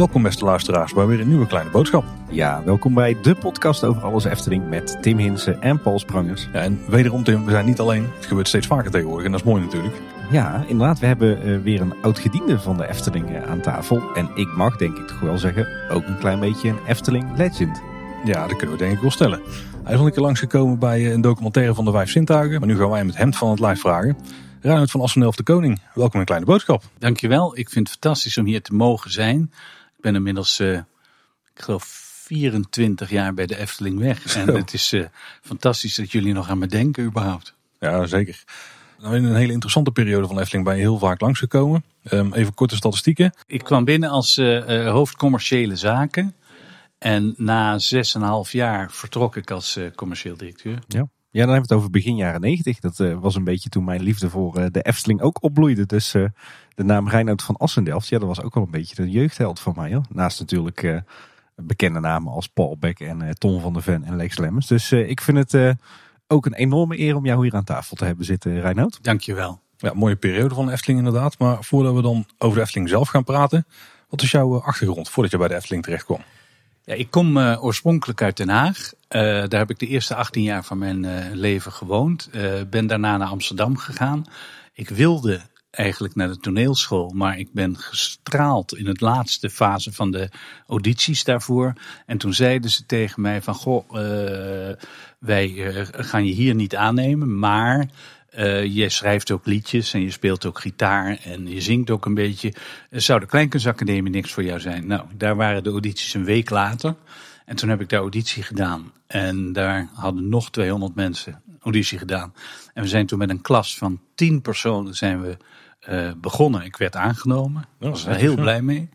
Welkom beste luisteraars bij weer een nieuwe kleine boodschap. Ja, welkom bij de podcast over alles Efteling met Tim Hinsen en Paul Sprangers. Ja, en wederom Tim, we zijn niet alleen. Het gebeurt steeds vaker tegenwoordig en dat is mooi natuurlijk. Ja, inderdaad, we hebben uh, weer een oud-gediende van de Efteling uh, aan tafel. En ik mag denk ik toch wel zeggen, ook een klein beetje een Efteling legend. Ja, dat kunnen we denk ik wel stellen. Hij is al een keer langsgekomen bij uh, een documentaire van de Vijf Zintuigen. Maar nu gaan wij hem het hemd van het lijf vragen. Reinhard van Assenelf de Koning, welkom in Kleine Boodschap. Dankjewel, ik vind het fantastisch om hier te mogen zijn. Ik ben inmiddels, uh, ik geloof, 24 jaar bij de Efteling weg. En het is uh, fantastisch dat jullie nog aan me denken überhaupt. Ja, zeker. Nou, in een hele interessante periode van Efteling ben je heel vaak langsgekomen. Um, even korte statistieken. Ik kwam binnen als uh, hoofd commerciële zaken. En na 6,5 jaar vertrok ik als commercieel directeur. Ja. Ja, dan hebben we het over begin jaren 90. Dat uh, was een beetje toen mijn liefde voor uh, de Efteling ook opbloeide. Dus uh, de naam Reinoud van Assendelft, ja, dat was ook wel een beetje de jeugdheld van mij. Hoor. Naast natuurlijk bekende namen als Paul Beck en Ton van der Ven en Lex Lemmens. Dus ik vind het ook een enorme eer om jou hier aan tafel te hebben zitten, Reinoud. Dankjewel. Ja, mooie periode van de Efteling inderdaad. Maar voordat we dan over de Efteling zelf gaan praten, wat is jouw achtergrond voordat je bij de Efteling terecht kwam? Ik kom uh, oorspronkelijk uit Den Haag. Uh, daar heb ik de eerste 18 jaar van mijn uh, leven gewoond. ben daarna naar Amsterdam gegaan. Ik wilde eigenlijk naar de toneelschool, maar ik ben gestraald in het laatste fase van de audities daarvoor. En toen zeiden ze tegen mij van, goh, wij gaan je hier niet aannemen, maar uh, je schrijft ook liedjes en je speelt ook gitaar en je zingt ook een beetje. Zou de Kleinkunstacademie niks voor jou zijn? Nou, daar waren de audities een week later. En toen heb ik de auditie gedaan. En daar hadden nog 200 mensen auditie gedaan. En we zijn toen met een klas van 10 personen zijn we uh, begonnen. Ik werd aangenomen. Daar was er heel blij mee.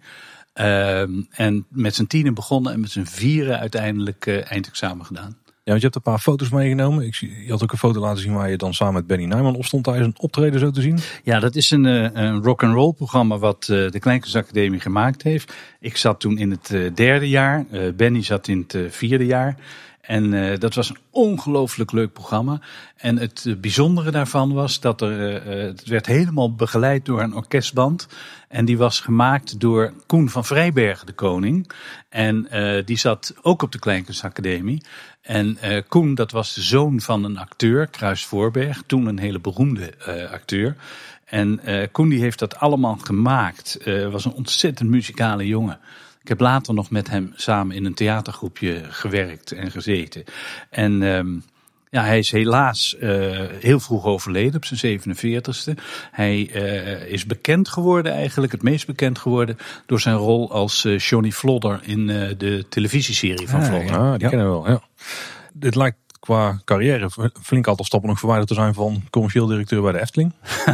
Uh, en met z'n tienen begonnen en met z'n vieren uiteindelijk eindexamen gedaan. Ja, want je hebt een paar foto's meegenomen. Ik zie, je had ook een foto laten zien waar je dan samen met Benny Nijman op stond tijdens een optreden zo te zien. Ja, dat is een, eh, een rock and roll programma wat uh, de Kleinkunstacademie gemaakt heeft. Ik zat toen in het uh, derde jaar. Benny zat in het vierde jaar. En dat was een ongelooflijk leuk programma. En het bijzondere daarvan was dat er, het werd helemaal begeleid door een orkestband. En die was gemaakt door Koen van Vrijbergen, de koning. En die zat ook op de Kleinkunstacademie. En Koen, dat was de zoon van een acteur, Kruis Voorberg. Toen een hele beroemde acteur. En Koen die heeft dat allemaal gemaakt. was een ontzettend muzikale jongen. Ik heb later nog met hem samen in een theatergroepje gewerkt en gezeten. En um, ja, hij is helaas uh, heel vroeg overleden op zijn 47ste. Hij uh, is bekend geworden, eigenlijk het meest bekend geworden, door zijn rol als uh, Johnny Flodder in de televisieserie van ah, Flodder. Ja, die ja. kennen we wel. Ja. Dit lijkt qua carrière flink aantal stappen nog verwijderd te zijn van commercieel directeur bij de Efteling.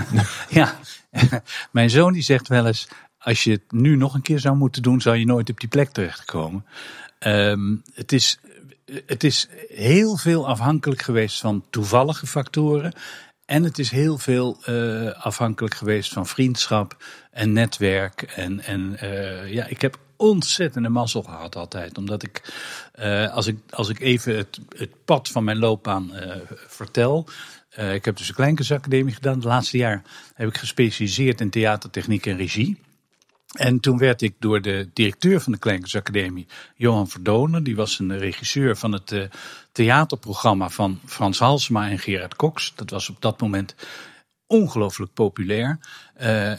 ja, mijn zoon die zegt wel eens, als je het nu nog een keer zou moeten doen, zou je nooit op die plek terechtkomen. Um, het, is, het is heel veel afhankelijk geweest van toevallige factoren. En het is heel veel uh, afhankelijk geweest van vriendschap en netwerk. En, en uh, ja, ik heb ontzettende mazzel gehad altijd. Omdat ik, uh, als ik, als ik even het, het pad van mijn loopbaan vertel. ik heb dus een Kleinkunstacademie gedaan. Het laatste jaar heb ik gespecialiseerd in theatertechniek en regie. En toen werd ik door de directeur van de Kleinkunstacademie, Johan Verdonen, die was een regisseur van het theaterprogramma van Frans Halsema en Gerard Cox. Dat was op dat moment ongelooflijk populair.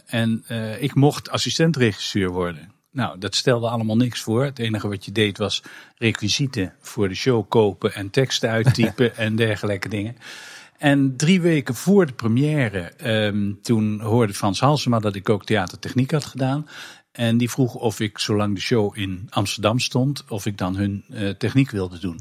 En ik mocht assistentregisseur worden. Nou, dat stelde allemaal niks voor. Het enige wat je deed was requisieten voor de show kopen en teksten uittypen en dergelijke dingen. En drie weken voor de première, um, toen hoorde Frans Halsema dat ik ook theatertechniek had gedaan. En die vroeg of ik, zolang de show in Amsterdam stond, of ik dan hun uh, techniek wilde doen.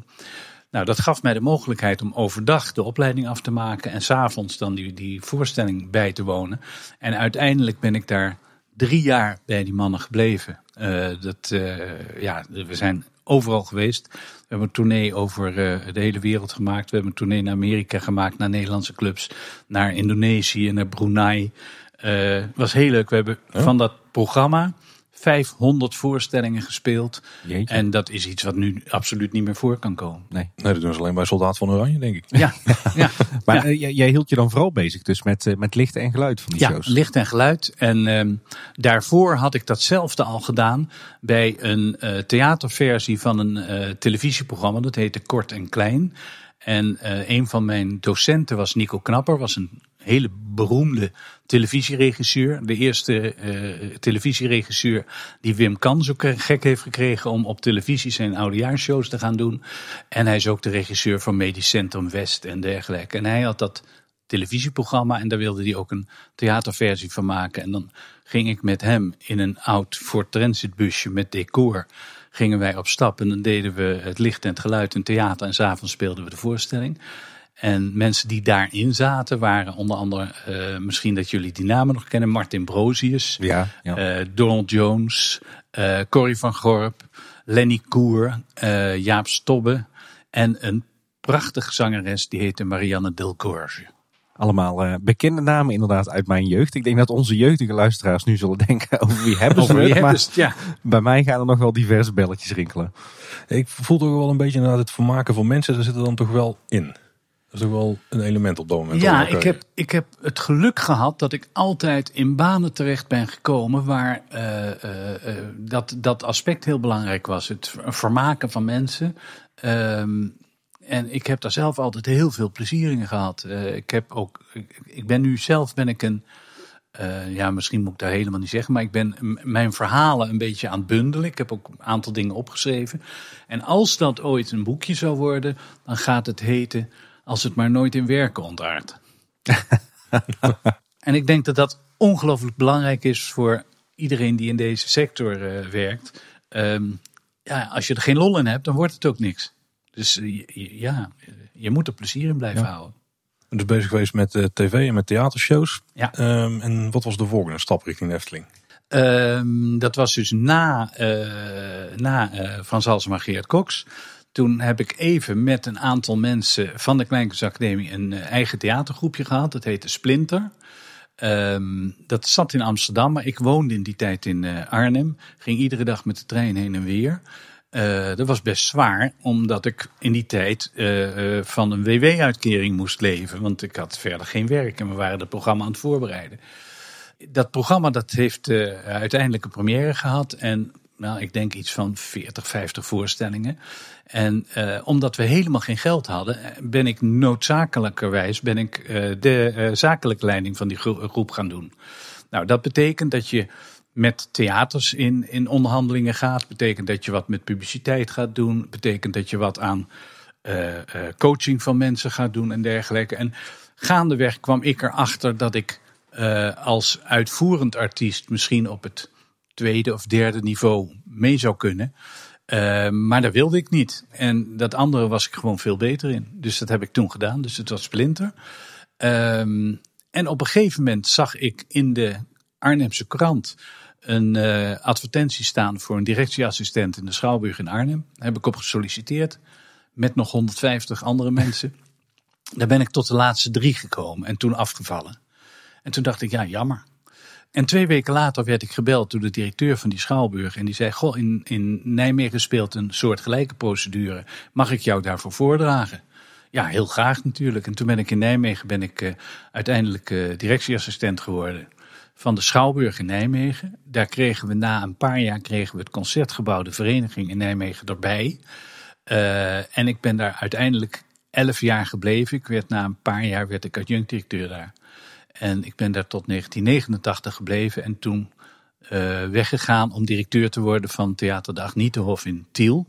Nou, dat gaf mij de mogelijkheid om overdag de opleiding af te maken en s'avonds dan die, die voorstelling bij te wonen. En uiteindelijk ben ik daar drie jaar bij die mannen gebleven. Uh, dat, uh, ja, we zijn overal geweest. We hebben een tournee over uh, de hele wereld gemaakt. We hebben een tournee naar Amerika gemaakt, naar Nederlandse clubs, naar Indonesië, naar Brunei. Het was heel leuk. We hebben ja. van dat programma 500 voorstellingen gespeeld. Jeetje. En dat is iets wat nu absoluut niet meer voor kan komen. Nee. Nee, dat doen ze alleen bij Soldaat van Oranje, denk ik. Ja, ja. Maar Ja. eh, jij, jij hield je dan vooral bezig dus met, eh, met licht en geluid van die Ja, shows. licht en geluid. En ehm, daarvoor had ik datzelfde al gedaan bij een eh, theaterversie van een eh, televisieprogramma. Dat heette Kort en Klein. En eh, een van mijn docenten was Nico Knapper, was een hele beroemde televisieregisseur. De eerste eh, televisieregisseur die Wim Kan zo k- gek heeft gekregen om op televisie zijn oudejaarsshows te gaan doen. En hij is ook de regisseur van Medisch Centrum West en dergelijke. En hij had dat televisieprogramma en daar wilde hij ook een theaterversie van maken. En dan ging ik met hem in een oud Ford Transit busje met decor. Gingen wij op stap en dan deden we het licht en het geluid in theater. En s'avonds speelden we de voorstelling. En mensen die daarin zaten waren onder andere, eh, misschien dat jullie die namen nog kennen, Martin Brozius, Ja, ja. eh, Donald Jones, eh Corrie van Gorp, Lenny Koer, eh, Jaap Stobbe en een prachtige zangeres die heette Marianne Delcorge. Allemaal eh, bekende namen inderdaad uit mijn jeugd. Ik denk dat onze jeugdige luisteraars nu zullen denken over wie hebben ze het. Maar? Ja. bij mij gaan er nog wel diverse belletjes rinkelen. Ik voel toch wel een beetje inderdaad het vermaken van mensen, daar zit er dan toch wel in. Dat is toch wel een element op dat moment. Ja, ook, ik heb, ik heb het geluk gehad dat ik altijd in banen terecht ben gekomen waar eh, eh, eh, dat, dat aspect heel belangrijk was. Het ver- vermaken van mensen. Ehm, en ik heb daar zelf altijd heel veel plezier in gehad. Eh, ik heb ook, ik, ben nu zelf ben ik een, ja, misschien moet ik daar helemaal niet zeggen, maar ik ben mijn verhalen een beetje aan het bundelen. Ik heb ook een aantal dingen opgeschreven. En als dat ooit een boekje zou worden, dan gaat het heten Als het maar nooit in werken ontaart. en ik denk dat dat ongelooflijk belangrijk is voor iedereen die in deze sector eh, werkt. Ehm, ja, als je er geen lol in hebt, dan wordt het ook niks. Dus eh, ja, je moet er plezier in blijven Ja. houden. dus bezig geweest met eh, tv en met theatershows. Ja. Ehm, en wat was de volgende stap richting de Efteling? Ehm, dat was dus na, na Frans Halsema Geert Cox. Toen heb ik even met een aantal mensen van de Kleinkunstacademie een eh, eigen theatergroepje gehad. Dat heette Splinter. Ehm, dat zat in Amsterdam, maar ik woonde in die tijd in eh, Arnhem. Ging iedere dag met de trein heen en weer. Eh, dat was best zwaar, omdat ik in die tijd van een WW-uitkering moest leven. Want ik had verder geen werk en we waren het programma aan het voorbereiden dat programma dat heeft uiteindelijk een première gehad. En nou, ik denk iets van 40, 50 voorstellingen. En eh, omdat we helemaal geen geld hadden, eh, ben ik noodzakelijkerwijs ben ik, eh, de zakelijke leiding van die gro- groep gaan doen. Nou, dat betekent dat je met theaters in, in onderhandelingen gaat. Betekent dat je wat met publiciteit gaat doen. Betekent dat je wat aan coaching van mensen gaat doen en dergelijke. En gaandeweg kwam ik erachter dat ik als uitvoerend artiest misschien op het tweede of derde niveau mee zou kunnen. Eh, maar dat wilde ik niet. En dat andere was ik gewoon veel beter in. Dus dat heb ik toen gedaan. Dus het was Splinter. Ehm, en op een gegeven moment zag ik in de Arnhemse krant een eh, advertentie staan voor een directieassistent in de Schouwburg in Arnhem. Daar heb ik op gesolliciteerd met nog 150 andere mensen. Daar ben ik tot de laatste drie gekomen en toen afgevallen. En toen dacht ik, ja, jammer. En twee weken later werd ik gebeld door de directeur van die schouwburg. En die zei, goh, in, in Nijmegen speelt een soortgelijke procedure. Mag ik jou daarvoor voordragen? Ja, heel graag natuurlijk. En toen ben ik in Nijmegen ben ik, eh, uiteindelijk eh, directieassistent geworden van de Schouwburg in Nijmegen. Daar kregen we na een paar jaar kregen we het Concertgebouw, de vereniging in Nijmegen erbij. Eh, en ik ben daar uiteindelijk elf jaar gebleven. Ik werd na een paar jaar werd ik adjunct-directeur daar. En ik ben daar tot 1989 gebleven en toen eh, weggegaan om directeur te worden van Theater de Agnietenhof in Tiel.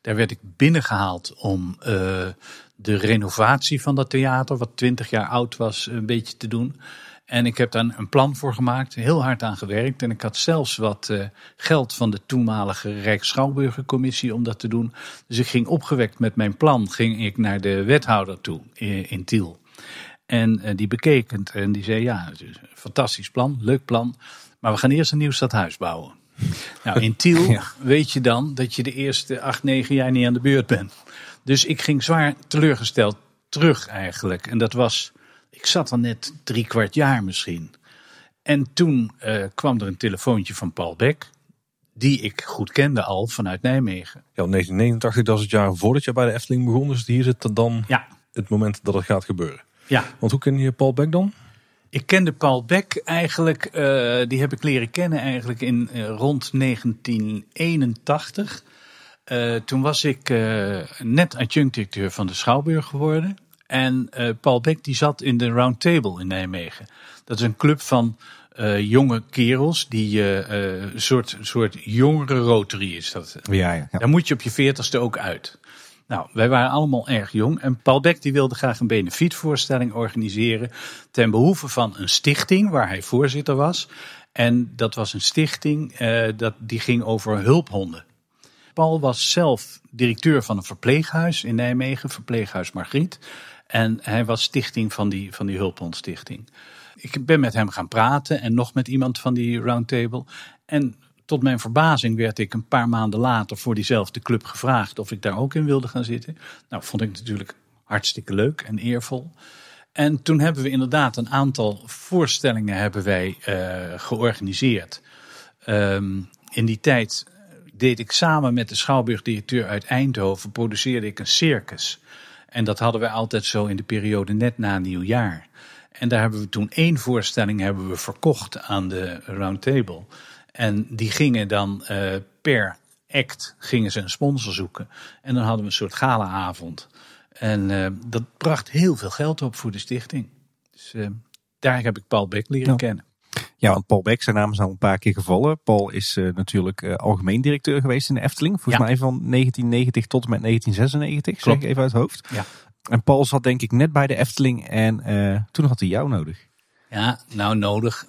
Daar werd ik binnengehaald om eh, de renovatie van dat theater, wat 20 jaar oud was, een beetje te doen. En ik heb daar een plan voor gemaakt, heel hard aan gewerkt. En ik had zelfs wat eh, geld van de toenmalige Rijksschouwburgercommissie om dat te doen. Dus ik ging opgewekt met mijn plan, ging ik naar de wethouder toe in, in Tiel. En eh, die bekeek het en die zei, ja, het is een fantastisch plan, leuk plan. Maar we gaan eerst een nieuw stadhuis bouwen. Nou, in Tiel Ja. weet je dan dat je de eerste acht, negen jaar niet aan de beurt bent. Dus ik ging zwaar teleurgesteld terug eigenlijk. En dat was, ik zat al net drie kwart jaar misschien. En toen eh, kwam er een telefoontje van Paul Beck, die ik goed kende al vanuit Nijmegen. Ja, 1989, dat is het jaar voordat je bij de Efteling begon. Dus hier zit dan Ja, het moment dat het gaat gebeuren. Ja. Want hoe ken je Paul Beck dan? Ik kende Paul Beck eigenlijk, eh, die heb ik leren kennen eigenlijk in eh, rond 1981. Eh, toen was ik net adjunct-directeur van de Schouwburg geworden. En Paul Beck die zat in de Round Table in Nijmegen. Dat is een club van jonge kerels, die een soort, soort jongere Rotary is dat. Ja, ja, ja. Daar moet je op je veertigste ook uit. Nou, wij waren allemaal erg jong. En Paul Beck die wilde graag een benefietvoorstelling organiseren. Ten behoeve van een stichting waar hij voorzitter was. En dat was een stichting eh, dat, die ging over hulphonden. Paul was zelf directeur van een verpleeghuis in Nijmegen, verpleeghuis Margriet. En hij was stichting van die, van die hulphondstichting. Ik ben met hem gaan praten en nog met iemand van die roundtable. En tot mijn verbazing werd ik een paar maanden later voor diezelfde club gevraagd of ik daar ook in wilde gaan zitten. Nou, vond ik natuurlijk hartstikke leuk en eervol. En toen hebben we inderdaad een aantal voorstellingen hebben wij eh, georganiseerd. Ehm, in die tijd deed ik samen met de schouwburgdirecteur uit Eindhoven, produceerde ik een circus. En dat hadden wij altijd zo in de periode net na nieuwjaar. En daar hebben we toen één voorstelling hebben we verkocht aan de Roundtable. En die gingen dan eh, per act gingen ze een sponsor zoeken. En dan hadden we een soort galaavond. En eh, dat bracht heel veel geld op voor de stichting. Dus eh, daar heb ik Paul Beck leren Ja. kennen. Ja, want Paul Beck, zijn naam is al een paar keer gevallen. Paul is natuurlijk algemeen directeur geweest in de Efteling. Volgens Ja. mij van 1990 tot en met 1996, zeg Klopt. ik even uit het hoofd. Ja. En Paul zat denk ik net bij de Efteling en toen had hij jou nodig. Ja, nou nodig.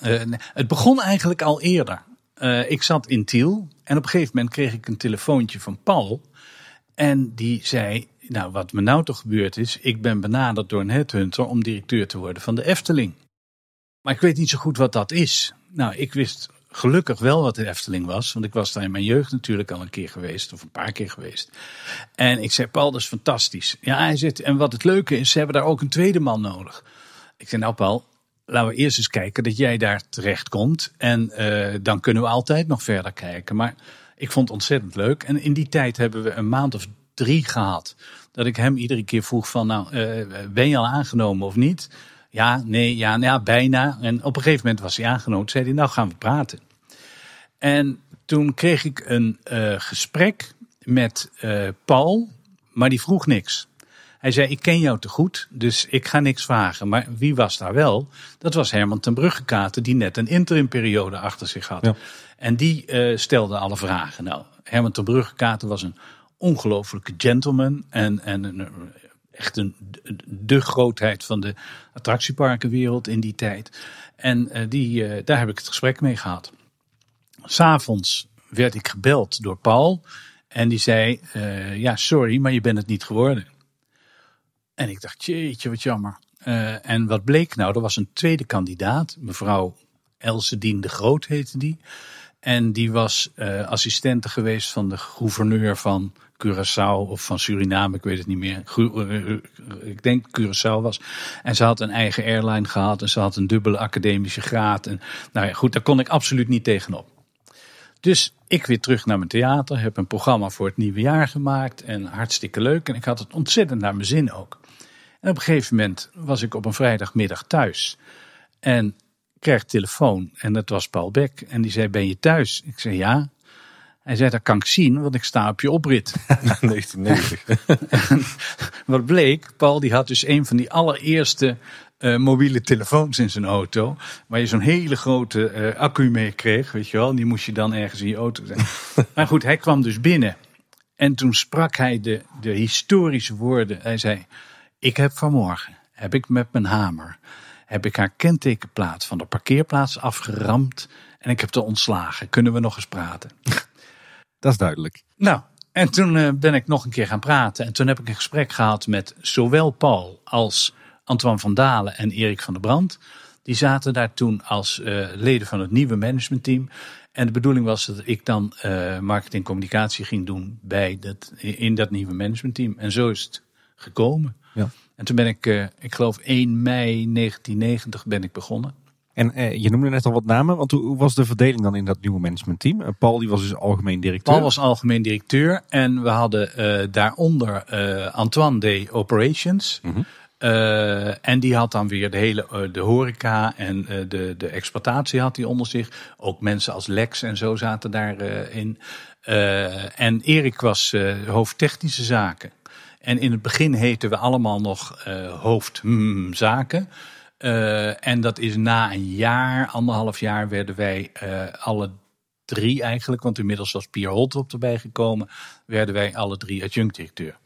Het begon eigenlijk al eerder. Eh, ik zat in Tiel en op een gegeven moment kreeg ik een telefoontje van Paul. En die zei, nou wat me nou toch gebeurd is, ik ben benaderd door een headhunter om directeur te worden van de Efteling. Maar ik weet niet zo goed wat dat is. Nou, ik wist gelukkig wel wat de Efteling was, want ik was daar in mijn jeugd natuurlijk al een keer geweest, of een paar keer geweest. En ik zei, Paul, dat is fantastisch. Ja, hij zegt, en wat het leuke is, ze hebben daar ook een tweede man nodig. Ik zei, nou Paul, laten we eerst eens kijken dat jij daar terecht komt. En eh, dan kunnen we altijd nog verder kijken. Maar ik vond het ontzettend leuk. En in die tijd hebben we een maand of drie gehad. Dat ik hem iedere keer vroeg van, nou, eh, ben je al aangenomen of niet? Ja, nee, ja, nou ja, bijna. En op een gegeven moment was hij aangenomen. Zei hij, nou gaan we praten. En toen kreeg ik een eh, gesprek met Paul, maar die vroeg niks. Hij zei, ik ken jou te goed, dus ik ga niks vragen. Maar wie was daar wel? Dat was Herman ten Bruggekaten, die net een interimperiode achter zich had. Ja. En die eh, stelde alle vragen. Nou, Herman ten Bruggekaten was een ongelofelijke gentleman. En, en een, echt een, de grootheid van de attractieparkenwereld in die tijd. En eh, die, eh, daar heb ik het gesprek mee gehad. S'avonds werd ik gebeld door Paul. En die zei, eh, ja sorry, maar je bent het niet geworden. En ik dacht, jeetje, wat jammer. Eh, en wat bleek nou, er was een tweede kandidaat, mevrouw Else Dien de Groot heette die. En die was eh assistente geweest van de gouverneur van Curaçao of van Suriname, ik weet het niet meer. Eh, ik denk Curaçao was. En ze had een eigen airline gehad en ze had een dubbele academische graad. En, nou ja, goed, daar kon ik absoluut niet tegenop. Dus ik weer terug naar mijn theater, heb een programma voor het nieuwe jaar gemaakt en hartstikke leuk. En ik had het ontzettend naar mijn zin ook. En op een gegeven moment was ik op een vrijdagmiddag thuis en kreeg telefoon en dat was Paul Beck. En die zei, ben je thuis? Ik zei, ja. Hij zei, dat kan ik zien, want ik sta op je oprit. 1990. Wat bleek, Paul die had dus een van die allereerste eh, mobiele telefoons in zijn auto. Waar je zo'n hele grote eh, accu mee kreeg, weet je wel. Die moest je dan ergens in je auto zetten. maar goed, hij kwam dus binnen. En toen sprak hij de, de historische woorden. Hij zei, ik heb vanmorgen, heb ik met mijn hamer, heb ik haar kentekenplaat van de parkeerplaats afgeramd. En ik heb haar ontslagen. Kunnen we nog eens praten? Dat is duidelijk. Nou, en toen eh, ben ik nog een keer gaan praten. En toen heb ik een gesprek gehad met zowel Paul als Antoine van Dalen en Erik van der Brand. Die zaten daar toen als eh, leden van het nieuwe managementteam. En de bedoeling was dat ik dan eh marketing communicatie ging doen bij dat, in dat nieuwe managementteam. En zo is het gekomen. Ja. En toen ben ik, eh, ik geloof 1 mei 1990 ben ik begonnen. En eh, je noemde net al wat namen, want hoe, hoe was de verdeling dan in dat nieuwe managementteam? Eh, Paul die was dus algemeen directeur. Paul was algemeen directeur en we hadden daaronder Antoine de Operations. Mhm. En die had dan weer de hele de horeca en de, de exploitatie had hij onder zich. Ook mensen als Lex en zo zaten daarin. in. En Erik was hoofd technische zaken. En in het begin heten we allemaal nog eh, hoofd hmm, zaken. Eh, en dat is na een jaar, anderhalf jaar, werden wij eh, alle drie eigenlijk, want inmiddels was Pier Holtrop erbij gekomen, werden wij alle drie adjunct-directeur.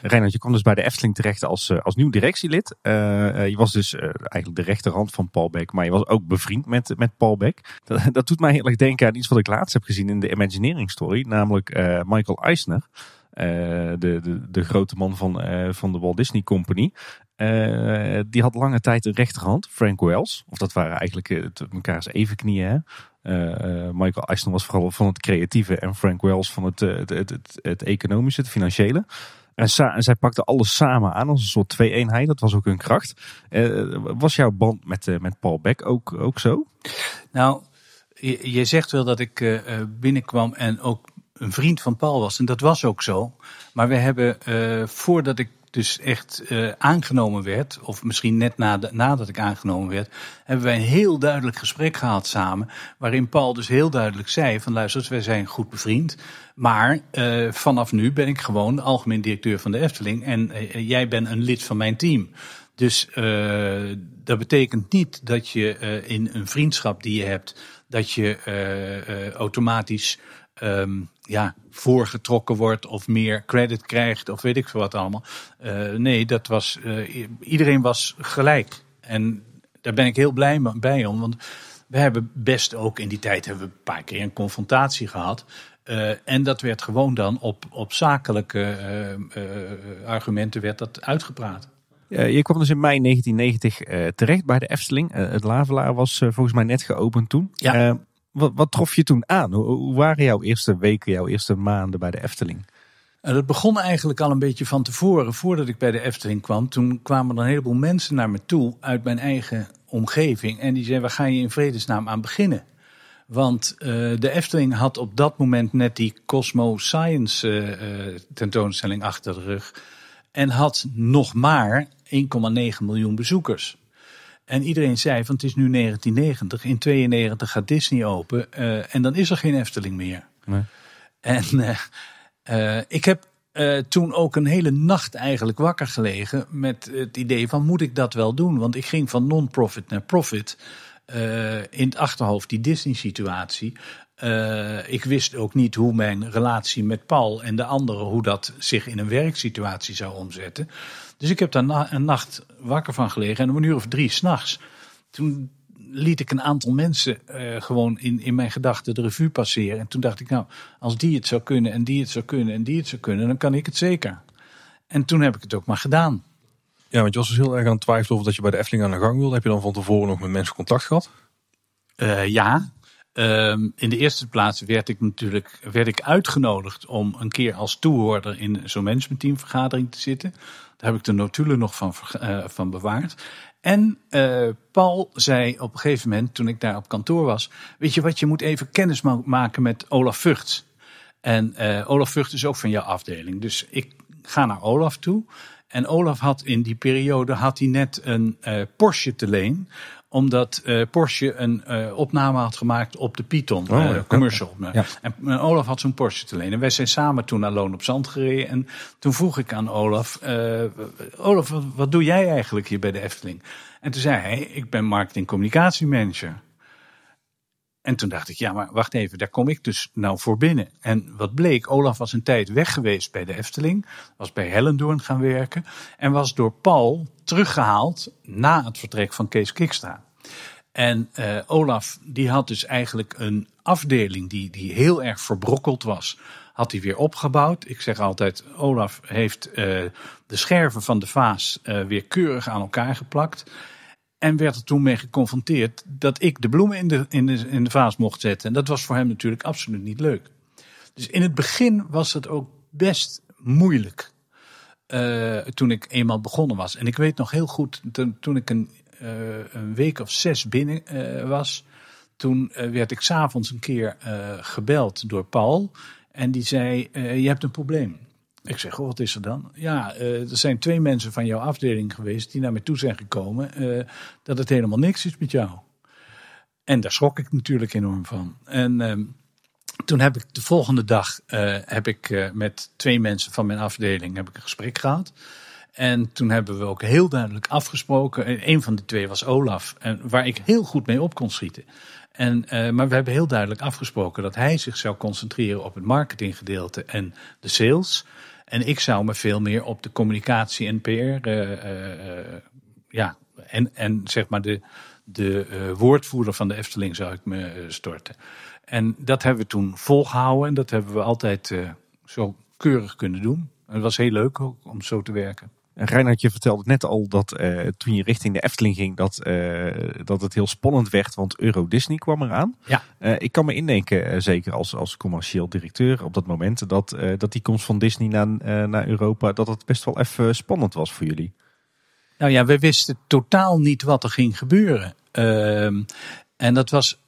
Reinhard, je kwam dus bij de Efteling terecht als, als nieuw directielid. Je was dus eigenlijk de rechterhand van Paul Beck, maar je was ook bevriend met, met Paul Beck. Dat, dat doet mij heel erg denken aan iets wat ik laatst heb gezien in de Imagineering Story, namelijk Michael Eisner. Eh, de, de, de grote man van, eh, van de Walt Disney Company. Eh, die had lange tijd een rechterhand, Frank Wells. Of dat waren eigenlijk het- mekaars evenknieën. Hè? Eh, Michael Eisner was vooral van het creatieve en Frank Wells van het, het, het, economische, het financiële. En, zij pakten alles samen aan als een soort twee-eenheid. Dat was ook hun kracht. Was jouw band met, met Paul Beck ook, ook zo? Nou, je, je zegt wel dat ik binnenkwam en ook een vriend van Paul was. En dat was ook zo. Maar we hebben, eh, voordat ik dus echt eh, aangenomen werd, of misschien net na nadat ik aangenomen werd, hebben wij een heel duidelijk gesprek gehad samen. Waarin Paul dus heel duidelijk zei: van luister, wij zijn goed bevriend. Maar eh, vanaf nu ben ik gewoon algemeen directeur van de Efteling. En jij bent een lid van mijn team. Dus dat betekent niet dat je in een vriendschap die je hebt, dat je automatisch ehm, ja, voorgetrokken wordt of meer credit krijgt of weet ik veel wat allemaal. Eh, nee, dat was, eh, iedereen was gelijk. En daar ben ik heel blij bij om, want we hebben best ook in die tijd hebben we een paar keer een confrontatie gehad. Eh, en dat werd gewoon dan op, op zakelijke argumenten werd dat uitgepraat. Je kwam dus in mei 1990 eh, terecht bij de Efteling. Het Lavelaar was volgens mij net geopend toen. Ja. Wat, wat trof je toen aan? Hoe, waren jouw eerste weken, jouw eerste maanden bij de Efteling? En dat begon eigenlijk al een beetje van tevoren, voordat ik bij de Efteling kwam. Toen kwamen er een heleboel mensen naar me toe uit mijn eigen omgeving. En die zeiden, waar ga je in vredesnaam aan beginnen? Want eh, de Efteling had op dat moment net die Cosmo Science eh, eh, tentoonstelling achter de rug. En had nog maar 1,9 miljoen bezoekers. En iedereen zei van het is nu 1990, in 92 gaat Disney open eh, en dan is er geen Efteling meer. Nee. En eh, eh, ik heb toen ook een hele nacht eigenlijk wakker gelegen met het idee van moet ik dat wel doen? Want ik ging van non-profit naar profit. In het achterhoofd die Disney-situatie. Ik wist ook niet hoe mijn relatie met Paul en de anderen, hoe dat zich in een werksituatie zou omzetten. Dus ik heb daar na- een nacht wakker van gelegen en om een uur of drie s'nachts. Toen liet ik een aantal mensen eh, gewoon in, in mijn gedachten de revue passeren. En toen dacht ik, nou, als die het zou kunnen en die het zou kunnen en die het zou kunnen, dan kan ik het zeker. En toen heb ik het ook maar gedaan. Ja, want je was dus heel erg aan het twijfelen of dat je bij de Efteling aan de gang wilde. Heb je dan van tevoren nog met mensen contact gehad? Eh, ja, Ehm, in de eerste plaats werd ik natuurlijk werd ik uitgenodigd om een keer als toehoorder in zo'n managementteamvergadering te zitten. Daar heb ik de notulen nog van, eh, van bewaard. En eh, Paul zei op een gegeven moment, toen ik daar op kantoor was: Weet je wat, je moet even kennis ma- maken met Olaf Vught. En eh, Olaf Vught is ook van jouw afdeling. Dus ik ga naar Olaf toe. En Olaf had in die periode had hij net een Porsche te leen. Omdat eh, Porsche een eh, opname had gemaakt op de Python Oh, eh, ja. commercial. Ja. En, Olaf had zo'n Porsche te leen. En wij zijn samen toen naar Loon op Zand gereden. En toen vroeg ik aan Olaf: Olaf, wat, wat doe jij eigenlijk hier bij de Efteling? En toen zei hij: Ik ben marketing communicatiemanager. En toen dacht ik, ja, maar wacht even, daar kom ik dus nou voor binnen. En wat bleek, Olaf was een tijd weg geweest bij de Efteling, was bij Hellendoorn gaan werken en was door Paul teruggehaald na het vertrek van Kees Kikstra. En eh, Olaf, die had dus eigenlijk een afdeling die, die heel erg verbrokkeld was, had hij weer opgebouwd. Ik zeg altijd, Olaf heeft eh, de scherven van de vaas eh, weer keurig aan elkaar geplakt. En werd er toen mee geconfronteerd dat ik de bloemen in de, in, de, in de vaas mocht zetten. En dat was voor hem natuurlijk absoluut niet leuk. Dus in het begin was het ook best moeilijk. eh, toen ik eenmaal begonnen was. En ik weet nog heel goed, toen, toen ik een een week of zes binnen was, toen werd ik s'avonds een keer gebeld door Paul. En die zei, je hebt een probleem. Ik zeg, wat is er dan? Ja, er zijn twee mensen van jouw afdeling geweest die naar me toe zijn gekomen dat het helemaal niks is met jou. En daar schrok ik natuurlijk enorm van. En ehm, toen heb ik de volgende dag uh, heb ik, met twee mensen van mijn afdeling heb ik een gesprek gehad. En toen hebben we ook heel duidelijk afgesproken. En een van de twee was Olaf, en waar ik heel goed mee op kon schieten. En, maar we hebben heel duidelijk afgesproken dat hij zich zou concentreren op het marketinggedeelte en de sales. En ik zou me veel meer op de communicatie en PR, ja, en, en zeg maar de, de uh, woordvoerder van de Efteling zou ik me storten. En dat hebben we toen volgehouden en dat hebben we altijd zo keurig kunnen doen. En het was heel leuk ook om zo te werken. Reinhard, je vertelde net al dat toen je richting de Efteling ging, dat, dat het heel spannend werd, want Euro Disney kwam eraan. Ja. ik kan me indenken, zeker als, als commercieel directeur op dat moment, dat, dat die komst van Disney naar, naar Europa, dat het best wel even spannend was voor jullie. Nou ja, we wisten totaal niet wat er ging gebeuren. Uh, en dat was,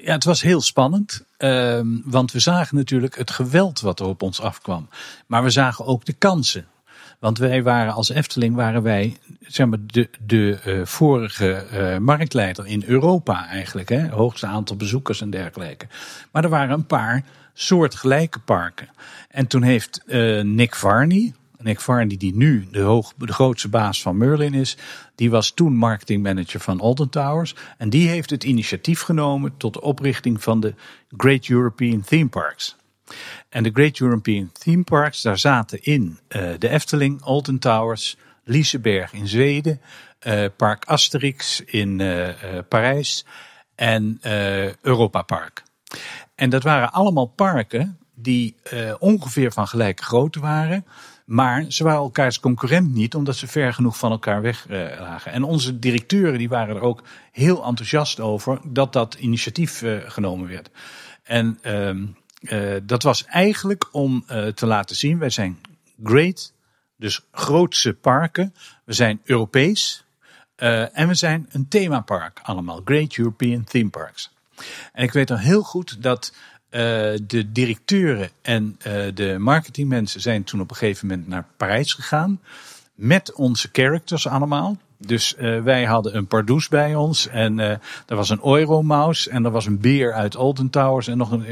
ja, het was heel spannend. Uh, want we zagen natuurlijk het geweld wat er op ons afkwam. Maar we zagen ook de kansen. Want wij waren als Efteling waren wij zeg maar, de, de uh, vorige uh, marktleider in Europa eigenlijk. Hè? Hoogste aantal bezoekers en dergelijke. Maar er waren een paar soortgelijke parken. En toen heeft uh, Nick Varney, Nick Varney, die nu de, hoog, de grootste baas van Merlin is, die was toen marketingmanager van Alton Towers. En die heeft het initiatief genomen tot de oprichting van de Great European Theme Parks. En de Great European Theme Parks, daar zaten in uh, de Efteling, Alton Towers, Liseberg in Zweden, uh, Park Asterix in uh, Parijs en Europa Park. En dat waren allemaal parken die ongeveer van gelijke grootte waren. Maar ze waren elkaars concurrent niet, omdat ze ver genoeg van elkaar weg lagen. En onze directeuren die waren er ook heel enthousiast over dat dat initiatief genomen werd. En uh, dat was eigenlijk om te laten zien, wij zijn great, dus grootse parken. We zijn Europees en we zijn een themapark allemaal, Great European Theme Parks. En ik weet nog heel goed dat de directeuren en de marketingmensen zijn toen op een gegeven moment naar Parijs gegaan. Met onze characters allemaal. Dus uh, wij hadden een pardoes bij ons en uh, er was een Euromouse en er was een beer uit Olden Towers en nog een.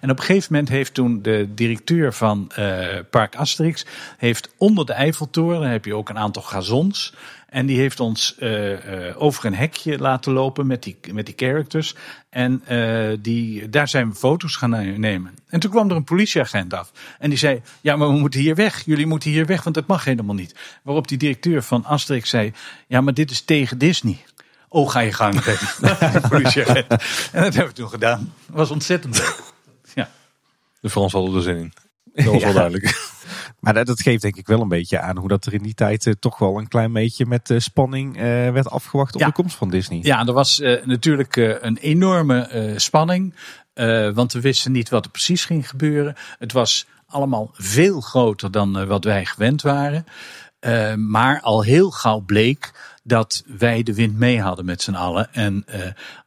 En op een gegeven moment heeft toen de directeur van uh, Park Asterix heeft onder de Eiffeltoren, heb je ook een aantal gazons. En die heeft ons uh, uh, over een hekje laten lopen met die, met die characters. En uh, die, daar zijn we foto's gaan nemen. En toen kwam er een politieagent af. En die zei, ja maar we moeten hier weg. Jullie moeten hier weg, want dat mag helemaal niet. Waarop die directeur van Asterix zei, ja maar dit is tegen Disney. Oh, ga je gang, de politieagent. En dat hebben we toen gedaan. Dat was ontzettend leuk. Ja. De Frans hadden er zin in. Dat was wel duidelijk. Maar dat geeft denk ik wel een beetje aan hoe dat er in die tijd uh, toch wel een klein beetje met uh, spanning uh, werd afgewacht op ja. de komst van Disney. Ja, er was natuurlijk een enorme spanning. want we wisten niet wat er precies ging gebeuren. Het was allemaal veel groter dan wat wij gewend waren. maar al heel gauw bleek dat wij de wind mee hadden met z'n allen. En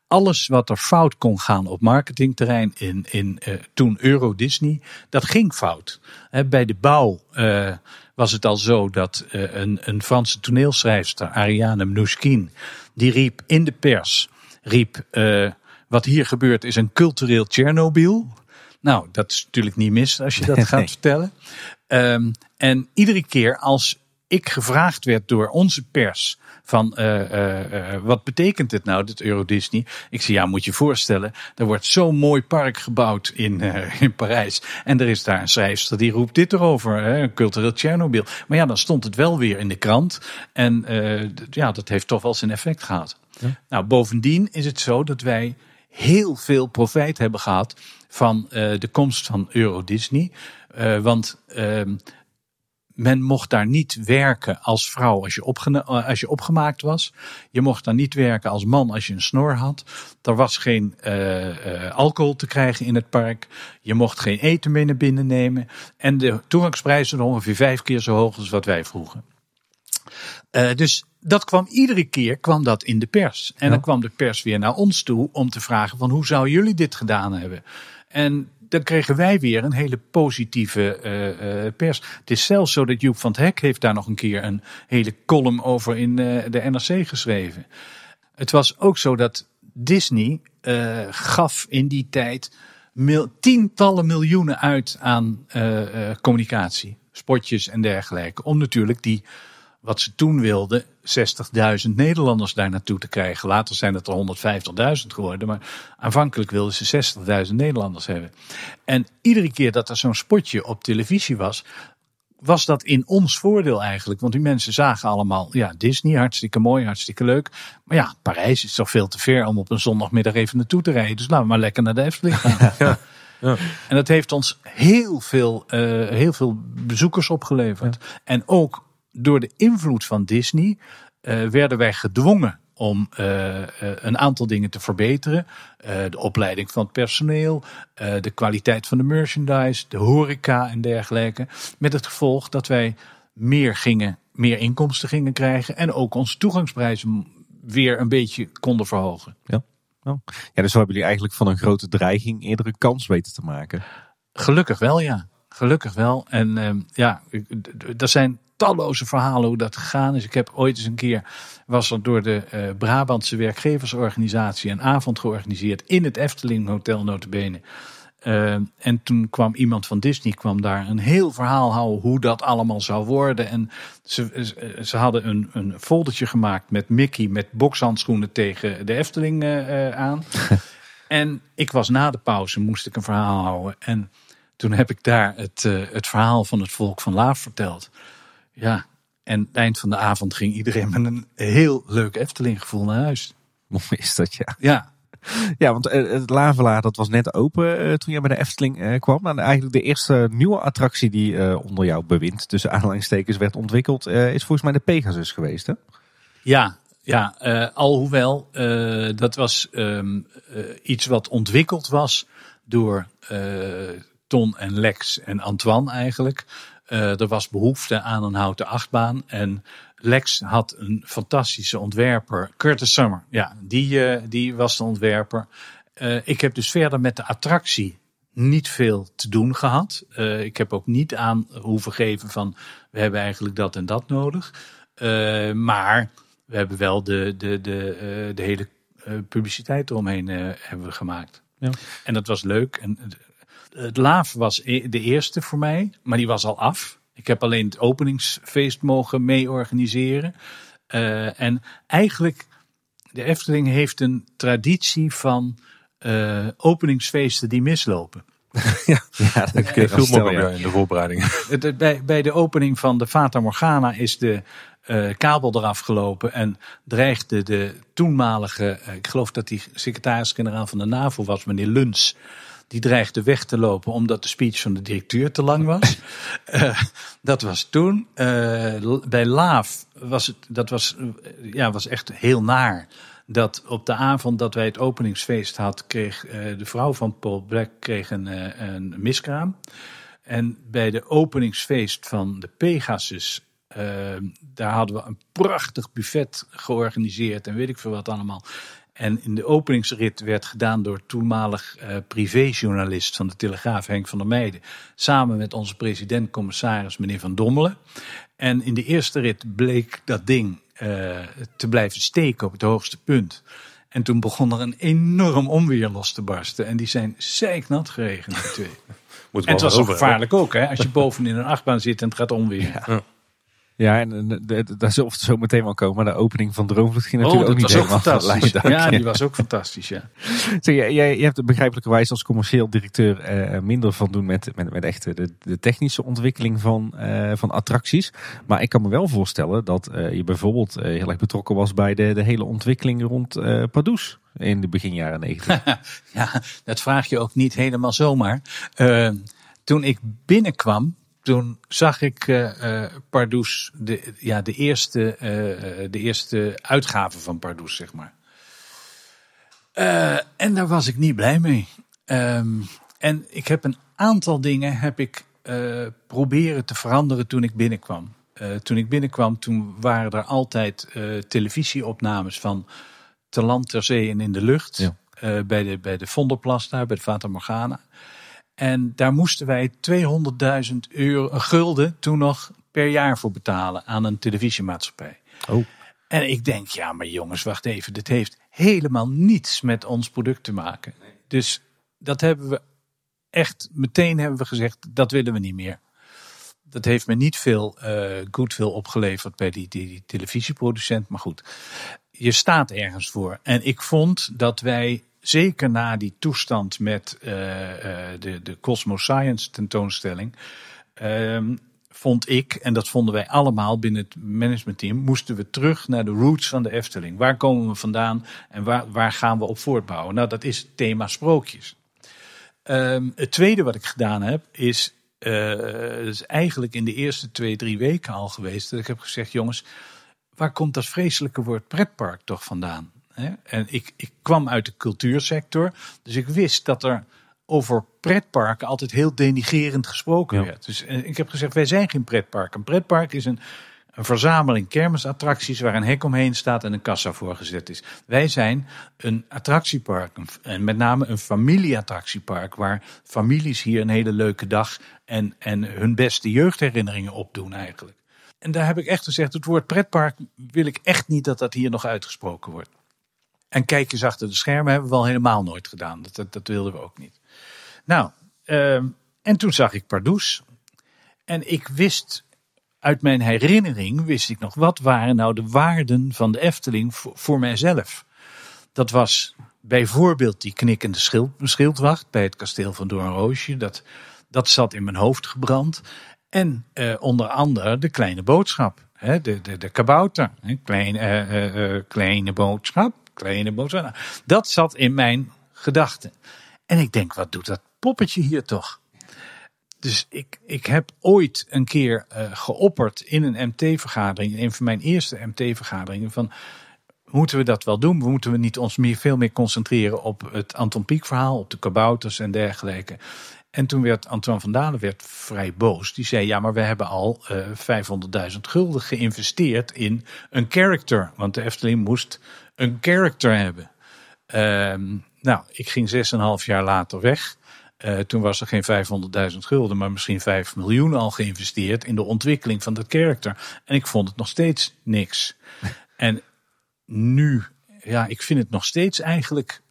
alles wat er fout kon gaan op marketingterrein in, in uh, toen Euro Disney, dat ging fout. He, bij de bouw uh, was het al zo dat uh, een, een Franse toneelschrijfster, Ariane Mnouchkine, die riep in de pers, riep, wat hier gebeurt is een cultureel Tsjernobyl. Nou, dat is natuurlijk niet mis als je dat gaat vertellen. Um, en iedere keer als ik gevraagd werd door onze pers van uh, uh, uh, wat betekent dit nou, dit Euro Disney? Ik zei, ja, moet je voorstellen, er wordt zo'n mooi park gebouwd in, in Parijs. En er is daar een schrijfster die roept dit erover, hè, een cultureel Tsjernobyl. Maar ja, dan stond het wel weer in de krant. En ja, dat heeft toch wel zijn effect gehad. Ja. Nou, bovendien is het zo dat wij heel veel profijt hebben gehad van de komst van Euro Disney. want ehm, men mocht daar niet werken als vrouw als je, eh, als je opgemaakt was. Je mocht daar niet werken als man als je een snor had. Er was geen uh, uh, alcohol te krijgen in het park. Je mocht geen eten mee naar binnen nemen. En de toegangsprijzen waren ongeveer vijf keer zo hoog als wat wij vroegen. Uh, dus dat kwam iedere keer kwam dat in de pers. En Ja. dan kwam de pers weer naar ons toe om te vragen van hoe zouden jullie dit gedaan hebben? En dan kregen wij weer een hele positieve eh, eh, pers. Het is zelfs zo dat Joep van het heeft daar nog een keer een hele column over in eh, de NRC geschreven. Het was ook zo dat Disney gaf in die tijd tientallen miljoenen uit aan communicatie, spotjes en dergelijke. Om natuurlijk die, wat ze toen wilden, 60.000 Nederlanders daar naartoe te krijgen. Later zijn het er 150.000 geworden, maar aanvankelijk wilden ze 60.000 Nederlanders hebben. En iedere keer dat er zo'n spotje op televisie was, was dat in ons voordeel eigenlijk. Want die mensen zagen allemaal, ja, Disney, hartstikke mooi, hartstikke leuk. Maar ja, Parijs is toch veel te ver om op een zondagmiddag even naartoe te rijden. Dus laten we maar lekker naar de Efteling gaan. ja. En dat heeft ons heel veel, eh, heel veel bezoekers opgeleverd. En ook door de invloed van Disney eh, werden wij gedwongen om eh, eh, een aantal dingen te verbeteren. De opleiding van het personeel, de kwaliteit van de merchandise, de horeca en dergelijke. Met het gevolg dat wij meer, gingen, meer inkomsten gingen krijgen en ook onze toegangsprijzen weer een beetje konden verhogen. Ja, dus zo hebben jullie eigenlijk van een grote dreiging eerder een kans weten te maken. Gelukkig wel, ja. Gelukkig wel. En ehm, ja, er zijn talloze verhalen hoe dat gegaan is. Ik heb ooit eens een keer, was er door de eh, Brabantse werkgeversorganisatie een avond georganiseerd in het Efteling Hotel notabene. Ehm, en toen kwam iemand van Disney kwam daar een heel verhaal houden hoe dat allemaal zou worden. En ze, ze, ze hadden een, een foldertje gemaakt met Mickey met bokshandschoenen tegen de Efteling eh, eh, aan. en ik was na de pauze, moest ik een verhaal houden. En toen heb ik daar het, eh, het verhaal van het volk van Laaf verteld. Ja, en het eind van de avond ging iedereen met een heel leuk Efteling gevoel naar huis. Mooi is dat, ja. Ja, Ja, want eh, het Lavelaar dat was net open eh, toen jij bij de Efteling eh, kwam. En eigenlijk de eerste nieuwe attractie die onder jouw bewind, tussen aanhalingstekens, werd ontwikkeld, is volgens mij de Pegasus geweest, hè? Ja, ja alhoewel dat was ehm, eh, iets wat ontwikkeld was door Ton en Lex en Antoine eigenlijk. Eh, er was behoefte aan een houten achtbaan en Lex had een fantastische ontwerper, Curtis Summer. Ja, die, eh, die was de ontwerper. Eh, ik heb dus verder met de attractie niet veel te doen gehad. Eh, ik heb ook niet aan hoeven geven van we hebben eigenlijk dat en dat nodig. Maar we hebben wel de, de, de, de hele publiciteit eromheen hebben we gemaakt. Ja. En dat was leuk. En het- Laaf was e- de eerste voor mij, maar die was al af. Ik heb alleen het openingsfeest mogen mee organiseren. Eh, en eigenlijk, de Efteling heeft een traditie van eh, openingsfeesten die mislopen. Ja, dat kun je ja. ja, in de voorbereiding. Bij, bij de opening van de Fata Morgana is de eh, kabel eraf gelopen en dreigde de toenmalige, ik geloof dat die secretaris-generaal van de NAVO was, meneer Luns. Die dreigde weg te lopen omdat de speech van de directeur te lang was. Eh, dat was toen. Eh, bij Laaf was het, dat was, eh, ja, was echt heel naar. Dat op de avond dat wij het openingsfeest hadden, kreeg de vrouw van Paul Black kreeg een, een miskraam. En bij de openingsfeest van de Pegasus, daar hadden we een prachtig buffet georganiseerd en weet ik veel wat allemaal. En in de openingsrit werd gedaan door toenmalig eh, privéjournalist van de Telegraaf, Henk van der Meijden. Samen met onze president-commissaris, meneer Van Dommelen. En in de eerste rit bleek dat ding eh, te blijven steken op het hoogste punt. En toen begon er een enorm onweer los te barsten. En die zijn zeiknat geregend, die twee. En het was gevaarlijk ook, hè? Als je bovenin een achtbaan zit en het gaat onweer. Ja, en eh, de- daar zullen we zo meteen wel komen. Maar de opening van Droomvlucht ging Oh, natuurlijk ook niet helemaal van fantastisch. het lijndak. Ja, die was ook fantastisch, ja. Zeg, jij, jij, je hebt er begrijpelijkerwijs als commercieel directeur eh, minder van doen met, met, met echt de, de technische ontwikkeling van, eh, van attracties. Maar ik kan me wel voorstellen dat eh, je bijvoorbeeld heel erg betrokken was bij de, de hele ontwikkeling rond Pardoes in de begin jaren negentig. Ja, dat vraag je ook niet helemaal zomaar. Toen ik binnenkwam, toen zag ik eh, Pardoes, de, ja, de, eerste, eh, de eerste uitgave van Pardoes, zeg maar. En daar was ik niet blij mee. Ehm, en ik heb een aantal dingen heb ik, proberen te veranderen toen ik binnenkwam. toen ik binnenkwam, toen waren er altijd uh, televisieopnames van te land, ter zee en in de lucht. Ja. Uh, bij, de, bij de Vondelplas daar, bij de Fata Morgana. En daar moesten wij 200.000 euro, gulden toen nog per jaar voor betalen aan een televisiemaatschappij. Oh. En ik denk, ja, maar jongens, wacht even. Dit heeft helemaal niets met ons product te maken. Dus dat hebben we echt meteen hebben we gezegd, dat willen we niet meer. Dat heeft me niet veel uh, goodwill opgeleverd bij die, die, die televisieproducent. Maar goed, je staat ergens voor. En ik vond dat wij, zeker na die toestand met uh, de, de Cosmos Science tentoonstelling, ehm, vond ik, en dat vonden wij allemaal binnen het managementteam, moesten we terug naar de roots van de Efteling. Waar komen we vandaan en waar, waar gaan we op voortbouwen? Nou, dat is het thema sprookjes. Um, het tweede wat ik gedaan heb, is, uh, is eigenlijk in de eerste twee, drie weken al geweest, dat ik heb gezegd, jongens, waar komt dat vreselijke woord pretpark toch vandaan? En ik, ik kwam uit de cultuursector, dus ik wist dat er over pretparken altijd heel denigerend gesproken Ja. werd. Dus eh, ik heb gezegd, wij zijn geen pretpark. Een pretpark is een, een verzameling kermisattracties waar een hek omheen staat en een kassa voorgezet is. Wij zijn een attractiepark, en met name een familieattractiepark, waar families hier een hele leuke dag en, en hun beste jeugdherinneringen opdoen eigenlijk. En daar heb ik echt gezegd, het woord pretpark wil ik echt niet dat dat hier nog uitgesproken wordt. En kijkjes achter de schermen hebben we al helemaal nooit gedaan. Dat, dat, wilden we ook niet. Nou, ehm, en toen zag ik Pardoes. En ik wist uit mijn herinnering, wist ik nog, wat waren nou de waarden van de Efteling voor, voor mijzelf? Dat was bijvoorbeeld die knikkende schild, schildwacht bij het kasteel van Doornroosje. Dat, dat zat in mijn hoofd gebrand. En eh, onder andere de kleine boodschap. Hè, de, de, de kabouter. Hè, eh, eh, kleine boodschap. Kleine. Nou, dat zat in mijn gedachten. En ik denk, wat doet dat poppetje hier toch? Dus ik, ik heb ooit een keer eh, geopperd in een MT-vergadering, in een van mijn eerste MT-vergaderingen, van moeten we dat wel doen? Moeten we niet ons meer, veel meer concentreren op het Anton Pieck verhaal, op de kabouters en dergelijke? En toen werd Antoine van Dalen werd vrij boos. Die zei, ja, maar we hebben al eh 500.000 gulden geïnvesteerd in een character. Want de Efteling moest een character hebben. Ehm, nou, ik ging 6,5 jaar later weg. Eh, toen was er geen 500.000 gulden, maar misschien 5 miljoen al geïnvesteerd in de ontwikkeling van dat character. En ik vond het nog steeds niks. en nu, ja, ik vind het nog steeds eigenlijk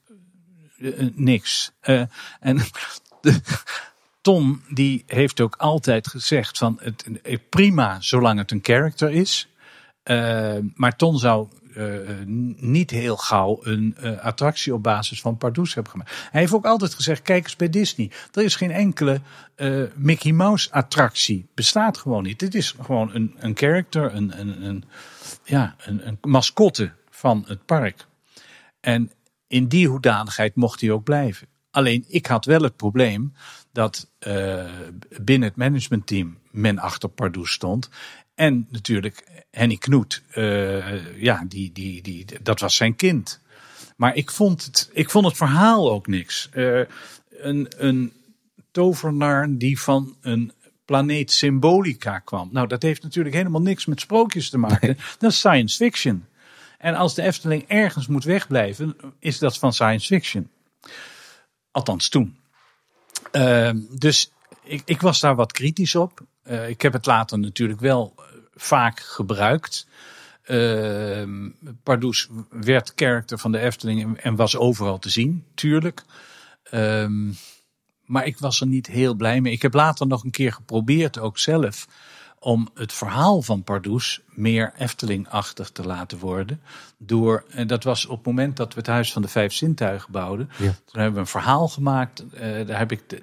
eh, eh, niks. En Tom, die heeft ook altijd gezegd van het prima zolang het een character is. Maar Ton zou niet heel gauw een eh, attractie op basis van Pardoes hebben gemaakt. Hij heeft ook altijd gezegd, kijk eens bij Disney. Er is geen enkele eh, Mickey Mouse attractie. Bestaat gewoon niet. Dit is gewoon een, een character, een, een, een, ja, een, een mascotte van het park. En in die hoedanigheid mocht hij ook blijven. Alleen ik had wel het probleem dat eh, binnen het managementteam men achter Pardoes stond. En natuurlijk Henny Knoet, eh, ja, die, die, die, dat was zijn kind. Maar ik vond het, ik vond het verhaal ook niks. Eh, een, een tovenaar die van een planeet Symbolica kwam. Nou, dat heeft natuurlijk helemaal niks met sprookjes te maken. Dat is science fiction. En als de Efteling ergens moet wegblijven, is dat van science fiction. Althans toen. Ehm, dus ik, ik was daar wat kritisch op. Eh, ik heb het later natuurlijk wel vaak gebruikt. Ehm Pardoes werd character van de Efteling en, was overal te zien, tuurlijk. Ehm, maar ik was er niet heel blij mee. Ik heb later nog een keer geprobeerd, ook zelf, om het verhaal van Pardoes meer Efteling-achtig te laten worden. Door, en dat was op het moment dat we het Huis van de Vijf Zintuigen bouwden. Ja. Toen hebben we een verhaal gemaakt. eh, daar heb ik de-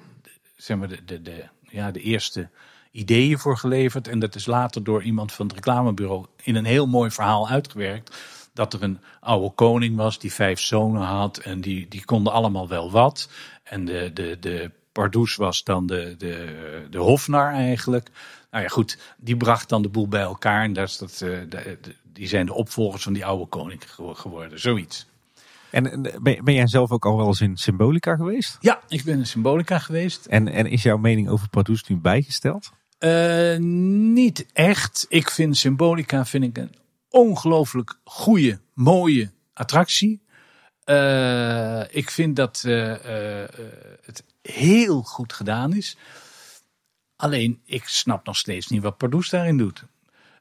zeg maar de, de, de, ja, de eerste ideeën voor geleverd. En dat is later door iemand van het reclamebureau in een heel mooi verhaal uitgewerkt. Dat er een oude koning was die vijf zonen had. En die, die konden allemaal wel wat. En de, de, de Pardoes was dan de, de, de hofnar eigenlijk. Nou ja, goed, die bracht dan de boel bij elkaar. En dat is dat, eh, de- de- die zijn de opvolgers van die oude koning gewo- geworden. Zoiets. En en ben, ben jij zelf ook al wel eens in Symbolica geweest? Ja, ik ben in Symbolica geweest. En, en is jouw mening over Pardoes nu bijgesteld? Uh, niet echt. Ik vind Symbolica vind ik een ongelooflijk goede, mooie attractie. Uh, ik vind dat uh, het heel goed gedaan is. Alleen, ik snap nog steeds niet wat Pardoes daarin doet.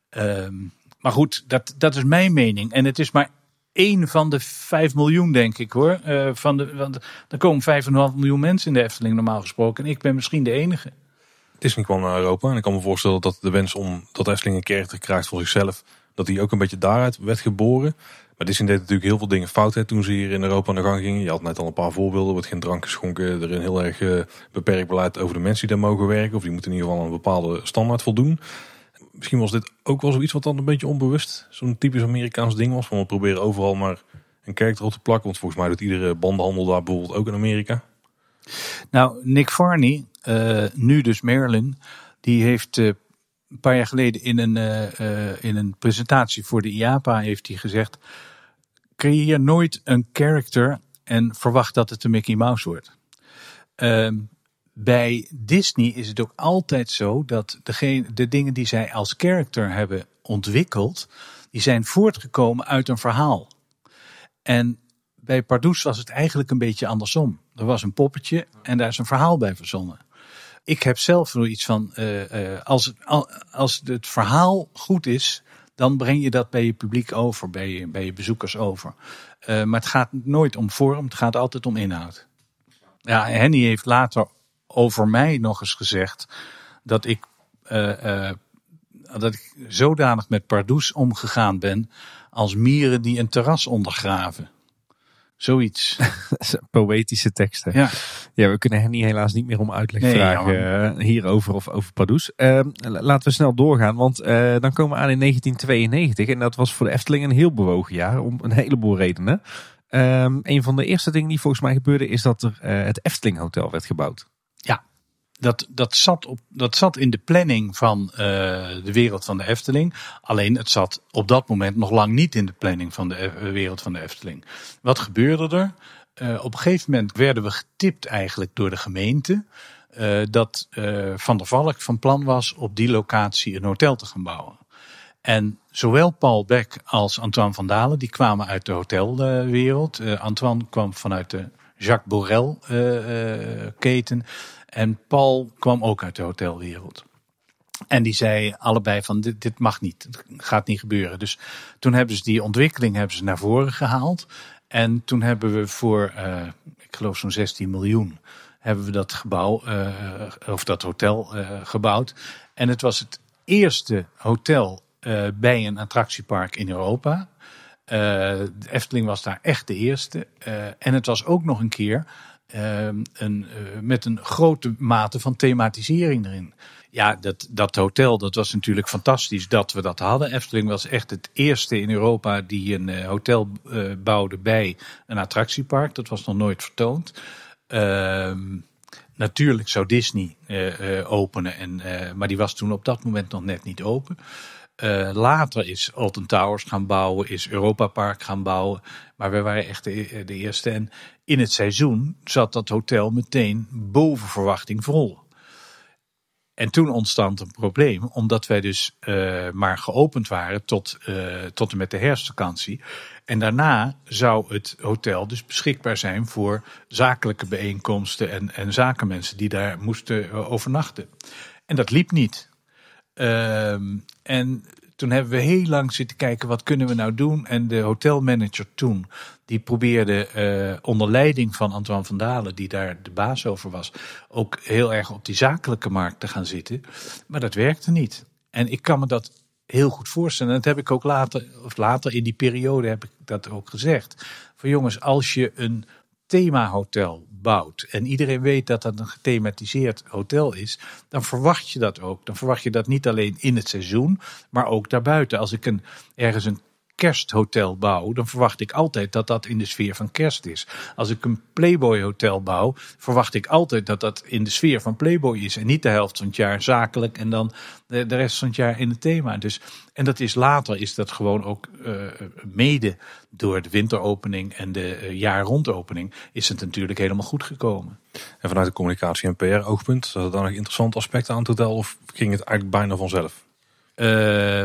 Ehm, maar goed, dat, dat is mijn mening. En het is maar één van de 5 miljoen, denk ik hoor. Van de, want er komen 5,5 miljoen mensen in de Efteling normaal gesproken. En ik ben misschien de enige. Disney kwam naar Europa en ik kan me voorstellen dat de wens om dat Efteling een karakter krijgt voor zichzelf, dat die ook een beetje daaruit werd geboren. Maar Disney deed natuurlijk heel veel dingen fout hè, toen ze hier in Europa aan de gang gingen. Je had net al een paar voorbeelden. Er wordt geen drank geschonken. Er een heel erg uh, beperkt beleid over de mensen die daar mogen werken. Of die moeten in ieder geval een bepaalde standaard voldoen. Misschien was dit ook wel zoiets wat dan een beetje onbewust zo'n typisch Amerikaans ding was. Van we proberen overal maar een karakter op te plakken. Want volgens mij doet iedere bandenhandel daar bijvoorbeeld ook in Amerika. Nou, Nick Varney, nu dus Merlin, die heeft uh, een paar jaar geleden in een, uh, in een presentatie voor de IAPA heeft hij gezegd: creëer nooit een character en verwacht dat het een Mickey Mouse wordt. Ehm, bij Disney is het ook altijd zo dat degene, de dingen die zij als character hebben ontwikkeld, die zijn voortgekomen uit een verhaal. En bij Pardoes was het eigenlijk een beetje andersom. Er was een poppetje en daar is een verhaal bij verzonnen. Ik heb zelf zoiets van, uh, uh, als, als het verhaal goed is, dan breng je dat bij je publiek over, bij je, bij je bezoekers over. Uh, maar het gaat nooit om vorm, het gaat altijd om inhoud. Ja, Henny heeft later over mij nog eens gezegd dat ik, dat ik zodanig met Pardoes omgegaan ben als mieren die een terras ondergraven. Zoiets. Poëtische teksten. Ja. ja, we kunnen Henny helaas niet meer om uitleg nee, vragen ja, hierover of over Pardoes. Uh, laten we snel doorgaan, want uh, dan komen we aan in 1992. En dat was voor de Efteling een heel bewogen jaar, om een heleboel redenen. Um, een van de eerste dingen die volgens mij gebeurde, is dat er uh, het Efteling Hotel werd gebouwd. Ja, dat, dat, zat op, dat zat in de planning van uh, de wereld van de Efteling. Alleen het zat op dat moment nog lang niet in de planning van de e wereld van de Efteling. Wat gebeurde er? Uh, op een gegeven moment werden we getipt eigenlijk door de gemeente. Dat Van der Valk van plan was op die locatie een hotel te gaan bouwen. En zowel Paul Beck als Antoine van Dalen, die kwamen uit de hotelwereld. Antoine kwam vanuit de Jacques Borel uh, keten. En Paul kwam ook uit de hotelwereld. En die zei allebei van dit, dit mag niet, het gaat niet gebeuren. Dus toen hebben ze die ontwikkeling hebben ze naar voren gehaald. En toen hebben we voor, uh, ik geloof zo'n 16 miljoen, hebben we dat gebouw, uh, of dat hotel uh, gebouwd. En het was het eerste hotel bij een attractiepark in Europa. De Efteling was daar echt de eerste. En het was ook nog een keer uh, een, met een grote mate van thematisering erin. Ja, dat, dat hotel, dat was natuurlijk fantastisch dat we dat hadden. Efteling was echt het eerste in Europa die een hotel bouwde bij een attractiepark. Dat was nog nooit vertoond. Ehm, natuurlijk zou Disney openen, en, maar die was toen op dat moment nog net niet open. Later is Alton Towers gaan bouwen, is Europa Park gaan bouwen. Maar we waren echt de, de, eerste. En in het seizoen zat dat hotel meteen boven verwachting vol. En toen ontstond een probleem, omdat wij dus uh, maar geopend waren tot, uh, tot en met de herfstvakantie. En daarna zou het hotel dus beschikbaar zijn voor zakelijke bijeenkomsten en, en zakenmensen die daar moesten overnachten. En dat liep niet. Ehm, en toen hebben we heel lang zitten kijken, wat kunnen we nou doen? En de hotelmanager toen, die probeerde uh, onder leiding van Antoine van Dalen, die daar de baas over was, ook heel erg op die zakelijke markt te gaan zitten. Maar dat werkte niet. En ik kan me dat heel goed voorstellen. En dat heb ik ook later, of later in die periode heb ik dat ook gezegd. Van jongens, als je een themahotel bouwt en iedereen weet dat dat een gethematiseerd hotel is, dan verwacht je dat ook. Dan verwacht je dat niet alleen in het seizoen, maar ook daarbuiten. Als ik een, ergens een kersthotel bouw, dan verwacht ik altijd dat dat in de sfeer van kerst is. Als ik een Playboy hotel bouw, verwacht ik altijd dat dat in de sfeer van Playboy is. En niet de helft van het jaar zakelijk en dan de, rest van het jaar in het thema. Dus, en dat is later is dat gewoon ook uh, mede door de winteropening en de uh, jaarrondopening is het natuurlijk helemaal goed gekomen. En vanuit de communicatie en PR oogpunt, zat er dan nog interessante aspecten aan het hotel of ging het eigenlijk bijna vanzelf? Uh,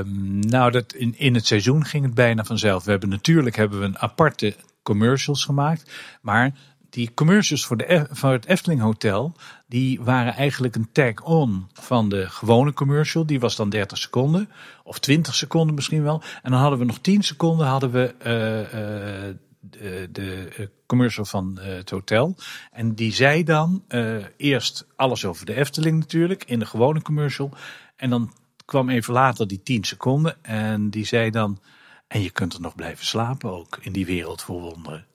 nou, dat in, in het seizoen ging het bijna vanzelf. We hebben natuurlijk hebben we een aparte commercials gemaakt. Maar die commercials voor, de, voor het Efteling Hotel, die waren eigenlijk een tag-on van de gewone commercial. Die was dan 30 seconden, of 20 seconden misschien wel. En dan hadden we nog 10 seconden hadden we uh, uh, de, de, commercial van het hotel. En die zei dan eerst alles over de Efteling natuurlijk, in de gewone commercial. En dan kwam even later die 10 seconden en die zei dan... En je kunt er nog blijven slapen ook in die wereld voor wonderen.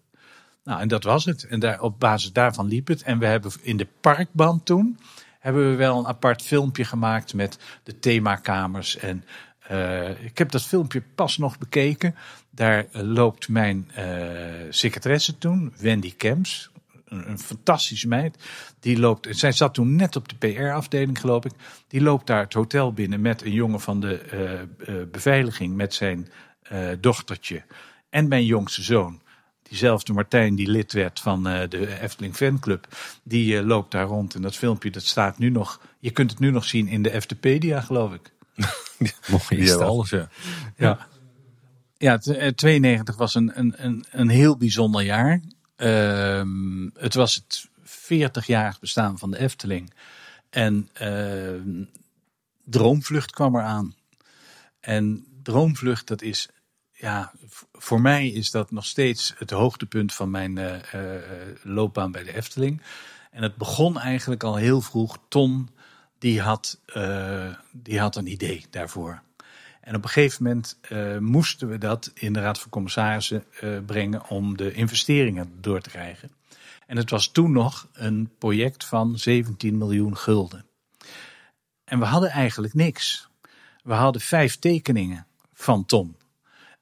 Nou, en dat was het. En daar, op basis daarvan liep het. En we hebben in de parkband toen hebben we wel een apart filmpje gemaakt met de themakamers. En uh, ik heb dat filmpje pas nog bekeken. Daar loopt mijn uh, secretaresse toen, Wendy Kemps. Een, een, fantastische meid. Die loopt, zij zat toen net op de PR-afdeling, geloof ik. Die loopt daar het hotel binnen met een jongen van de uh, beveiliging, met zijn dochtertje en mijn jongste zoon diezelfde Martijn die lid werd van uh, de Efteling fanclub, die uh, loopt daar rond. En dat filmpje dat staat nu nog, je kunt het nu nog zien in de Eftepedia geloof ik. nog iets die alles, ja. Ja, ja 92 was een, een, een, een heel bijzonder jaar. Uh, het was het 40-jarig bestaan van de Efteling. En uh, Droomvlucht kwam eraan. En Droomvlucht, dat is ja, voor mij is dat nog steeds het hoogtepunt van mijn uh, uh, loopbaan bij de Efteling. En het begon eigenlijk al heel vroeg. Ton, die had, uh, die had een idee daarvoor. En op een gegeven moment moesten we dat in de Raad van Commissarissen brengen om de investeringen door te krijgen. En het was toen nog een project van 17 miljoen gulden. En we hadden eigenlijk niks. We hadden vijf tekeningen van Ton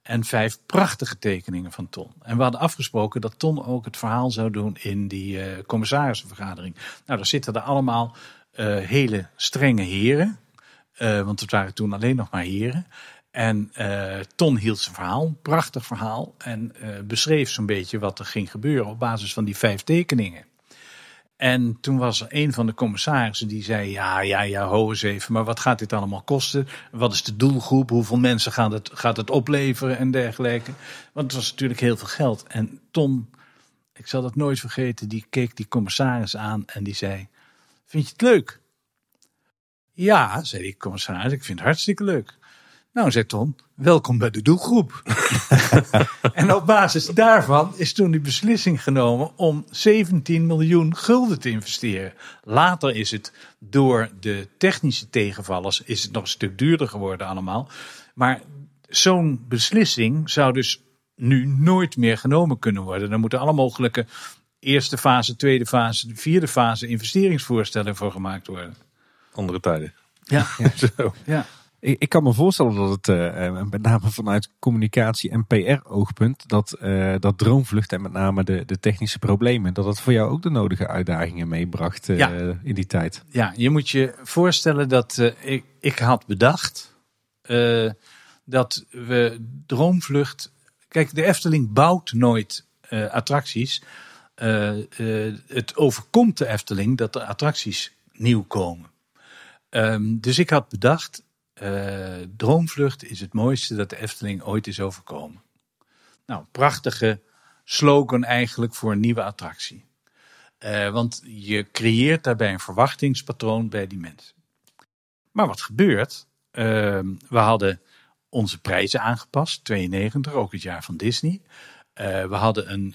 en vijf prachtige tekeningen van Ton. En we hadden afgesproken dat Ton ook het verhaal zou doen in die uh, commissarissenvergadering. Nou, daar zitten er allemaal hele strenge heren. Uh, want het waren toen alleen nog maar heren. En Ton hield zijn verhaal, prachtig verhaal. En beschreef zo'n beetje wat er ging gebeuren op basis van die vijf tekeningen. En toen was er een van de commissarissen die zei: Ja, ja, ja, ho eens even, maar wat gaat dit allemaal kosten? Wat is de doelgroep? Hoeveel mensen gaat het, gaat het opleveren en dergelijke? Want het was natuurlijk heel veel geld. En Ton, ik zal dat nooit vergeten, die keek die commissaris aan en die zei: Vind je het leuk? Ja, zei die commissaris, ik vind het hartstikke leuk. Nou, zei Ton, welkom bij de doelgroep. en op basis daarvan is toen die beslissing genomen om 17 miljoen gulden te investeren. Later is het door de technische tegenvallers is het nog een stuk duurder geworden allemaal. Maar zo'n beslissing zou dus nu nooit meer genomen kunnen worden. Er moeten alle mogelijke eerste fase, tweede fase, vierde fase investeringsvoorstellen voor gemaakt worden. Andere tijden. Ja, ja. Zo. ja. Ik, ik kan me voorstellen dat het, uh, met name vanuit communicatie en PR-oogpunt, dat, uh, dat droomvlucht en met name de, de technische problemen, dat dat voor jou ook de nodige uitdagingen meebracht uh, ja. in die tijd. Ja, je moet je voorstellen dat ik, ik had bedacht dat we droomvlucht. Kijk, de Efteling bouwt nooit attracties. het overkomt de Efteling dat er attracties nieuw komen. Um, dus ik had bedacht, uh, droomvlucht is het mooiste dat de Efteling ooit is overkomen. Nou, prachtige slogan eigenlijk voor een nieuwe attractie. Uh, want je creëert daarbij een verwachtingspatroon bij die mensen. Maar wat gebeurt? Uh, we hadden onze prijzen aangepast, 92, ook het jaar van Disney. we hadden een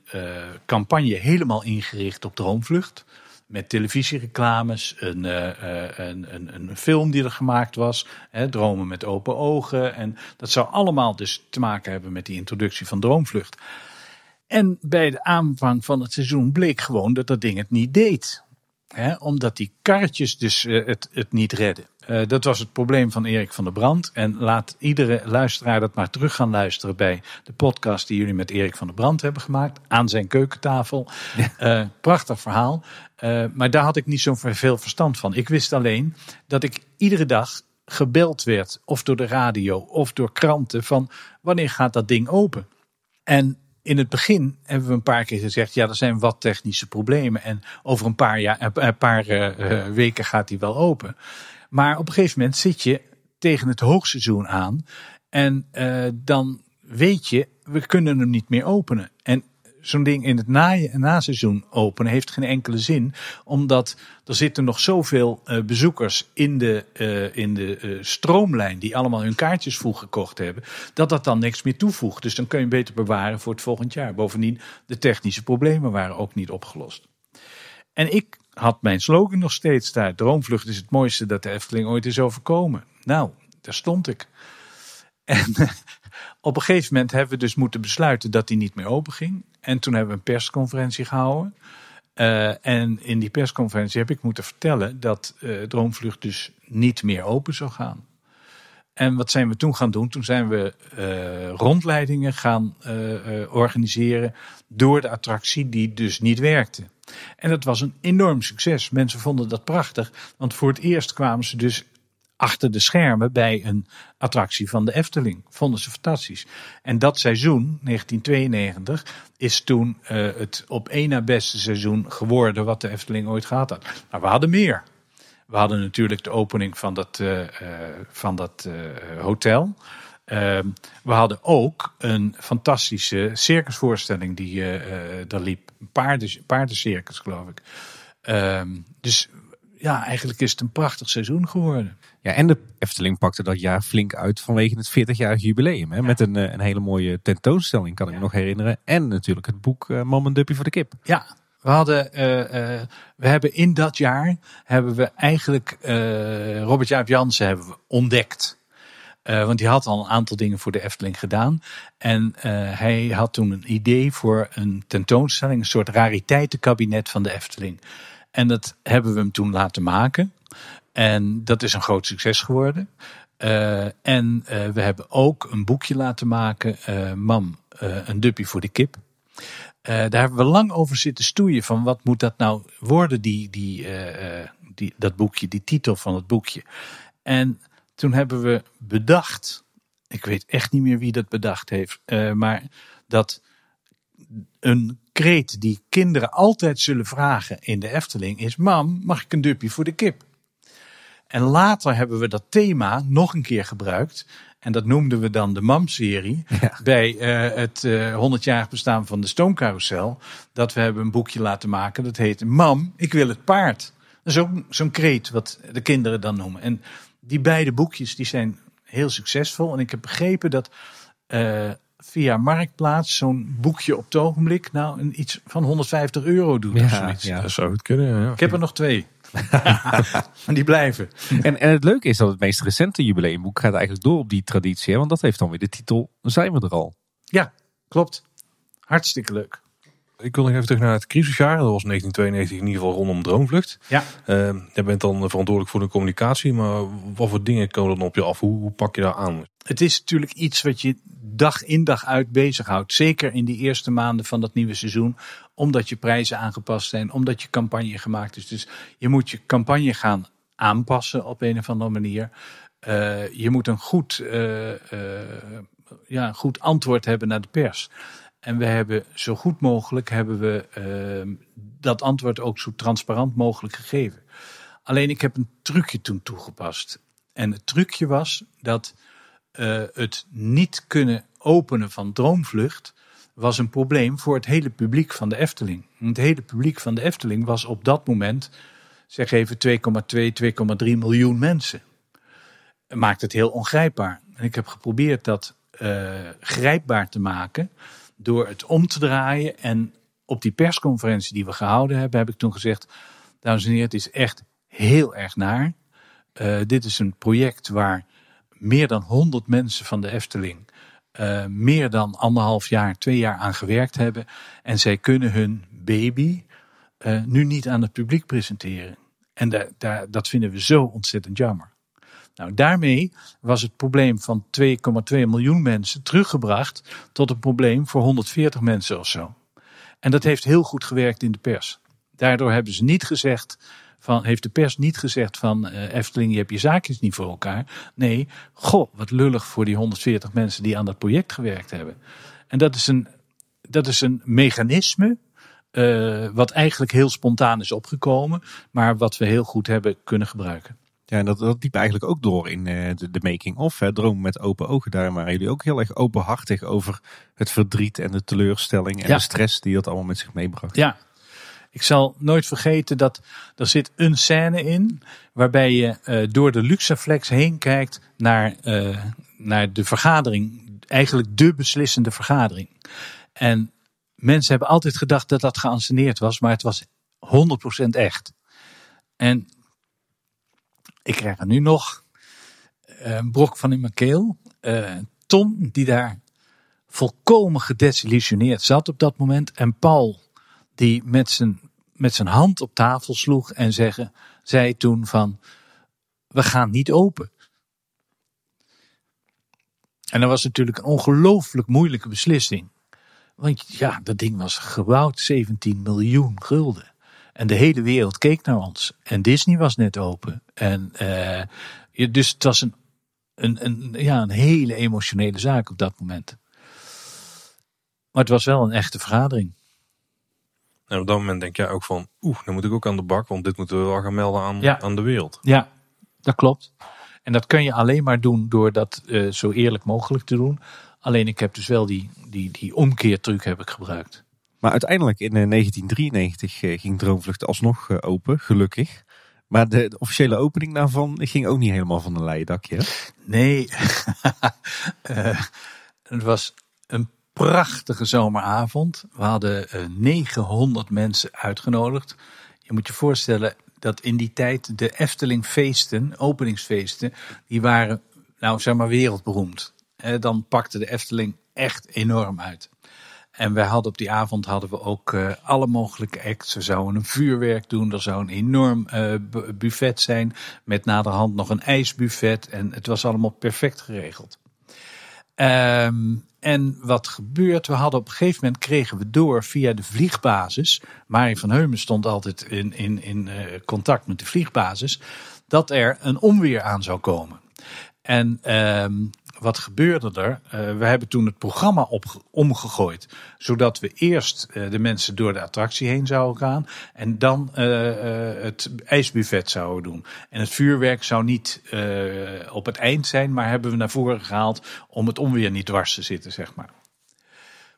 campagne helemaal ingericht op droomvlucht met televisiereclames, een, uh, een, een, een, film die er gemaakt was, hè, Dromen met open ogen. En dat zou allemaal dus te maken hebben met die introductie van Droomvlucht. En bij de aanvang van het seizoen bleek gewoon dat dat ding het niet deed. Hè, omdat die karretjes dus eh, het, het niet redden. Eh, dat was het probleem van Erik van der Brand. En laat iedere luisteraar dat maar terug gaan luisteren bij de podcast die jullie met Erik van der Brand hebben gemaakt. Aan zijn keukentafel. Eh, prachtig verhaal. Maar daar had ik niet zo veel verstand van. Ik wist alleen dat ik iedere dag gebeld werd. Of door de radio of door kranten. Van wanneer gaat dat ding open? En in het begin hebben we een paar keer gezegd: ja, er zijn wat technische problemen. En over een paar, jaar, een paar uh, weken gaat die wel open. Maar op een gegeven moment zit je tegen het hoogseizoen aan. En dan weet je, we kunnen hem niet meer openen. En zo'n ding in het na, naseizoen openen heeft geen enkele zin. Omdat er zitten nog zoveel uh, bezoekers in de, uh, in de stroomlijn die allemaal hun kaartjes vroeg gekocht hebben. Dat dat dan niks meer toevoegt. Dus dan kun je beter bewaren voor het volgend jaar. Bovendien, de technische problemen waren ook niet opgelost. En ik had mijn slogan nog steeds daar. Droomvlucht is het mooiste dat de Efteling ooit is overkomen. Nou, daar stond ik. En op een gegeven moment hebben we dus moeten besluiten dat die niet meer open ging. En toen hebben we een persconferentie gehouden. Uh, en in die persconferentie heb ik moeten vertellen dat uh, Droomvlucht dus niet meer open zou gaan. En wat zijn we toen gaan doen? Toen zijn we uh, rondleidingen gaan organiseren door de attractie die dus niet werkte. En dat was een enorm succes. Mensen vonden dat prachtig, want voor het eerst kwamen ze dus achter de schermen bij een attractie van de Efteling. Vonden ze fantastisch. En dat seizoen, 1992, is toen uh, het op één na beste seizoen geworden wat de Efteling ooit gehad had. Maar we hadden meer. We hadden natuurlijk de opening van dat, uh, uh, van dat hotel. Ehm, we hadden ook een fantastische circusvoorstelling die daar liep. Paarden, paardencircus, geloof ik. Ehm, dus ja, eigenlijk is het een prachtig seizoen geworden. Ja, en de Efteling pakte dat jaar flink uit vanwege het 40-jarig jubileum. Hè? Met een, een hele mooie tentoonstelling, kan ik me nog herinneren. En natuurlijk het boek uh, Mom Duppy voor de kip. Ja, we hadden, uh, uh, we hebben in dat jaar hebben we eigenlijk Robert Jaap Jansen hebben we ontdekt. Want die had al een aantal dingen voor de Efteling gedaan. En hij had toen een idee voor een tentoonstelling, een soort rariteitenkabinet van de Efteling. En dat hebben we hem toen laten maken. En dat is een groot succes geworden. Uh, en we hebben ook een boekje laten maken, Mam, een duppie voor de kip. daar hebben we lang over zitten stoeien van wat moet dat nou worden, die, die, die, dat boekje, die titel van het boekje. En toen hebben we bedacht, ik weet echt niet meer wie dat bedacht heeft, maar dat een kreet die kinderen altijd zullen vragen in de Efteling is: Mam, mag ik een dupje voor de kip? En later hebben we dat thema nog een keer gebruikt. En dat noemden we dan de MAM-serie. Ja. Bij uh, het uh, 100-jarig bestaan van de Stoomcarousel. Dat we hebben een boekje laten maken. Dat heet Mam, ik wil het paard. Dat is ook zo'n kreet wat de kinderen dan noemen. En die beide boekjes die zijn heel succesvol. En ik heb begrepen dat uh, via Marktplaats zo'n boekje op het ogenblik nou een, iets van 150 euro doet. Ja, of zoiets. ja dat zou het kunnen. Ja. Ik heb er nog twee. die blijven. En, en het leuke is dat het meest recente jubileumboek gaat eigenlijk door op die traditie. Hè? Want dat heeft dan weer de titel Zijn we er al? Ja, klopt. Hartstikke leuk. Ik wil nog even terug naar het crisisjaar. Dat was 1992 in ieder geval rondom Droomvlucht. Ja. Uh, jij bent dan verantwoordelijk voor de communicatie. Maar wat voor dingen komen dan op je af? Hoe, hoe pak je daar aan? Het is natuurlijk iets wat je dag in dag uit bezighoudt. Zeker in die eerste maanden van dat nieuwe seizoen. Omdat je prijzen aangepast zijn. Omdat je campagne gemaakt is. Dus je moet je campagne gaan aanpassen op een of andere manier. Uh, je moet een goed, uh, ja, een goed antwoord hebben naar de pers. En we hebben zo goed mogelijk hebben we uh, dat antwoord ook zo transparant mogelijk gegeven. Alleen ik heb een trucje toen toegepast. En het trucje was dat het niet kunnen openen van Droomvlucht was een probleem voor het hele publiek van de Efteling. Het hele publiek van de Efteling was op dat moment, zeg even 2,2, 2,3 miljoen mensen. Maakt het heel ongrijpbaar. En ik heb geprobeerd dat uh, grijpbaar te maken door het om te draaien. En op die persconferentie die we gehouden hebben, heb ik toen gezegd: Dames en heren, het is echt heel erg naar. Uh, dit is een project waar meer dan 100 mensen van de Efteling uh, meer dan anderhalf jaar, twee jaar aan gewerkt hebben. En zij kunnen hun baby eh, nu niet aan het publiek presenteren. En dat vinden we zo ontzettend jammer. Nou, daarmee was het probleem van 2,2 miljoen mensen teruggebracht tot een probleem voor 140 mensen of zo. En dat heeft heel goed gewerkt in de pers. Daardoor hebben ze niet gezegd van, heeft de pers niet gezegd van uh, Efteling, je hebt je zaakjes niet voor elkaar. Nee, goh, wat lullig voor die 140 mensen die aan dat project gewerkt hebben. En dat is een, dat is een mechanisme uh, wat eigenlijk heel spontaan is opgekomen, maar wat we heel goed hebben kunnen gebruiken. Ja, en dat, dat liep eigenlijk ook door in uh, de, de making-of. Droom met open ogen. Daar waren jullie ook heel erg openhartig over het verdriet en de teleurstelling en Ja. de stress die dat allemaal met zich meebracht. Ja, ik zal nooit vergeten dat er zit een scène in waarbij je eh, door de Luxaflex heen kijkt naar, eh, naar de vergadering, eigenlijk de beslissende vergadering. En mensen hebben altijd gedacht dat dat geanceneerd was, maar het was 100% echt. En ik krijg er nu nog eh, een brok van in mijn keel. Tom, die daar volkomen gedesillusioneerd zat op dat moment. En Paul, die met zijn, met zijn hand op tafel sloeg en zeggen, zei toen van, we gaan niet open. En dat was natuurlijk een ongelooflijk moeilijke beslissing. Want ja, dat ding was gebouwd 17 miljoen gulden. En de hele wereld keek naar ons. En Disney was net open. En eh, dus het was een, een, een, ja, een hele emotionele zaak op dat moment. Maar het was wel een echte vergadering. En op dat moment denk jij ook van, oeh, dan moet ik ook aan de bak, want dit moeten we wel gaan melden aan, Ja. aan de wereld. Ja, dat klopt. En dat kun je alleen maar doen door dat eh, zo eerlijk mogelijk te doen. Alleen ik heb dus wel die, die, die omkeertruc heb ik gebruikt. Maar uiteindelijk in eh, 1993 eh, ging Droomvlucht alsnog eh, open, gelukkig. Maar de, de officiële opening daarvan ging ook niet helemaal van een leien dakje. hè? Nee, Eh, het was prachtige zomeravond. We hadden eh, 900 mensen uitgenodigd. Je moet je voorstellen dat in die tijd de Efteling feesten, openingsfeesten, die waren nou zeg maar wereldberoemd. Eh, dan pakte de Efteling echt enorm uit. En wij hadden op die avond hadden we ook eh, alle mogelijke acts. We zouden een vuurwerk doen. Er zou een enorm eh, bu- buffet zijn. Met naderhand nog een ijsbuffet. En het was allemaal perfect geregeld. Ehm, en wat gebeurt? We hadden op een gegeven moment kregen we door via de vliegbasis. Marie van Heumen stond altijd in, in, in eh, contact met de vliegbasis. Dat er een onweer aan zou komen. En ehm, wat gebeurde er? Eh, we hebben toen het programma omgegooid. Zodat we eerst eh, de mensen door de attractie heen zouden gaan. En dan eh, het ijsbuffet zouden doen. En het vuurwerk zou niet op het eind zijn. Maar hebben we naar voren gehaald om het onweer niet dwars te zitten, zeg maar.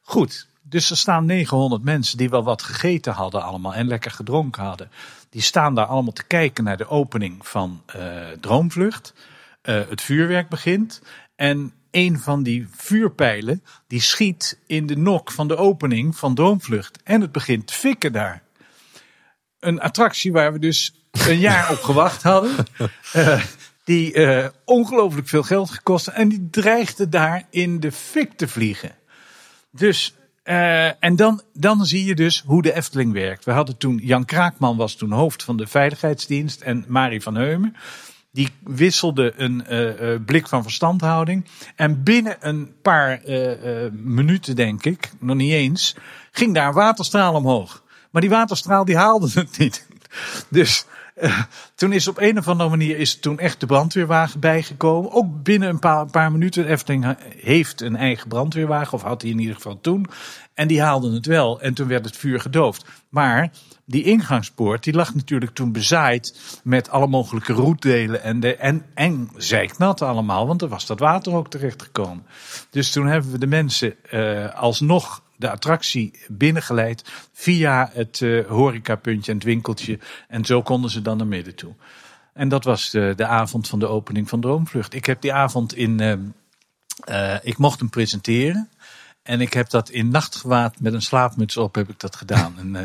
Goed, dus er staan 900 mensen die wel wat gegeten hadden allemaal en lekker gedronken hadden. Die staan daar allemaal te kijken naar de opening van Droomvlucht. Het vuurwerk begint en een van die vuurpijlen die schiet in de nok van de opening van Droomvlucht. En het begint te fikken daar. Een attractie waar we dus een jaar op gewacht hadden. Eh, die eh, ongelooflijk veel geld gekost. En die dreigde daar in de fik te vliegen. Dus, eh, en dan, dan zie je dus hoe de Efteling werkt. We hadden toen, Jan Kraakman was toen hoofd van de veiligheidsdienst en Marie van Heumen. Die wisselde een eh, eh, blik van verstandhouding. En binnen een paar eh, minuten, denk ik, nog niet eens, ging daar een waterstraal omhoog. Maar die waterstraal die haalde het niet. Dus toen is op een of andere manier is toen echt de brandweerwagen bijgekomen. Ook binnen een paar, paar minuten. Efteling heeft een eigen brandweerwagen, of had hij in ieder geval toen. En die haalden het wel. En toen werd het vuur gedoofd. Maar die ingangspoort, die lag natuurlijk toen bezaaid met alle mogelijke roetdelen. En, de, en, en zeiknat allemaal, want er was dat water ook terechtgekomen. Dus toen hebben we de mensen eh, alsnog de attractie binnengeleid via het eh, horecapuntje en het winkeltje. En zo konden ze dan naar midden toe. En dat was de, de avond van de opening van Droomvlucht. Ik heb die avond in. eh, ik mocht hem presenteren. En ik heb dat in nachtgewaad met een slaapmuts op heb ik dat gedaan. En eh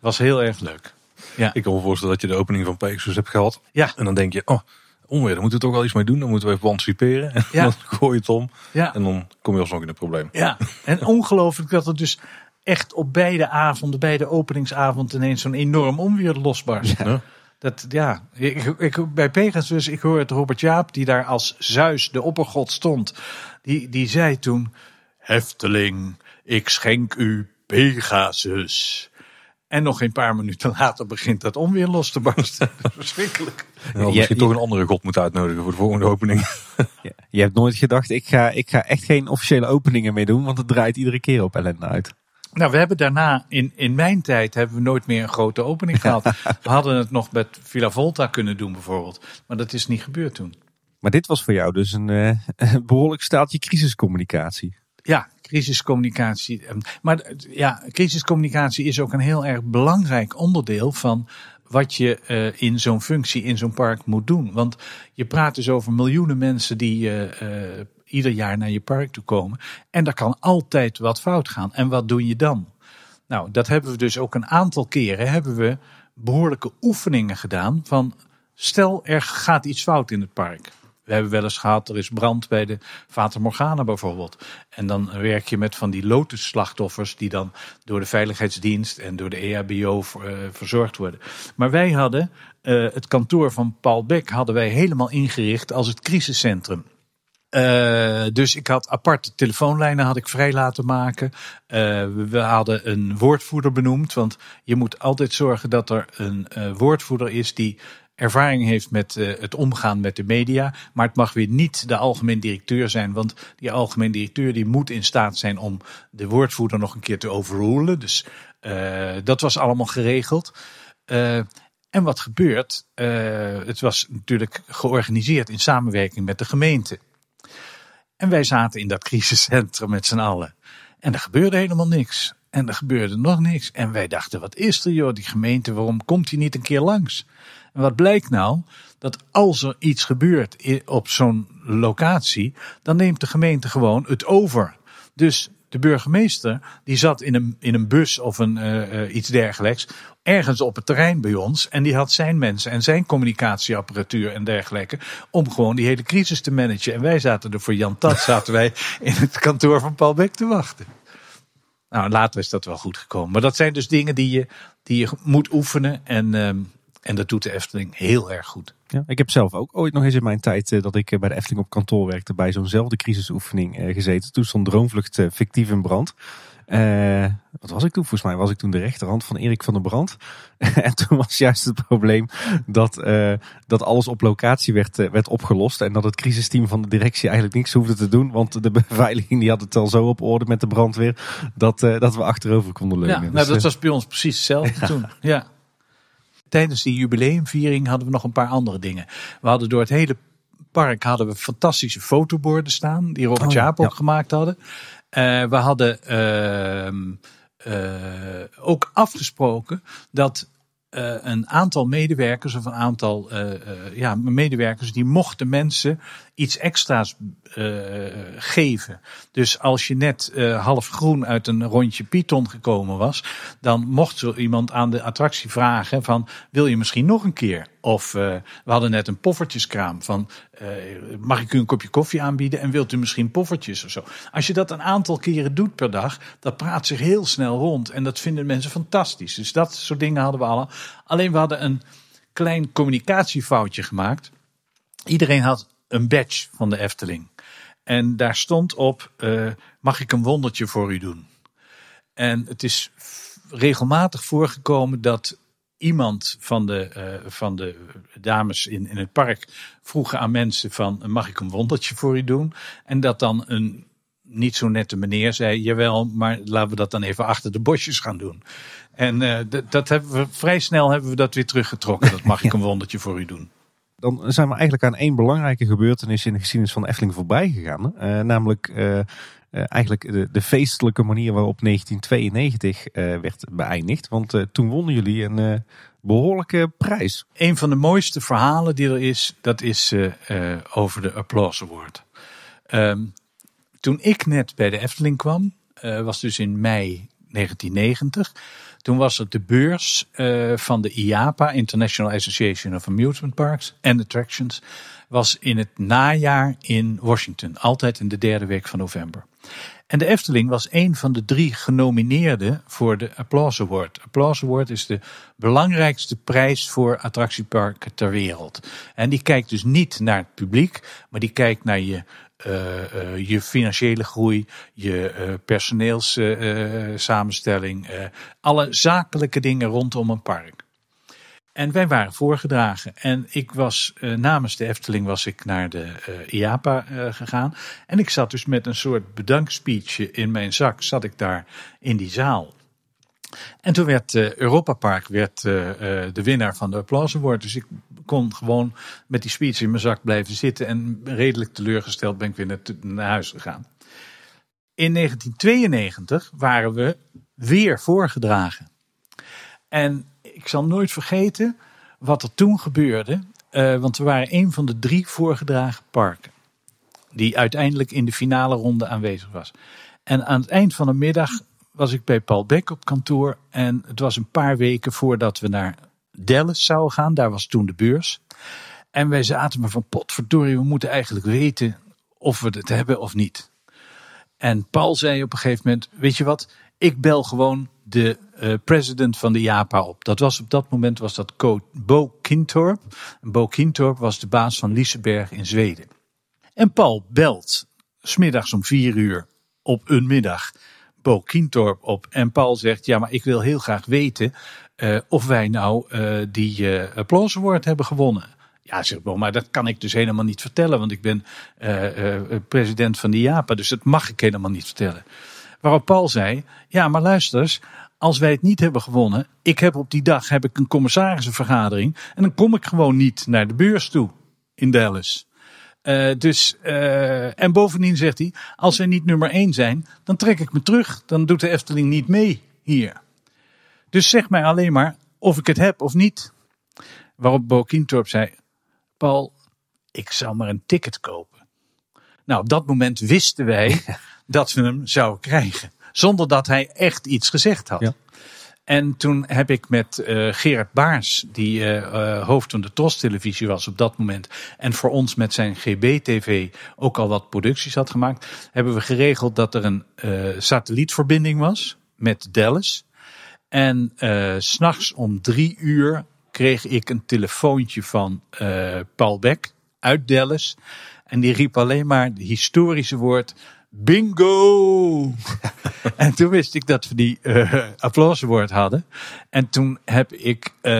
was heel erg leuk. Ja. Ik kan me voorstellen dat je de opening van Pegasus hebt gehad. Ja. En dan denk je, oh, onweer, daar moeten we toch wel iets mee doen. Dan moeten we even anticiperen. En Ja. dan gooi je het om. Ja. En dan kom je alsnog in het probleem. Ja, en ongelooflijk dat er dus echt op beide avonden, bij de openingsavond ineens zo'n enorm onweer losbarst. Ja. Dat, ja, ik, ik, bij Pegasus, ik hoor het Robert Jaap, die daar als Zeus, de oppergod, stond. Die, die zei toen, Hefteling, ik schenk u Pegasus. En nog een paar minuten later begint dat onweer los te barsten. Verschrikkelijk. Je misschien toch een andere god moeten uitnodigen voor de volgende opening. Je hebt nooit gedacht, ik ga, ik ga echt geen officiële openingen meer doen, want het draait iedere keer op ellende uit. Nou, we hebben daarna, in, in mijn tijd, hebben we nooit meer een grote opening gehad. We hadden het nog met Villa Volta kunnen doen bijvoorbeeld. Maar dat is niet gebeurd toen. Maar dit was voor jou dus een, eh, een behoorlijk staaltje crisiscommunicatie. Ja, crisiscommunicatie. Ehm, Maar eh, ja, crisiscommunicatie is ook een heel erg belangrijk onderdeel van wat je eh, in zo'n functie, in zo'n park moet doen. Want je praat dus over miljoenen mensen die eh, ieder jaar naar je park toe komen. En daar kan altijd wat fout gaan. En wat doe je dan? Nou, dat hebben we dus ook een aantal keren hebben we behoorlijke oefeningen gedaan van stel er gaat iets fout in het park. We hebben wel eens gehad, er is brand bij de Fata Morgana bijvoorbeeld. En dan werk je met van die lotusslachtoffers die dan door de veiligheidsdienst en door de E EHBO eh, verzorgd worden. Maar wij hadden eh, het kantoor van Paul Beck hadden wij helemaal ingericht als het crisiscentrum. Eh, dus ik had aparte telefoonlijnen had ik vrij laten maken. Eh, we- hadden een woordvoerder benoemd. Want je moet altijd zorgen dat er een woordvoerder is die ervaring heeft met eh, het omgaan met de media. Maar het mag weer niet de algemeen directeur zijn. Want die algemeen directeur die moet in staat zijn om de woordvoerder nog een keer te overrulen. Dus eh, dat was allemaal geregeld. Eh, en wat gebeurt? Het was natuurlijk georganiseerd in samenwerking met de gemeente. En wij zaten in dat crisiscentrum met z'n allen. En er gebeurde helemaal niks. En er gebeurde nog niks. En wij dachten, wat is er joh, die gemeente, waarom komt die niet een keer langs? En wat blijkt nou? Dat als er iets gebeurt op zo'n locatie, dan neemt de gemeente gewoon het over. Dus de burgemeester, die zat in een, in een bus of een, eh, eh, iets dergelijks, ergens op het terrein bij ons. En die had zijn mensen en zijn communicatieapparatuur en dergelijke, om gewoon die hele crisis te managen. En wij zaten er voor Jan Tat, zaten wij in het kantoor van Paul Beck te wachten. Nou, later is dat wel goed gekomen. Maar dat zijn dus dingen die je, die je moet oefenen. En, ehm, en dat doet de Efteling heel erg goed. Ja, ik heb zelf ook ooit nog eens in mijn tijd eh, dat ik eh, bij de Efteling op kantoor werkte bij zo'nzelfde crisisoefening eh, gezeten. Toen stond Droomvlucht fictief in brand. Eh, wat was ik toen? Volgens mij was ik toen de rechterhand van Erik van der Brand. en toen was juist het probleem dat, eh, dat alles op locatie werd, werd opgelost. En dat het crisisteam van de directie eigenlijk niks hoefde te doen. Want de beveiliging die had het al zo op orde met de brandweer dat, eh, dat we achterover konden leunen. Ja, Dus, nou, dat eh, was bij ons precies hetzelfde toen. Ja. Tijdens die jubileumviering hadden we nog een paar andere dingen. We hadden door het hele park hadden we fantastische fotoborden staan. Die Robert Oh ja, Jaap ook ja. gemaakt hadden. Eh, we hadden ehm, eh, ook afgesproken dat eh, een aantal medewerkers of een aantal ja, medewerkers die mochten mensen iets extra's eh, geven. Dus als je net eh, half groen uit een rondje Python gekomen was, dan mocht zo iemand aan de attractie vragen van wil je misschien nog een keer? Of eh, we hadden net een poffertjeskraam van mag ik u een kopje koffie aanbieden en wilt u misschien poffertjes of zo? Als je dat een aantal keren doet per dag, dat praat zich heel snel rond en dat vinden mensen fantastisch. Dus dat soort dingen hadden we al. Alleen we hadden een klein communicatiefoutje gemaakt. Iedereen had een badge van de Efteling. En daar stond op: eh, Mag ik een wondertje voor u doen? En het is regelmatig voorgekomen dat iemand van de, eh, van de dames in, in het park vroegen aan mensen: van, Mag ik een wondertje voor u doen? En dat dan een niet zo nette meneer zei: Jawel, maar laten we dat dan even achter de bosjes gaan doen. En eh, dat hebben we vrij snel hebben we dat weer teruggetrokken. Dat mag ik een wondertje voor u doen. Dan zijn we eigenlijk aan één belangrijke gebeurtenis in de geschiedenis van de Efteling voorbij gegaan. Eh, namelijk eh, eh, eigenlijk de, de feestelijke manier waarop 1992 eh, werd beëindigd. Want toen wonnen jullie een eh, behoorlijke prijs. Een van de mooiste verhalen die er is, dat is over de Applause Award. Ehm, toen ik net bij de Efteling kwam, was dus in mei 1990. Toen was het de beurs eh, van de IAPA, International Association of Amusement Parks and Attractions, was in het najaar in Washington. Altijd in de derde week van november. En de Efteling was een van de drie genomineerden voor de Applause Award. Applause Award is de belangrijkste prijs voor attractieparken ter wereld. En die kijkt dus niet naar het publiek, maar die kijkt naar je je financiële groei, je uh, personeelssamenstelling, alle zakelijke dingen rondom een park. En wij waren voorgedragen. En ik was namens de Efteling was ik naar de IAPA gegaan. En ik zat dus met een soort bedankspeechje in mijn zak, zat ik daar in die zaal. En toen werd uh, Europa Park werd, uh, uh, de winnaar van de Applause Award. Dus ik kon gewoon met die speech in mijn zak blijven zitten. En redelijk teleurgesteld ben ik weer naar, naar huis gegaan. In 1992 waren we weer voorgedragen. En ik zal nooit vergeten wat er toen gebeurde. want we waren een van de drie voorgedragen parken. Die uiteindelijk in de finale ronde aanwezig was. En aan het eind van de middag was ik bij Paul Beck op kantoor. En het was een paar weken voordat we naar Dallas zouden gaan. Daar was toen de beurs. En wij zaten maar van potverdorie, we moeten eigenlijk weten of we het hebben of niet. En Paul zei op een gegeven moment, weet je wat, ik bel gewoon de uh, president van de JAPA op. Dat was op dat moment was dat Bo Kintorp. En Bo Kintorp was de baas van Liseberg in Zweden. En Paul belt smiddags om vier uur op een middag Bo Kientorp op. En Paul zegt, ja, maar ik wil heel graag weten uh, of wij nou uh, die uh, hebben gewonnen. Ja, zegt Bo, maar dat kan ik dus helemaal niet vertellen, want ik ben president van de JAPA, dus dat mag ik helemaal niet vertellen. Waarop Paul zei, ja, maar luister eens, als wij het niet hebben gewonnen, ik heb op die dag heb ik een commissarissenvergadering en dan kom ik gewoon niet naar de beurs toe in Dallas. Uh, dus, uh, en bovendien zegt hij, als wij niet nummer 1 zijn, dan trek ik me terug. Dan doet de Efteling niet mee hier. Dus zeg mij alleen maar of ik het heb of niet. Waarop Bo Kientorp zei, Paul, ik zou maar een ticket kopen. Nou, op dat moment wisten wij dat we hem zouden krijgen. Zonder dat hij echt iets gezegd had. Ja. En toen heb ik met uh, Gerard Baars, die uh, uh, hoofd van de Tros televisie was op dat moment. En voor ons met zijn GB-TV ook al wat producties had gemaakt. Hebben we geregeld dat er een satellietverbinding was met Dallas. En s'nachts om drie uur kreeg ik een telefoontje van Paul Beck uit Dallas. En die riep alleen maar het historische woord Bingo! en toen wist ik dat we die uh, hadden. En toen heb ik uh,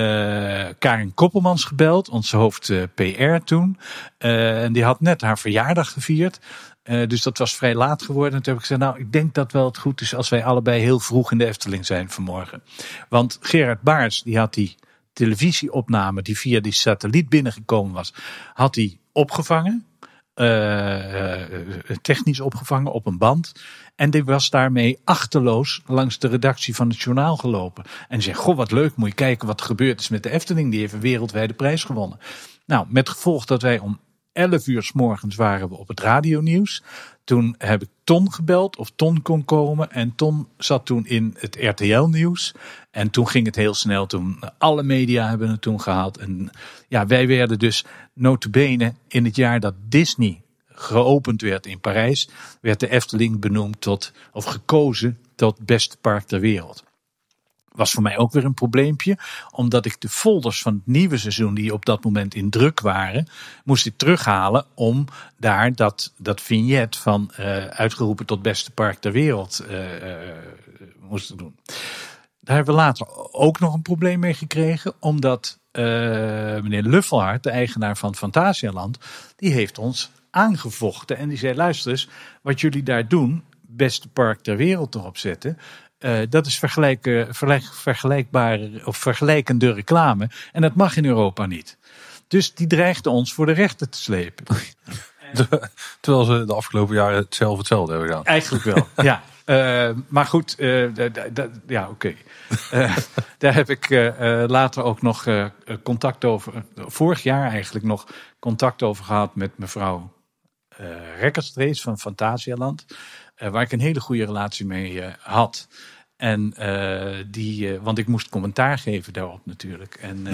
Karin Koppelmans gebeld, onze hoofd uh, PR toen. en die had net haar verjaardag gevierd. dus dat was vrij laat geworden. En toen heb ik gezegd, nou, ik denk dat wel het goed is als wij allebei heel vroeg in de Efteling zijn vanmorgen. Want Gerard Baars, die had die televisieopname die via die satelliet binnengekomen was, had hij opgevangen. Uh, technisch opgevangen op een band. En die was daarmee achterloos langs de redactie van het journaal gelopen. En zei: Goh, wat leuk, moet je kijken wat er gebeurd is met de Efteling. Die heeft een wereldwijde prijs gewonnen. Nou, met gevolg dat wij om 11 uur s morgens waren we op het radionieuws. Toen heb ik Ton gebeld of Ton kon komen. En Ton zat toen in het RTL-nieuws. En toen ging het heel snel. Toen alle media hebben het toen gehaald. En ja, wij werden dus notabene in het jaar dat Disney geopend werd in Parijs, werd de Efteling benoemd tot, of gekozen tot beste park ter wereld was voor mij ook weer een probleempje. Omdat ik de folders van het nieuwe seizoen, die op dat moment in druk waren, moest ik terughalen om daar dat, dat vignet van uh, uitgeroepen tot beste park ter wereld uh, uh, moesten doen. Daar hebben we later ook nog een probleem mee gekregen, omdat meneer Luffelhart, de eigenaar van Fantasialand, die heeft ons aangevochten. En die zei: luister eens, wat jullie daar doen, beste park ter wereld erop zetten. Uh, dat is vergelijk, vergelijkbare of vergelijkende reclame. En dat mag in Europa niet. Dus die dreigde ons voor de rechter te slepen. Terwijl ze de afgelopen jaren hetzelfde hetzelfde hebben gedaan. Eigenlijk wel, ja. Uh, maar goed, uh, ja, oké. Okay. daar heb ik later ook nog contact over, vorig jaar eigenlijk nog contact over gehad met mevrouw Rekkerstrees van Fantasialand. waar ik een hele goede relatie mee had. En die, want ik moest commentaar geven daarop natuurlijk. En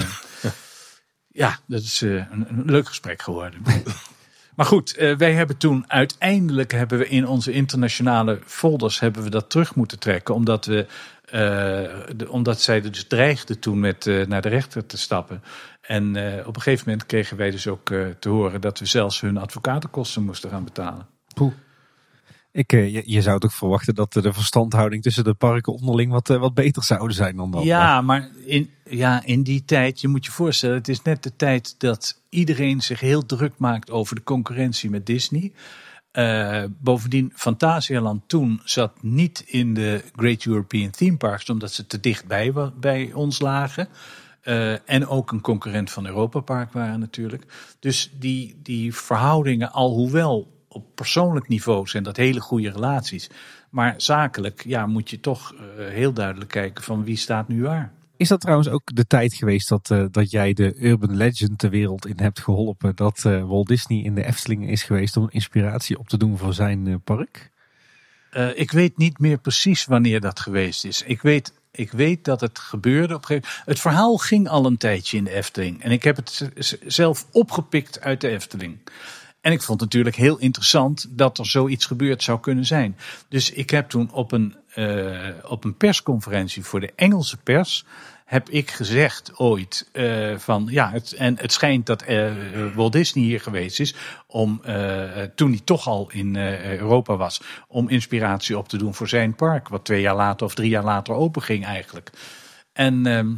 ja, dat is een, een, leuk gesprek geworden. Maar goed, uh, wij hebben toen uiteindelijk hebben we in onze internationale folders hebben we dat terug moeten trekken. Omdat, we, de, omdat zij dus dreigden toen met uh, naar de rechter te stappen. En op een gegeven moment kregen wij dus ook te horen dat we zelfs hun advocatenkosten moesten gaan betalen. Poeh. Ik, je, je, zou toch verwachten dat de verstandhouding tussen de parken onderling wat, wat beter zouden zijn dan dat. Ja, maar in, ja, in die tijd, je moet je voorstellen, het is net de tijd dat iedereen zich heel druk maakt over de concurrentie met Disney. Uh, bovendien, Fantasialand toen zat niet in de Great European Theme Parks, omdat ze te dicht bij, bij ons lagen. Uh, en ook een concurrent van Europa Park waren natuurlijk. Dus die, die verhoudingen, alhoewel op persoonlijk niveau zijn dat hele goede relaties. Maar zakelijk ja, moet je toch uh, heel duidelijk kijken van wie staat nu waar. Is dat trouwens ook de tijd geweest dat, uh, dat jij de urban legend de wereld in hebt geholpen? Dat uh, Walt Disney in de Efteling is geweest om inspiratie op te doen voor zijn uh, park? ik weet niet meer precies wanneer dat geweest is. Ik weet, ik weet dat het gebeurde op een gegeven moment. Het verhaal ging al een tijdje in de Efteling. En ik heb het zelf opgepikt uit de Efteling. En ik vond het natuurlijk heel interessant dat er zoiets gebeurd zou kunnen zijn. Dus ik heb toen op een, uh, op een persconferentie voor de Engelse pers heb ik gezegd ooit uh, van ja, het, en het schijnt dat uh, Walt Disney hier geweest is om toen hij toch al in Europa was, om inspiratie op te doen voor zijn park, wat twee jaar later of drie jaar later open ging eigenlijk. En ehm,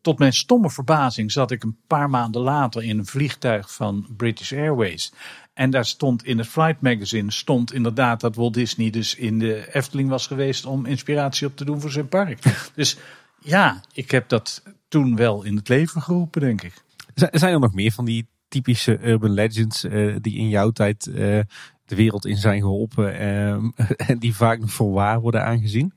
tot mijn stomme verbazing zat ik een paar maanden later in een vliegtuig van British Airways. En daar stond in het Flight Magazine stond inderdaad dat Walt Disney dus in de Efteling was geweest om inspiratie op te doen voor zijn park. Dus ja, ik heb dat toen wel in het leven geroepen, denk ik. Zijn er nog meer van die typische urban legends uh, die in jouw tijd uh, de wereld in zijn geholpen uh, en die vaak nog voor waar worden aangezien?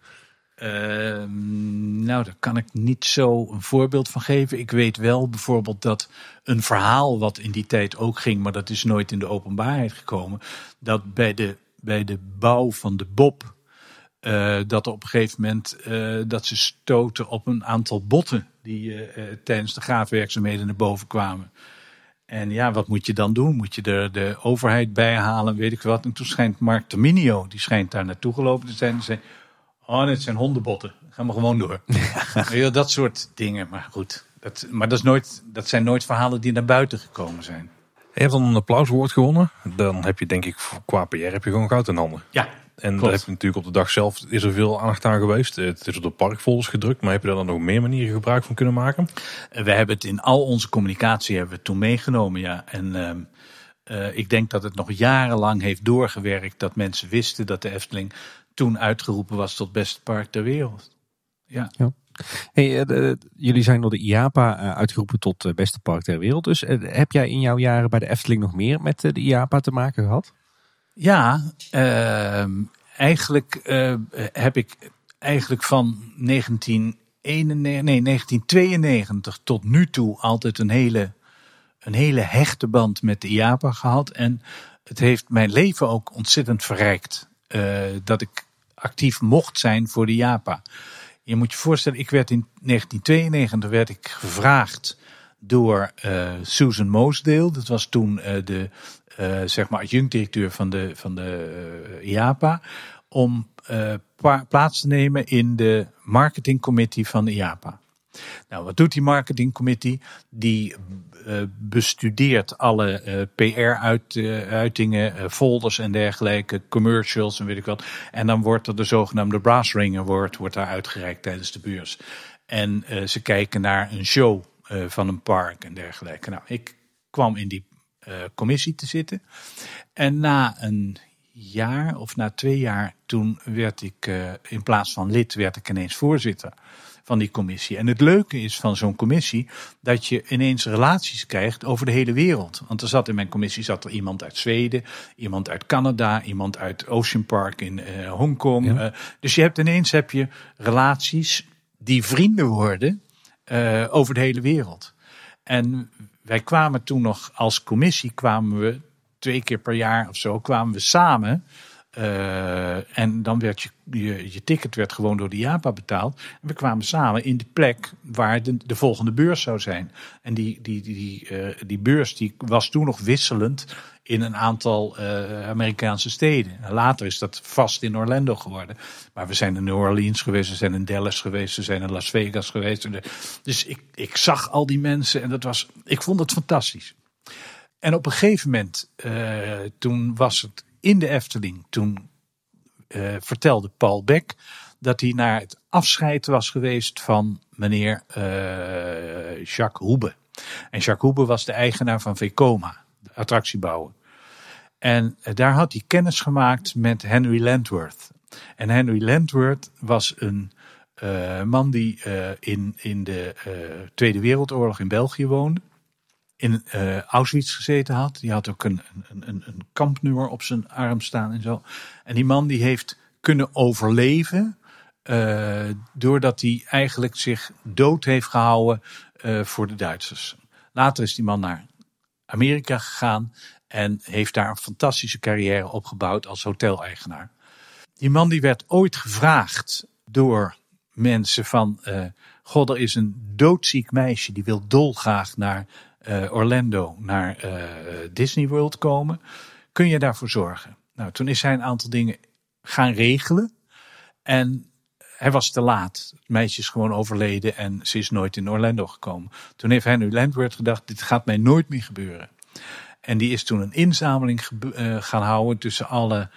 Ehm, nou, daar kan ik niet zo een voorbeeld van geven. Ik weet wel bijvoorbeeld dat een verhaal wat in die tijd ook ging, maar dat is nooit in de openbaarheid gekomen, dat bij de, bij de bouw van de Bob, uh, dat op een gegeven moment uh, dat ze stoten op een aantal botten die uh, tijdens de graafwerkzaamheden naar boven kwamen. En ja, wat moet je dan doen? Moet je er de overheid bij halen, weet ik wat. En toen schijnt Mark Terminio, die schijnt daar naartoe gelopen te zijn. En zei, Oh, het zijn hondenbotten. Gaan we gewoon door. Ja. dat soort dingen. Maar goed, dat, maar dat, is nooit, dat zijn nooit verhalen die naar buiten gekomen zijn. Je hebt dan een applauswoord gewonnen. Dan heb je denk ik qua PR heb je gewoon goud in handen. Ja, En daar heb je natuurlijk op de dag zelf is er veel aandacht aan geweest. Het is op de parkfolders gedrukt. Maar heb je daar dan nog meer manieren gebruik van kunnen maken? We hebben het in al onze communicatie hebben we toen meegenomen. Ja. En uh, ik denk dat het nog jarenlang heeft doorgewerkt. Dat mensen wisten dat de Efteling toen uitgeroepen was tot beste park ter wereld. Ja. ja. Hey, uh, jullie zijn door de IAPA uh, uitgeroepen tot uh, beste park ter wereld. Dus heb jij in jouw jaren bij de Efteling nog meer met de IAPA te maken gehad? Ja, ehm, eigenlijk heb ik eigenlijk van 1991, nee, 1992 tot nu toe altijd een hele, een hele hechte band met de IAPA gehad. En het heeft mijn leven ook ontzettend verrijkt dat ik actief mocht zijn voor de JAPA. Je moet je voorstellen, ik werd in 1992 werd ik gevraagd door uh, Susan Moosdale. Dat was toen uh, de uh, zeg maar adjunct-directeur van de, van de IAPA. Om plaats te nemen in de marketingcommittee van de IAPA. Nou, wat doet die marketingcommittee? Die uh, bestudeert alle uh, PR-uitingen, uh, folders en dergelijke, commercials en weet ik wat. En dan wordt er de zogenaamde Brass Ring Award wordt daar uitgereikt tijdens de beurs. En ze kijken naar een show van een park en dergelijke. Nou, ik kwam in die commissie te zitten. En na een jaar of na twee jaar, toen werd ik in plaats van lid, werd ik ineens voorzitter van die commissie. En het leuke is van zo'n commissie dat je ineens relaties krijgt over de hele wereld. Want er zat in mijn commissie zat er iemand uit Zweden, iemand uit Canada, iemand uit Ocean Park in uh, Hongkong. Ja. Uh, dus je hebt ineens heb je relaties die vrienden worden uh, over de hele wereld. En wij kwamen toen nog als commissie kwamen we twee keer per jaar of zo kwamen we samen Uh, en dan werd je, je, je, ticket werd gewoon door de JAPA betaald. En we kwamen samen in de plek waar de, de volgende beurs zou zijn. En die, die, die, die, die beurs die was toen nog wisselend in een aantal uh, Amerikaanse steden. Later is dat vast in Orlando geworden. Maar we zijn in New Orleans geweest, we zijn in Dallas geweest, we zijn in Las Vegas geweest. Dus ik, ik zag al die mensen en dat was, ik vond het fantastisch. En op een gegeven moment, toen was het in de Efteling, toen uh, vertelde Paul Beck dat hij naar het afscheid was geweest van meneer uh, Jacques Hoebe. En Jacques Hoebe was de eigenaar van Vekoma, de attractiebouwer. En uh, daar had hij kennis gemaakt met Henry Landworth. En Henry Landworth was een man die in, in de Tweede Wereldoorlog in België woonde in uh, Auschwitz gezeten had. Die had ook een, een, een, een kampnummer op zijn arm staan en zo. En die man die heeft kunnen overleven. Uh, doordat hij eigenlijk zich dood heeft gehouden uh, voor de Duitsers. Later is die man naar Amerika gegaan en heeft daar een fantastische carrière opgebouwd als hoteleigenaar. Die man die werd ooit gevraagd door mensen van, god er is een doodziek meisje die wil dolgraag naar Orlando naar uh, Disney World komen. Kun je daarvoor zorgen? Nou, toen is hij een aantal dingen gaan regelen. En hij was te laat. Het meisje is gewoon overleden en ze is nooit in Orlando gekomen. Toen heeft Henry Landworth gedacht, dit gaat mij nooit meer gebeuren. En die is toen een inzameling uh, gaan houden tussen alle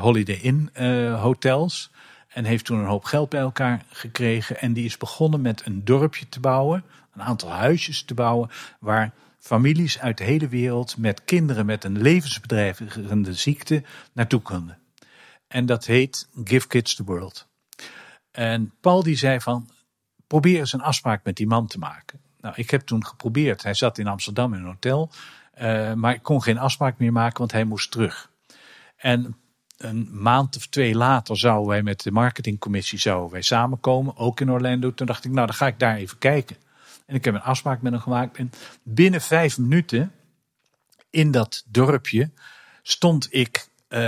Holiday Inn hotels. En heeft toen een hoop geld bij elkaar gekregen. En die is begonnen met een dorpje te bouwen een aantal huisjes te bouwen waar families uit de hele wereld met kinderen met een levensbedreigende ziekte naartoe konden. En dat heet Give Kids the World. En Paul die zei van, probeer eens een afspraak met die man te maken. Nou, ik heb toen geprobeerd. Hij zat in Amsterdam in een hotel, uh, maar ik kon geen afspraak meer maken, want hij moest terug. En een maand of twee later zouden wij met de marketingcommissie zouden wij samenkomen, ook in Orlando. Toen dacht ik, nou dan ga ik daar even kijken. En ik heb een afspraak met hem gemaakt. En binnen vijf minuten in dat dorpje stond ik uh,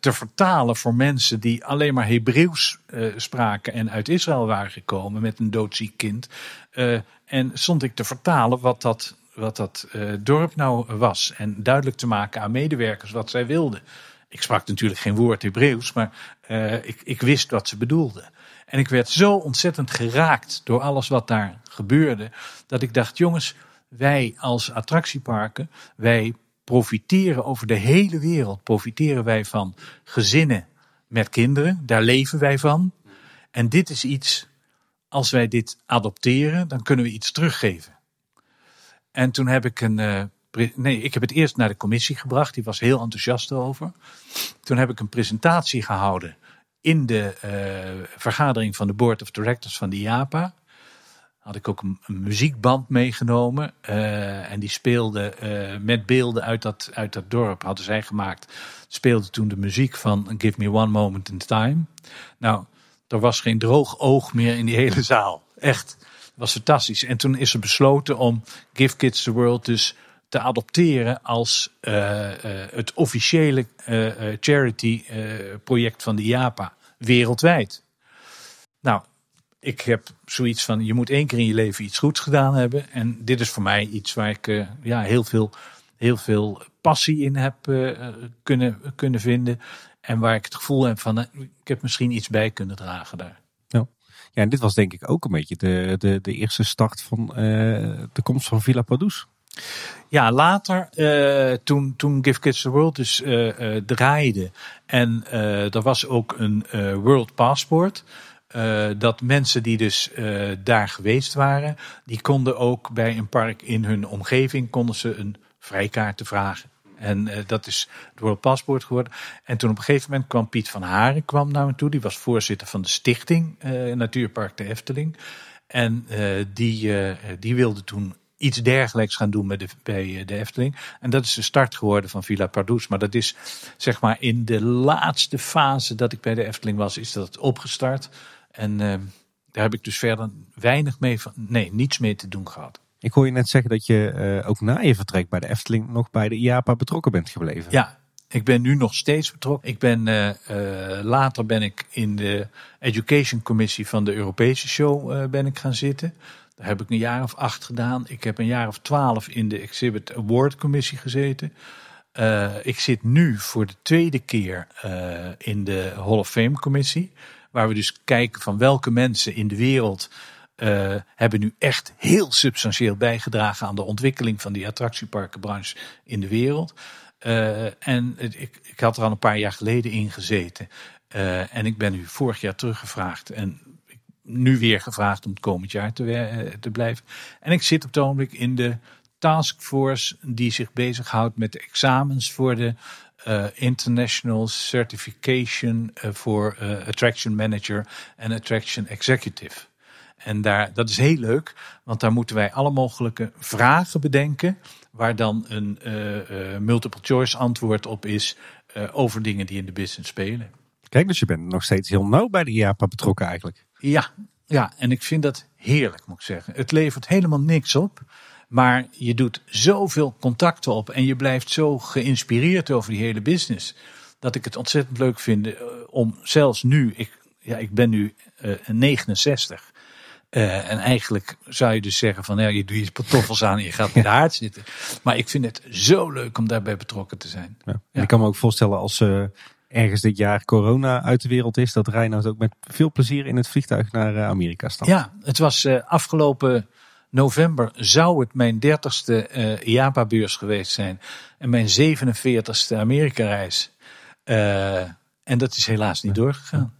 te vertalen voor mensen die alleen maar Hebreeuws uh, spraken en uit Israël waren gekomen met een doodziek kind. Uh, en stond ik te vertalen wat dat, wat dat dorp nou was. En duidelijk te maken aan medewerkers wat zij wilden. Ik sprak natuurlijk geen woord Hebreeuws, maar ik, ik wist wat ze bedoelden. En ik werd zo ontzettend geraakt door alles wat daar gebeurde, dat ik dacht, jongens, wij als attractieparken, wij profiteren over de hele wereld, profiteren wij van gezinnen met kinderen, daar leven wij van. En dit is iets, als wij dit adopteren, dan kunnen we iets teruggeven. En toen heb ik een, uh, nee, ik heb het eerst naar de commissie gebracht, die was heel enthousiast over. Toen heb ik een presentatie gehouden in de uh, vergadering van de Board of Directors van de IAPA had ik ook een, muziekband meegenomen. Uh, en die speelde uh, met beelden uit dat, uit dat dorp, hadden zij gemaakt. Speelde toen de muziek van Give Me One Moment in Time. Nou, er was geen droog oog meer in die hele zaal. Echt, was fantastisch. En toen is er besloten om Give Kids the World dus te adopteren als uh, het officiële charity project van de IAPA wereldwijd. Nou, ik heb zoiets van, je moet één keer in je leven iets goeds gedaan hebben. En dit is voor mij iets waar ik ja, heel, veel, heel veel passie in heb kunnen, kunnen vinden. En waar ik het gevoel heb van, ik heb misschien iets bij kunnen dragen daar. Ja. Ja, en dit was denk ik ook een beetje de, de, de eerste start van de komst van Villa Padus. Ja, later, uh, toen, toen Give Kids the World dus uh, uh, draaide en er was ook een World Passport, dat mensen die dus daar geweest waren, die konden ook bij een park in hun omgeving konden ze een vrijkaart te vragen. En dat is het World Paspoort geworden. En toen op een gegeven moment kwam Piet van Haren kwam naar me toe. Die was voorzitter van de stichting Natuurpark de Efteling. En die, die wilde toen iets dergelijks gaan doen met de, bij de Efteling. En dat is de start geworden van Villa Pardoes. Maar dat is zeg maar in de laatste fase dat ik bij de Efteling was, is dat opgestart. En uh, daar heb ik dus verder weinig mee, van, nee, niets mee te doen gehad. Ik hoor je net zeggen dat je uh, ook na je vertrek bij de Efteling nog bij de IAPA betrokken bent gebleven. Ja, Ik ben nu nog steeds betrokken. Ik ben, uh, uh, later ben ik in de Education Commissie van de Europese Show uh, ben ik gaan zitten. Daar heb ik een jaar of acht gedaan. Ik heb een jaar of twaalf in de Exhibit Award Commissie gezeten. ik zit nu voor de tweede keer in de Hall of Fame Commissie. Waar we dus kijken van welke mensen in de wereld uh, hebben nu echt heel substantieel bijgedragen aan de ontwikkeling van die attractieparkenbranche in de wereld. En ik, ik had er al een paar jaar geleden in gezeten. En ik ben nu vorig jaar teruggevraagd. En nu weer gevraagd om het komend jaar te, te blijven. En ik zit op het ogenblik in de taskforce die zich bezighoudt met de examens voor de uh, International Certification voor uh, Attraction Manager en Attraction Executive. En daar, dat is heel leuk, want daar moeten wij alle mogelijke vragen bedenken. Waar dan een multiple choice antwoord op is over dingen die in de business spelen. Kijk, dus je bent nog steeds heel nauw bij de IAPA betrokken eigenlijk. Ja, ja, en ik vind dat heerlijk, moet ik zeggen. Het levert helemaal niks op. Maar je doet zoveel contacten op en je blijft zo geïnspireerd over die hele business. Dat ik het ontzettend leuk vind om zelfs nu, ik, ja, ik ben nu 69. Uh, en eigenlijk zou je dus zeggen van ja, je doet je pantoffels aan en je gaat in de haard zitten. Maar ik vind het zo leuk om daarbij betrokken te zijn. Ja. Ja. Ik kan me ook voorstellen als uh, ergens dit jaar corona uit de wereld is, dat Reinoud ook met veel plezier in het vliegtuig naar uh, Amerika stapt. Ja, het was afgelopen november zou het mijn dertigste IAPA-beurs geweest zijn. En mijn 47ste Amerika-reis. en dat is helaas niet doorgegaan.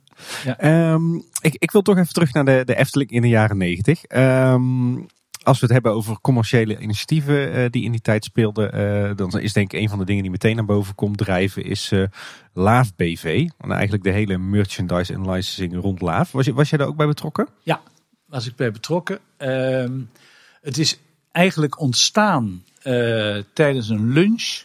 Ja. Um, ik, ik, wil toch even terug naar de, de Efteling in de jaren negentig. Um, als we het hebben over commerciële initiatieven uh, die in die tijd speelden, uh, dan is denk ik een van de dingen die meteen naar boven komt drijven, is uh, Laaf BV. En eigenlijk de hele merchandise en licensing rond Laaf. Was, je, was jij daar ook bij betrokken? Ja, was ik bij betrokken. Um, het is eigenlijk ontstaan tijdens een lunch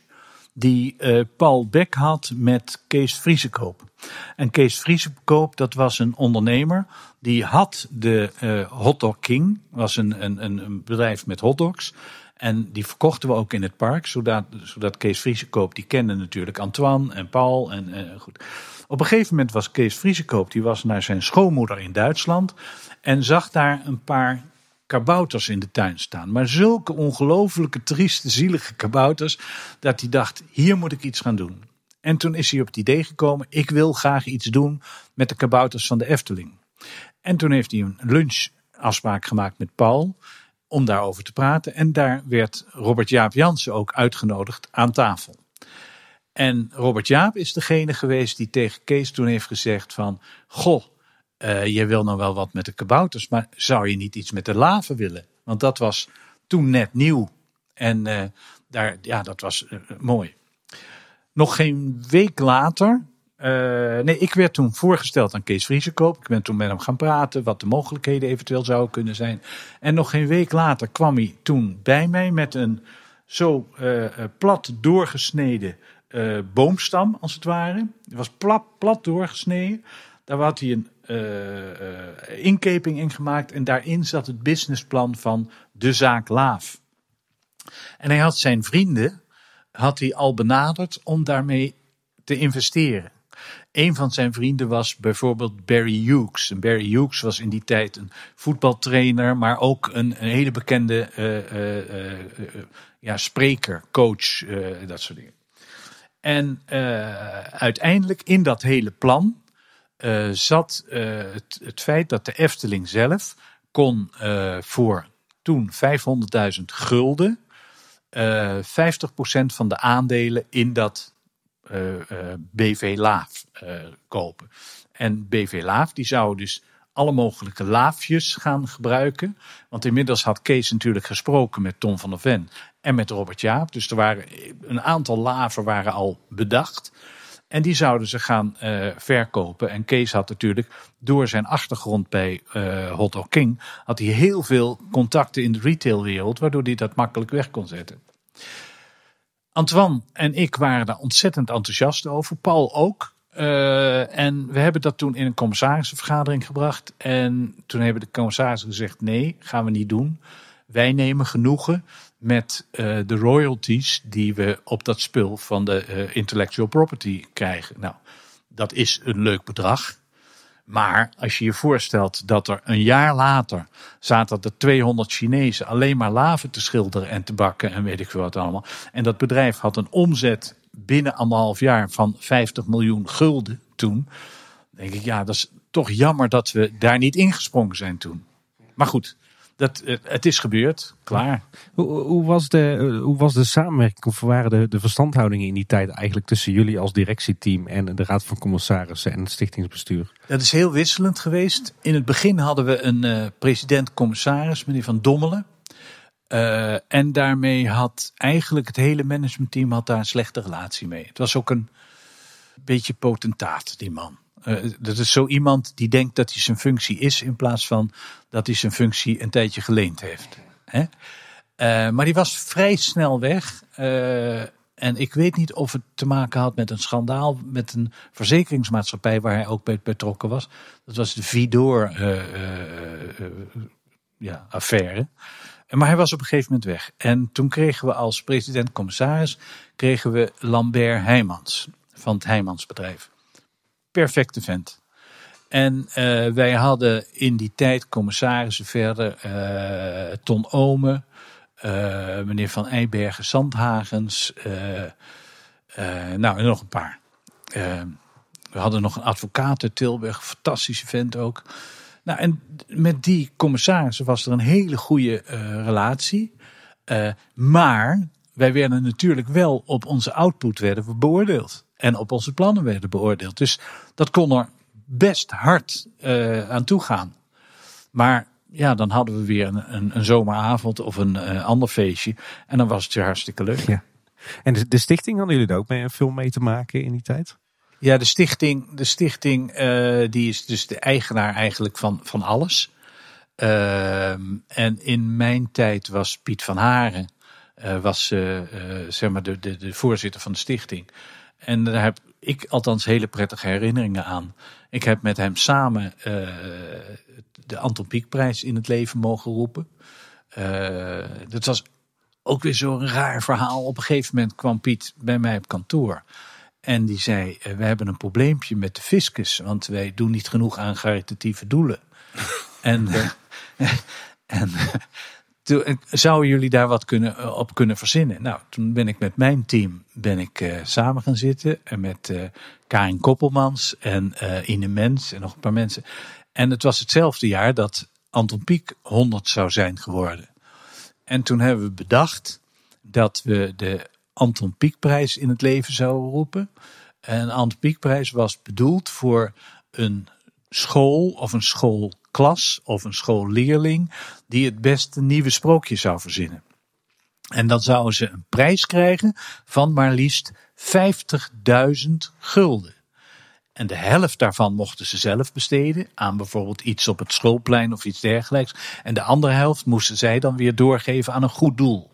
die Paul Beck had met Kees Vriesekoop. En Kees Vriesekoop, dat was een ondernemer. Die had de uh, Hotdog King, was een, een, een bedrijf met hotdogs. En die verkochten we ook in het park, zodat, zodat Kees Vriesekoop, die kende natuurlijk Antoine en Paul. En, goed. Op een gegeven moment was Kees Vriesekoop, die was naar zijn schoonmoeder in Duitsland. En zag daar een paar kabouters in de tuin staan. Maar zulke ongelooflijke, trieste, zielige kabouters. dat hij dacht: hier moet ik iets gaan doen. En toen is hij op het idee gekomen: ik wil graag iets doen met de kabouters van de Efteling. En toen heeft hij een lunchafspraak gemaakt met Paul om daarover te praten. En daar werd Robert Jaap Jansen ook uitgenodigd aan tafel. En Robert Jaap is degene geweest die tegen Kees toen heeft gezegd van... Goh, uh, je wil nog wel wat met de kabouters, maar zou je niet iets met de laven willen? Want dat was toen net nieuw. En uh, daar, ja, dat was uh, mooi. Nog geen week later. nee, ik werd toen voorgesteld aan Kees Vriesekoop. Ik ben toen met hem gaan praten, wat de mogelijkheden eventueel zouden kunnen zijn. En nog geen week later kwam hij toen bij mij met een zo plat doorgesneden boomstam, als het ware. Het was plat, plat doorgesneden. Daar had hij een inkeping ingemaakt en daarin zat het businessplan van de zaak Laaf. En hij had zijn vrienden had hij al benaderd om daarmee te investeren. Een van zijn vrienden was bijvoorbeeld Barry Hughes. En Barry Hughes was in die tijd een voetbaltrainer, maar ook een, hele bekende uh, uh, ja, spreker, coach, dat soort dingen. En uiteindelijk in dat hele plan zat het, het, feit dat de Efteling zelf kon voor toen 500.000 gulden 50% van de aandelen in dat BV Laaf kopen. En BV Laaf die zou dus alle mogelijke laafjes gaan gebruiken. Want inmiddels had Kees natuurlijk gesproken met Tom van der Ven en met Robert Jaap. Dus er waren een aantal laven waren al bedacht. En die zouden ze gaan uh, verkopen. En Kees had natuurlijk door zijn achtergrond bij uh, Hot Dog King... had hij heel veel contacten in de retailwereld... waardoor hij dat makkelijk weg kon zetten. Antoine en ik waren daar ontzettend enthousiast over. Paul ook. Uh, en we hebben dat toen in een commissarissenvergadering gebracht. En toen hebben de commissarissen gezegd: nee, gaan we niet doen. Wij nemen genoegen met eh, de royalties die we op dat spul van de eh, intellectual property krijgen. Nou, dat is een leuk bedrag. Maar als je je voorstelt dat er een jaar later zaten er 200 Chinezen alleen maar laven te schilderen en te bakken en weet ik veel wat allemaal. En dat bedrijf had een omzet binnen anderhalf jaar van 50 miljoen gulden toen. Denk ik, ja, dat is toch jammer dat we daar niet ingesprongen zijn toen. Maar goed, dat, eh, het is gebeurd, klaar. Hoe, hoe, was de, eh, hoe was de samenwerking of waren de, de verstandhoudingen in die tijd eigenlijk tussen jullie als directieteam en de Raad van Commissarissen en het stichtingsbestuur? Dat is heel wisselend geweest. In het begin hadden we een uh, president-commissaris, meneer Van Dommelen. Uh, en daarmee had eigenlijk het hele managementteam had daar een slechte relatie mee. Het was ook een beetje potentaat, die man. Uh, dat is zo iemand die denkt dat hij zijn functie is in plaats van dat hij zijn functie een tijdje geleend heeft. Hè? Uh, maar die was vrij snel weg. Uh, en ik weet niet of het te maken had met een schandaal met een verzekeringsmaatschappij waar hij ook bij betrokken was. Dat was de Vidor ja, affaire. Maar hij was op een gegeven moment weg. En toen kregen we als president-commissaris kregen we Lambert Heijmans van het Heijmansbedrijf perfecte vent. En uh, wij hadden in die tijd commissarissen verder, uh, Ton Ome, uh, meneer Van Eybergen Zandhagens, nou en nog een paar. we hadden nog een advocaat uit Tilburg, fantastische vent ook. Nou, en met die commissarissen was er een hele goede relatie. maar wij werden natuurlijk wel op onze output werden we beoordeeld en op onze plannen werden beoordeeld. Dus dat kon er best hard uh, aan toe gaan. Maar ja, dan hadden we weer een, een, een zomeravond of een uh, ander feestje. En dan was het weer hartstikke leuk. Ja. En de, de stichting hadden jullie er ook mee, veel mee te maken in die tijd? Ja, de stichting, de stichting uh, die is dus de eigenaar eigenlijk van, van alles. en in mijn tijd was Piet van Haren was, zeg maar de, de, de voorzitter van de stichting. En daar heb ik althans hele prettige herinneringen aan. Ik heb met hem samen uh, de Anton Pieckprijs in het leven mogen roepen. Uh, dat was ook weer zo'n raar verhaal. Op een gegeven moment kwam Piet bij mij op kantoor. En die zei: We hebben een probleempje met de fiscus, want wij doen niet genoeg aan caritatieve doelen. en, en Zouden jullie daar wat kunnen, eh, op kunnen verzinnen? Nou, toen ben ik met mijn team ben ik, uh, samen gaan zitten. En met uh, Karin Koppelmans en uh, Ine Mens en nog een paar mensen. En het was hetzelfde jaar dat Anton Pieck 100 zou zijn geworden. En toen hebben we bedacht dat we de Anton Pieckprijs in het leven zouden roepen. En de Anton Pieckprijs was bedoeld voor een school of een school klas of een schoolleerling die het beste nieuwe sprookje zou verzinnen. En dan zouden ze een prijs krijgen van maar liefst 50.000 gulden. En de helft daarvan mochten ze zelf besteden aan bijvoorbeeld iets op het schoolplein of iets dergelijks. En de andere helft moesten zij dan weer doorgeven aan een goed doel.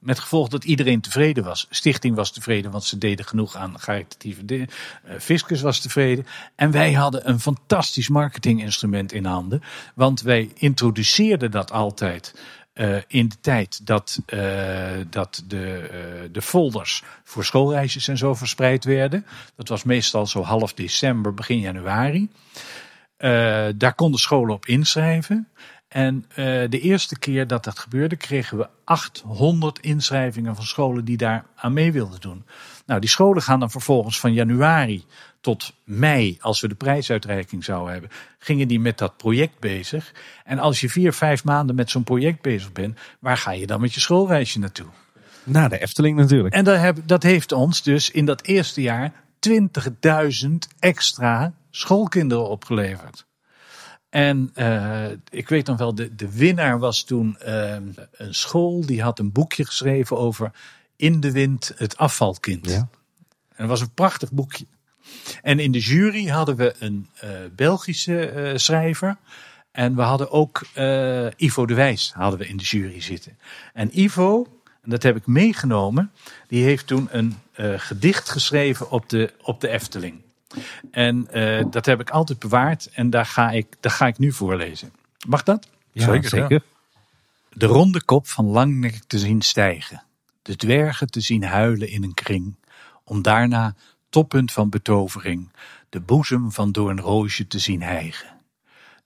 Met gevolg dat iedereen tevreden was. Stichting was tevreden, want ze deden genoeg aan caritatieve dingen. Uh, Fiscus was tevreden. En wij hadden een fantastisch marketinginstrument in handen. Want wij introduceerden dat altijd. Uh, in de tijd dat, uh, dat de, de folders voor schoolreisjes en zo verspreid werden. Dat was meestal zo half december, begin januari. daar konden scholen op inschrijven. En uh, de eerste keer dat dat gebeurde, kregen we 800 inschrijvingen van scholen die daar aan mee wilden doen. Nou, die scholen gaan dan vervolgens van januari tot mei, als we de prijsuitreiking zouden hebben, gingen die met dat project bezig. En als je vier, vijf maanden met zo'n project bezig bent, waar ga je dan met je schoolreisje naartoe? Naar de Efteling natuurlijk. En dat, heb, dat heeft ons dus in dat eerste jaar 20.000 extra schoolkinderen opgeleverd. En uh, ik weet nog wel, de, de winnaar was toen uh, een school die had een boekje geschreven over In de Wind het afvalkind. Ja. En dat was een prachtig boekje. En in de jury hadden we een uh, Belgische schrijver. En we hadden ook Ivo de Wijs hadden we in de jury zitten. En Ivo, en dat heb ik meegenomen, die heeft toen een gedicht geschreven op de, op de Efteling. En uh, dat heb ik altijd bewaard en daar ga ik, daar ga ik nu voorlezen. Mag dat? Ja, zeker. zeker. De ronde kop van Langnek te zien stijgen, de dwergen te zien huilen in een kring, om daarna, toppunt van betovering, de boezem van Doornroosje te zien hijgen.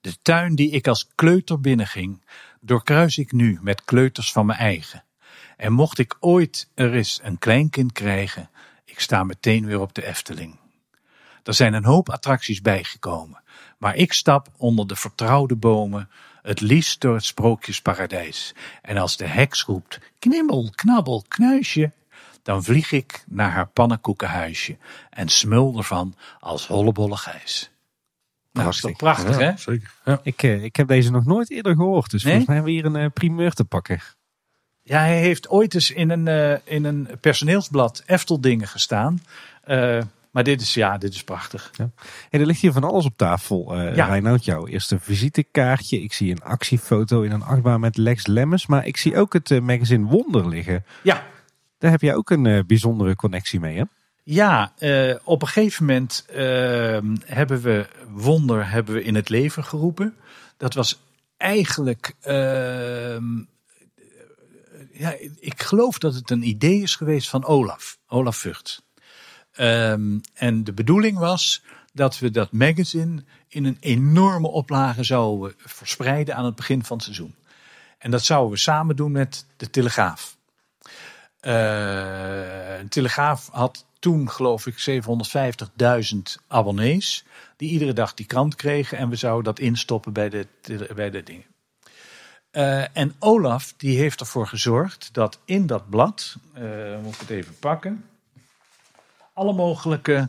De tuin die ik als kleuter binnenging, doorkruis ik nu met kleuters van mijn eigen. En mocht ik ooit er eens een kleinkind krijgen, ik sta meteen weer op de Efteling. Er zijn een hoop attracties bijgekomen, maar ik stap onder de vertrouwde bomen, het liefst door het sprookjesparadijs. En als de heks roept, knibbel, knabbel, knuisje, dan vlieg ik naar haar pannenkoekenhuisje en smul ervan als hollebolle gijs. Nou, dat is toch prachtig, hè? Zeker. Ja. Ik, eh, ik heb deze nog nooit eerder gehoord. Dus Nee? volgens mij hebben we hier een eh, primeur te pakken. Ja, hij heeft ooit eens in een, eh, in een personeelsblad Efteldingen gestaan. Eh, maar dit is, ja, dit is prachtig. Hey, er ligt hier van alles op tafel. Ja. Reinoud, jouw eerste visitekaartje. Ik zie een actiefoto in een achtbaan met Lex Lemmens. Maar ik zie ook het eh, magazine Wonder liggen. Ja, Daar heb jij ook een eh, bijzondere connectie mee, hè? Ja, op een gegeven moment hebben we Wonder hebben we in het leven geroepen. Dat was eigenlijk, ehm, ja, ik geloof dat het een idee is geweest van Olaf, Olaf Vught. Ehm, en de bedoeling was dat we dat magazine in een enorme oplage zouden verspreiden aan het begin van het seizoen. En dat zouden we samen doen met de Telegraaf. Eh, de Telegraaf had toen, geloof ik, 750.000 abonnees. Die iedere dag die krant kregen. En we zouden dat instoppen bij de, bij de dingen. Eh, en Olaf, die heeft ervoor gezorgd dat in dat blad, eh, moet ik het even pakken. Alle mogelijke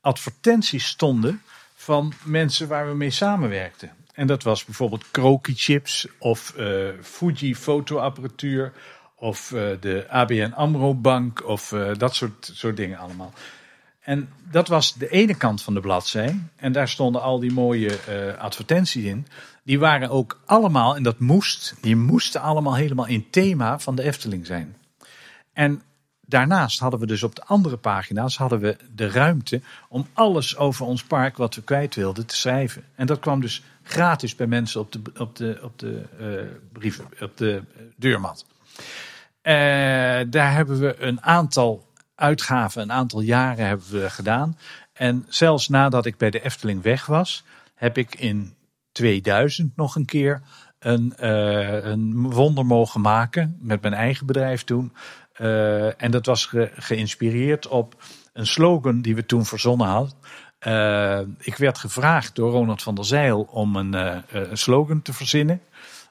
advertenties stonden van mensen waar we mee samenwerkten. En dat was bijvoorbeeld Kroki Chips of eh, Fuji fotoapparatuur of eh, de ABN AMRO Bank of eh, dat soort, soort dingen allemaal. En dat was de ene kant van de bladzij. En daar stonden al die mooie advertenties in. Die waren ook allemaal, en dat moest, die moesten allemaal helemaal in thema van de Efteling zijn. En daarnaast hadden we dus op de andere pagina's hadden we de ruimte om alles over ons park wat we kwijt wilden te schrijven. En dat kwam dus gratis bij mensen op de, op de, op de, eh, brieven, op de deurmat. Eh, daar hebben we een aantal uitgaven, een aantal jaren hebben we gedaan. En zelfs nadat ik bij de Efteling weg was, heb ik in 2000 nog een keer een, eh, een wonder mogen maken met mijn eigen bedrijf toen. Eh, en dat was ge- geïnspireerd op een slogan die we toen verzonnen hadden. Eh, ik werd gevraagd door Ronald van der Zeil om een, eh, slogan te verzinnen.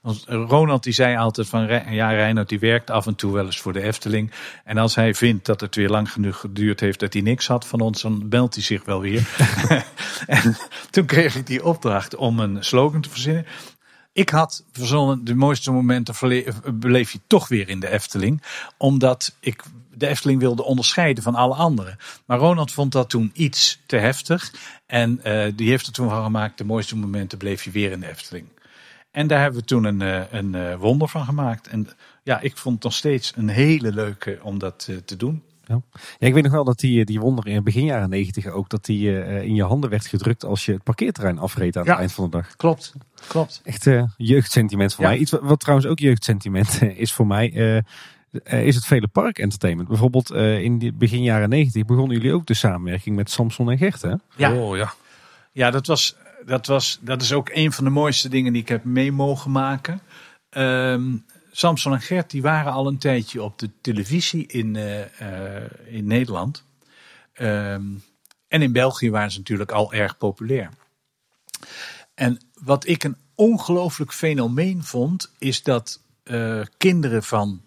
Want Ronald die zei altijd van, ja Reinhard die werkt af en toe wel eens voor de Efteling. En als hij vindt dat het weer lang genoeg geduurd heeft dat hij niks had van ons, dan belt hij zich wel weer. en toen kreeg ik die opdracht om een slogan te verzinnen. Ik had verzonnen, de mooiste momenten beleef je toch weer in de Efteling. Omdat ik de Efteling wilde onderscheiden van alle anderen. Maar Ronald vond dat toen iets te heftig. En eh, die heeft er toen van gemaakt, de mooiste momenten bleef je weer in de Efteling. En daar hebben we toen een, eh, een eh, wonder van gemaakt. En ja, ik vond het nog steeds een hele leuke om dat te doen. Ja. ja, ik weet nog wel dat die, die wonder in begin jaren negentig ook, dat die eh, in je handen werd gedrukt als je het parkeerterrein afreed aan Ja. het eind van de dag. Klopt, klopt. Echt eh, jeugdsentiment voor Ja. mij. Iets wat, wat trouwens ook jeugdsentiment eh, is voor mij, is het vele park entertainment. Bijvoorbeeld eh, in die begin jaren negentig begonnen jullie ook de samenwerking met Samson en Gert, hè? Ja. Oh ja. Ja, dat, was, dat, was, dat is ook een van de mooiste dingen die ik heb mee mogen maken. Ehm, Samson en Gert die waren al een tijdje op de televisie in, eh, eh, in Nederland. Ehm, en in België waren ze natuurlijk al erg populair. En wat ik een ongelooflijk fenomeen vond, is dat eh, kinderen van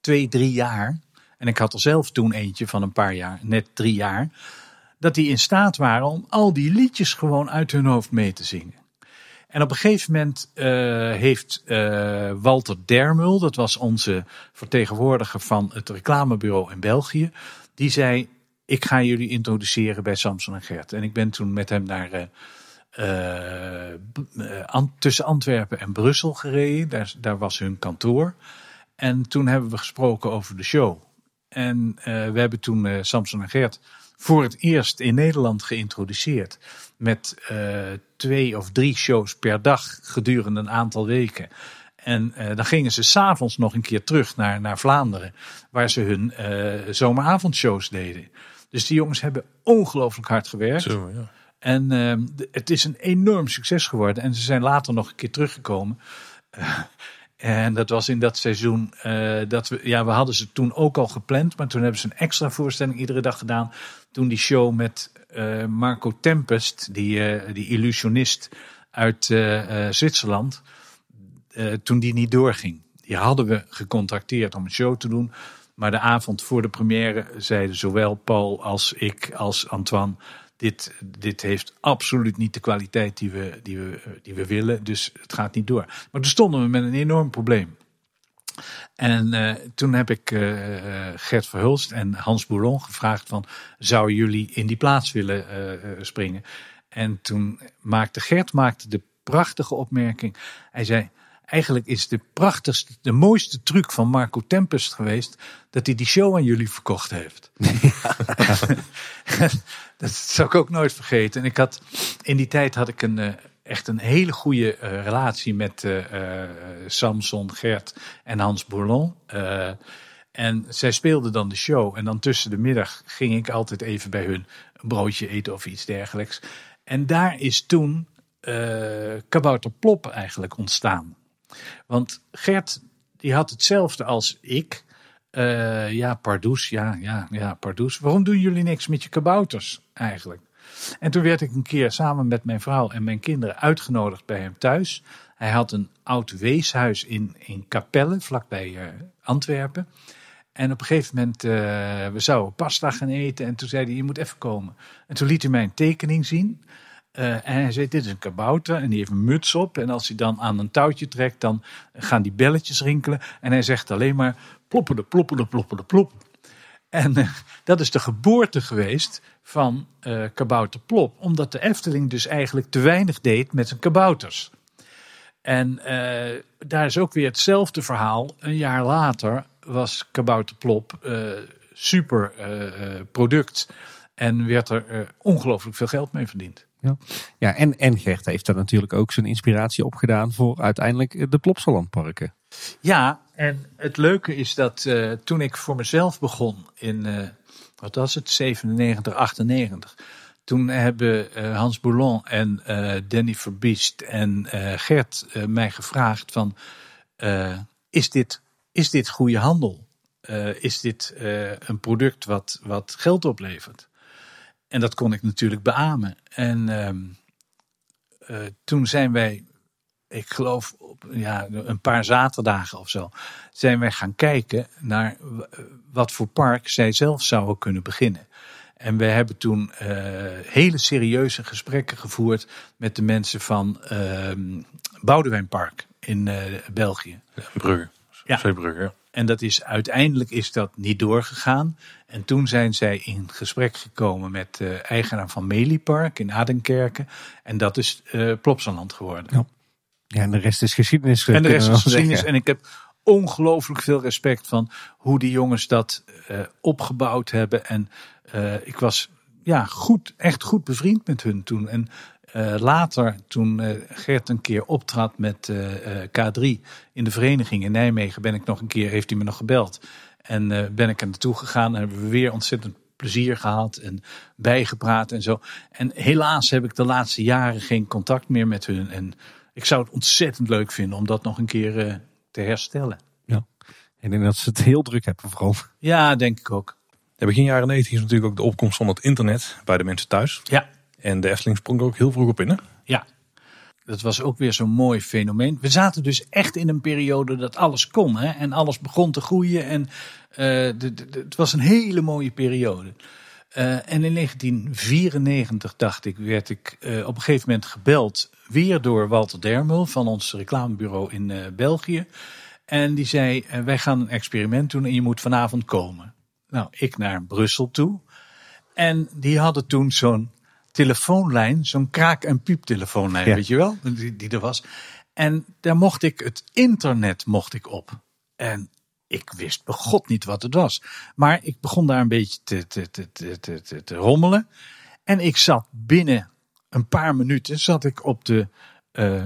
twee, drie jaar, en ik had er zelf toen eentje van een paar jaar, net drie jaar, dat die in staat waren om al die liedjes gewoon uit hun hoofd mee te zingen. En op een gegeven moment eh, heeft eh, Walter Dermul, dat was onze vertegenwoordiger van het reclamebureau in België, die zei: Ik ga jullie introduceren bij Samson en Gert. En ik ben toen met hem naar. eh, tussen Antwerpen en Brussel gereden. Daar, daar was hun kantoor. En toen hebben we gesproken over de show. En we hebben toen Samson en Gert voor het eerst in Nederland geïntroduceerd. Met eh, twee of drie shows per dag gedurende een aantal weken. En eh, dan gingen ze s'avonds nog een keer terug naar, naar Vlaanderen, waar ze hun eh, zomeravondshows deden. Dus die jongens hebben ongelooflijk hard gewerkt. Zo, ja. En ehm, het is een enorm succes geworden. En ze zijn later nog een keer teruggekomen. En dat was in dat seizoen dat we, ja, we hadden ze toen ook al gepland, maar toen hebben ze een extra voorstelling iedere dag gedaan. Toen die show met eh, Marco Tempest, die, eh, die illusionist uit eh, Zwitserland, toen die niet doorging. Die hadden we gecontacteerd om een show te doen. Maar de avond voor de première zeiden zowel Paul als ik als Antoine. Dit, dit heeft absoluut niet de kwaliteit die we, die, we, die we willen. Dus het gaat niet door. Maar toen stonden we met een enorm probleem. En eh, toen heb ik eh, Gert Verhulst en Hans Boulon gevraagd van... zouden jullie in die plaats willen eh, springen? En toen maakte Gert maakte de prachtige opmerking. Hij zei, eigenlijk is de prachtigste, de mooiste truc van Marco Tempest geweest... dat hij die show aan jullie verkocht heeft. dat zou ik ook nooit vergeten. En ik had, in die tijd had ik een, echt een hele goede eh, relatie met eh, eh, Samson, Gert en Hans Bourlon. En zij speelden dan de show. En dan tussen de middag ging ik altijd even bij hun een broodje eten of iets dergelijks. En daar is toen Kabouter Plop eigenlijk ontstaan. Want Gert, die had hetzelfde als ik. Ja, Pardoes, ja, ja, ja, Pardoes. Waarom doen jullie niks met je kabouters eigenlijk? En toen werd ik een keer samen met mijn vrouw en mijn kinderen uitgenodigd bij hem thuis. Hij had een oud weeshuis in, in Capelle, vlakbij eh, Antwerpen. En op een gegeven moment, eh, we zouden pasta gaan eten. En toen zei hij, je moet even komen. En toen liet hij mij een tekening zien. Eh, en hij zei, dit is een kabouter en die heeft een muts op. En als hij dan aan een touwtje trekt, dan gaan die belletjes rinkelen. En hij zegt alleen maar, plopperde, plopperde, plopperde, plop. En eh, dat is de geboorte geweest van eh Kabouter Plop. Omdat de Efteling dus eigenlijk te weinig deed met zijn kabouters. En eh, daar is ook weer hetzelfde verhaal. Een jaar later was Kabouter Plop super product. En werd er ongelooflijk veel geld mee verdiend. Ja, ja en, en Gert heeft daar natuurlijk ook zijn inspiratie opgedaan voor uiteindelijk de Plopsalandparken. Ja, en het leuke is dat eh, toen ik voor mezelf begon in, eh, wat was het, 97, 98. Toen hebben eh, Hans Boulon en Danny Verbiest en Gert mij gevraagd van, is, dit, is dit goede handel? Is dit een product wat, wat geld oplevert? En dat kon ik natuurlijk beamen. En ehm, eh, toen zijn wij ik geloof op ja, een paar zaterdagen of zo, zijn wij gaan kijken naar wat voor park zij zelf zouden kunnen beginnen. En we hebben toen eh, hele serieuze gesprekken gevoerd met de mensen van ehm Boudewijnpark in eh, België. Brugge. Ja. Zeebrugge, ja. En dat is uiteindelijk is dat niet doorgegaan. En toen zijn zij in gesprek gekomen met de eigenaar van Meliepark in Adenkerken. En dat is eh Plopsaland geworden. Ja. Ja, en de rest is geschiedenis. eh, En de rest is geschiedenis. zeggen. En ik heb ongelooflijk veel respect van hoe die jongens dat eh, opgebouwd hebben. En eh, ik was ja, goed, echt goed bevriend met hun toen. En later, toen Gert een keer optrad met eh, eh, K3 in de vereniging in Nijmegen, ben ik nog een keer, heeft hij me nog gebeld. En ben ik er naartoe gegaan en hebben we weer ontzettend plezier gehad en bijgepraat en zo. En helaas heb ik de laatste jaren geen contact meer met hun. En ik zou het ontzettend leuk vinden om dat nog een keer eh, te herstellen. Ja. Ik denk dat ze het heel druk hebben vooral. Ja, denk ik ook. Ja, begin jaren 90 is natuurlijk ook de opkomst van het internet bij de mensen thuis. Ja, En de Efteling sprong er ook heel vroeg op in. Hè? ja. Dat was ook weer zo'n mooi fenomeen. We zaten dus echt in een periode dat alles kon. Hè? En alles begon te groeien. En eh, de, de- de- het was een hele mooie periode. Eh, en in 1994, dacht ik, werd ik eh, op een gegeven moment gebeld. Weer door Walter Dermel van ons reclamebureau in eh, België. En die zei, wij gaan een experiment doen en je moet vanavond komen. Nou, ik naar Brussel toe. En die hadden toen zo'n telefoonlijn, zo'n kraak- en pieptelefoonlijn, Ja. weet je wel, die, die er was. En daar mocht ik, het internet mocht ik op. En ik wist begot niet wat het was. Maar ik begon daar een beetje te, te, te, te, te, te, te rommelen. En ik zat binnen een paar minuten zat ik op de eh,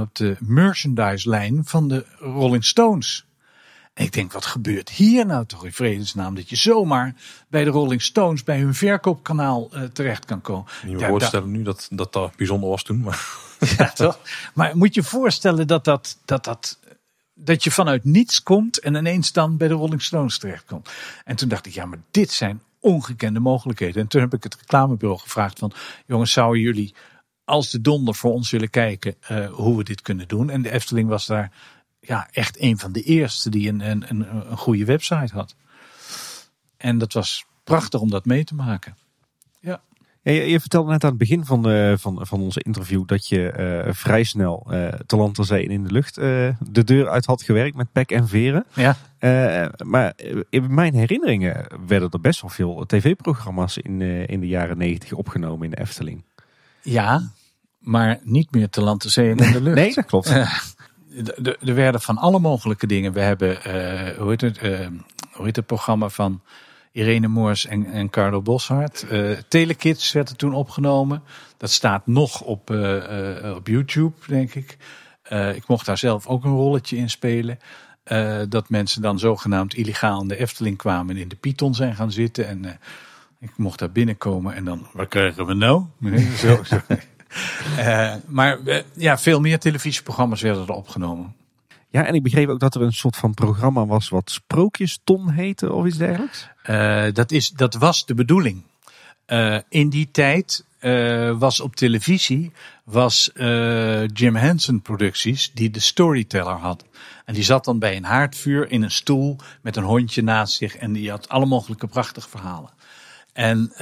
op de merchandise-lijn van de Rolling Stones. En ik denk, wat gebeurt hier nou toch in vredesnaam? Dat je zomaar bij de Rolling Stones, bij hun verkoopkanaal uh, terecht kan komen. Niet meer voorstellen nu dat, dat dat bijzonder was toen. Maar... Ja, toch? Maar moet je voorstellen dat, dat, dat, dat, dat je vanuit niets komt en ineens dan bij de Rolling Stones terechtkomt. En toen dacht ik, ja, maar dit zijn ongekende mogelijkheden. En toen heb ik het reclamebureau gevraagd van, jongens, zouden jullie als de donder voor ons willen kijken uh, hoe we dit kunnen doen? En de Efteling was daar ja, echt een van de eerste die een, een, een, een goede website had. En dat was prachtig om dat mee te maken. Ja. Je, je, vertelde net aan het begin van, uh, van, van onze interview dat je uh, vrij snel uh, te land, zee en in de lucht de deur uit had gewerkt met pek en veren. Ja. maar in mijn herinneringen werden er best wel veel tv-programma's in, in de jaren negentig opgenomen in de Efteling. Ja, maar niet meer te land, zee en in de lucht. nee, dat klopt. er werden van alle mogelijke dingen. We hebben, hoe heet het, hoe heet het programma van Irene Moors en, en Carlo Boshart. Uh, Telekids werd er toen opgenomen. Dat staat nog op, uh, uh, op YouTube, denk ik. ik mocht daar zelf ook een rolletje in spelen. dat mensen dan zogenaamd illegaal in de Efteling kwamen en in de Python zijn gaan zitten. En ik mocht daar binnenkomen en dan, wat krijgen we nou? zo, zo. maar ja, veel meer televisieprogramma's werden er opgenomen. Ja, en ik begreep ook dat er een soort van programma was wat Sprookjeston heette of iets dergelijks. Uh, dat, is, dat was de bedoeling. Uh, in die tijd uh, was op televisie was Jim Henson Producties die de storyteller had. En die zat dan bij een haardvuur in een stoel met een hondje naast zich en die had alle mogelijke prachtige verhalen. En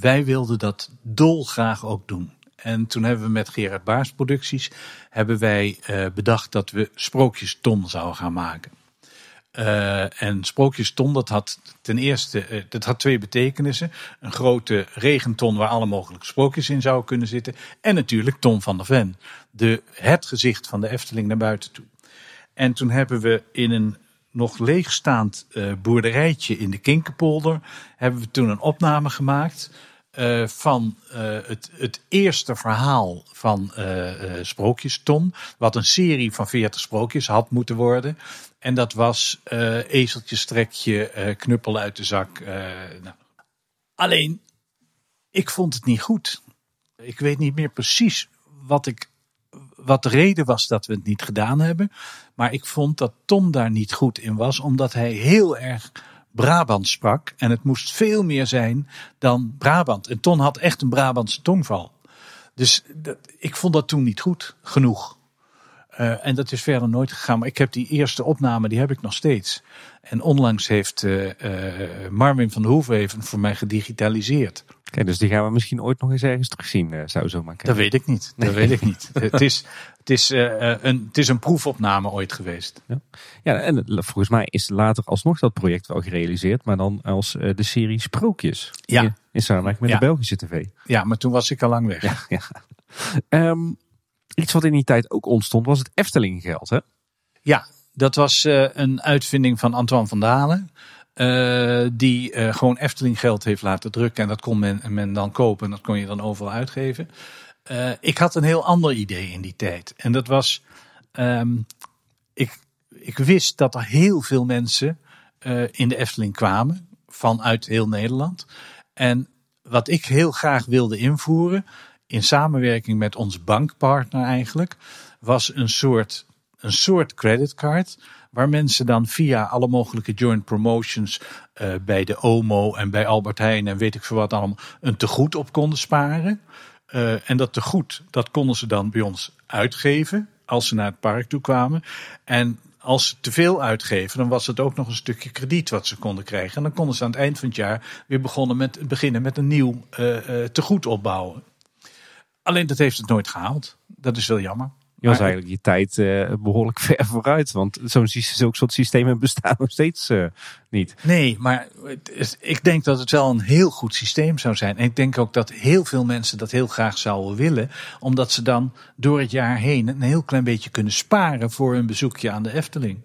wij wilden dat dolgraag ook doen. En toen hebben we met Gerard Baars Producties hebben wij uh, bedacht dat we Sprookjeston zouden gaan maken. Uh, en Sprookjeston, dat had ten eerste, uh, dat had twee betekenissen. Een grote regenton waar alle mogelijke sprookjes in zouden kunnen zitten. En natuurlijk Ton van der Ven. De, het gezicht van de Efteling naar buiten toe. En toen hebben we in een nog leegstaand boerderijtje in de Kinkerpolder, hebben we toen een opname gemaakt uh, van uh, het, het eerste verhaal van uh, Sprookjeston. Wat een serie van 40 sprookjes had moeten worden. En dat was ezeltje, strekje, knuppel uit de zak. Nou. Alleen, ik vond het niet goed. Ik weet niet meer precies wat, ik, wat de reden was dat we het niet gedaan hebben. Maar ik vond dat Tom daar niet goed in was, omdat hij heel erg Brabant sprak. En het moest veel meer zijn dan Brabant. En Ton had echt een Brabantse tongval. Dus dat, ik vond dat toen niet goed genoeg. Uh, en dat is verder nooit gegaan. Maar ik heb die eerste opname, die heb ik nog steeds. En onlangs heeft uh, uh, Marvin van Hoeven voor mij gedigitaliseerd. Oké, dus die gaan we misschien ooit nog eens ergens terugzien, zou zo maar Dat weet ik niet. Dat weet ik niet. het, is, het, is, een, het is een proefopname ooit geweest. Ja. ja, en volgens mij is later alsnog dat project wel gerealiseerd, maar dan als de serie Sprookjes. Ja. In, in samenwerking met ja. de Belgische tv. Ja, maar toen was ik al lang weg. Ja, ja. Um, iets wat in die tijd ook ontstond was het Eftelinggeld, hè? Ja, dat was een uitvinding van Antoine van Dalen. Uh, die uh, gewoon Efteling geld heeft laten drukken. En dat kon men, men dan kopen en dat kon je dan overal uitgeven. Ik had een heel ander idee in die tijd. En dat was, um, ik, ik wist dat er heel veel mensen in de Efteling kwamen. Vanuit heel Nederland. En wat ik heel graag wilde invoeren, in samenwerking met onze bankpartner eigenlijk, was een soort, een soort creditcard waar mensen dan via alle mogelijke joint promotions uh, bij de OMO en bij Albert Heijn en weet ik veel wat allemaal een tegoed op konden sparen. Uh, en dat tegoed, dat konden ze dan bij ons uitgeven als ze naar het park toe kwamen. En als ze te veel uitgeven, dan was het ook nog een stukje krediet wat ze konden krijgen. En dan konden ze aan het eind van het jaar weer begonnen met, beginnen met een nieuw uh, tegoed opbouwen. Alleen dat heeft het nooit gehaald. Dat is wel jammer. Je was eigenlijk je tijd uh, behoorlijk ver vooruit. Want zo'n zulke soort systemen bestaan nog steeds uh, niet. Nee, maar ik denk dat het wel een heel goed systeem zou zijn. En ik denk ook dat heel veel mensen dat heel graag zouden willen. Omdat ze dan door het jaar heen een heel klein beetje kunnen sparen voor een bezoekje aan de Efteling.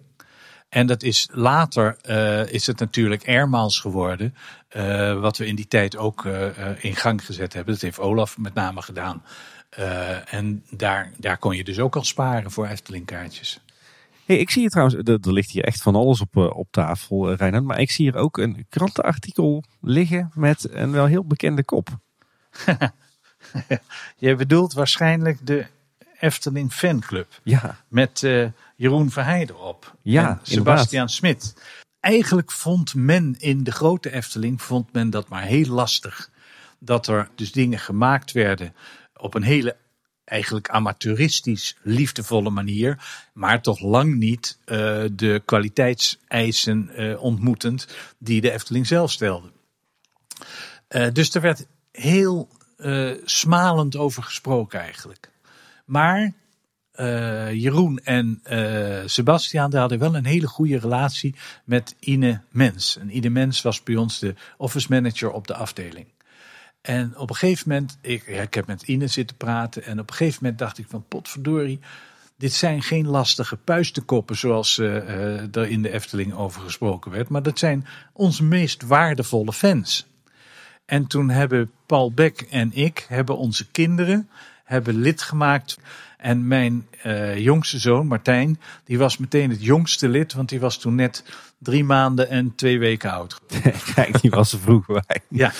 En dat is later uh, is het natuurlijk airmiles geworden. Uh, wat we in die tijd ook uh, in gang gezet hebben. Dat heeft Olaf met name gedaan. Eh, en daar, daar kon je dus ook al sparen voor Efteling-kaartjes. Hey, ik zie hier trouwens, er, er ligt hier echt van alles op, eh, op tafel, Reinhard. Maar ik zie hier ook een krantenartikel liggen met een wel heel bekende kop. Je bedoelt waarschijnlijk de Efteling Fanclub. Ja, Met eh, Jeroen Verheijden op. Ja, en Sebastian Smit. Eigenlijk vond men in de grote Efteling vond men dat maar heel lastig. Dat er dus dingen gemaakt werden op een hele eigenlijk amateuristisch liefdevolle manier. Maar toch lang niet eh, de kwaliteitseisen eh, ontmoetend die de Efteling zelf stelde. Eh, dus er werd heel smalend over gesproken eigenlijk. Maar eh, Jeroen en eh, Sebastian die hadden wel een hele goede relatie met Ine Mens. En Ine Mens was bij ons de office manager op de afdeling. En op een gegeven moment, ik, ik heb met Ine zitten praten. En op een gegeven moment dacht ik van potverdorie. Dit zijn geen lastige puistenkoppen zoals eh, eh, er in de Efteling over gesproken werd. Maar dat zijn onze meest waardevolle fans. En toen hebben Paul Beck en ik hebben onze kinderen hebben lid gemaakt. En mijn eh, jongste zoon, Martijn, die was meteen het jongste lid. Want die was toen net drie maanden en twee weken oud. kijk, die was er vroeg bij. Ja,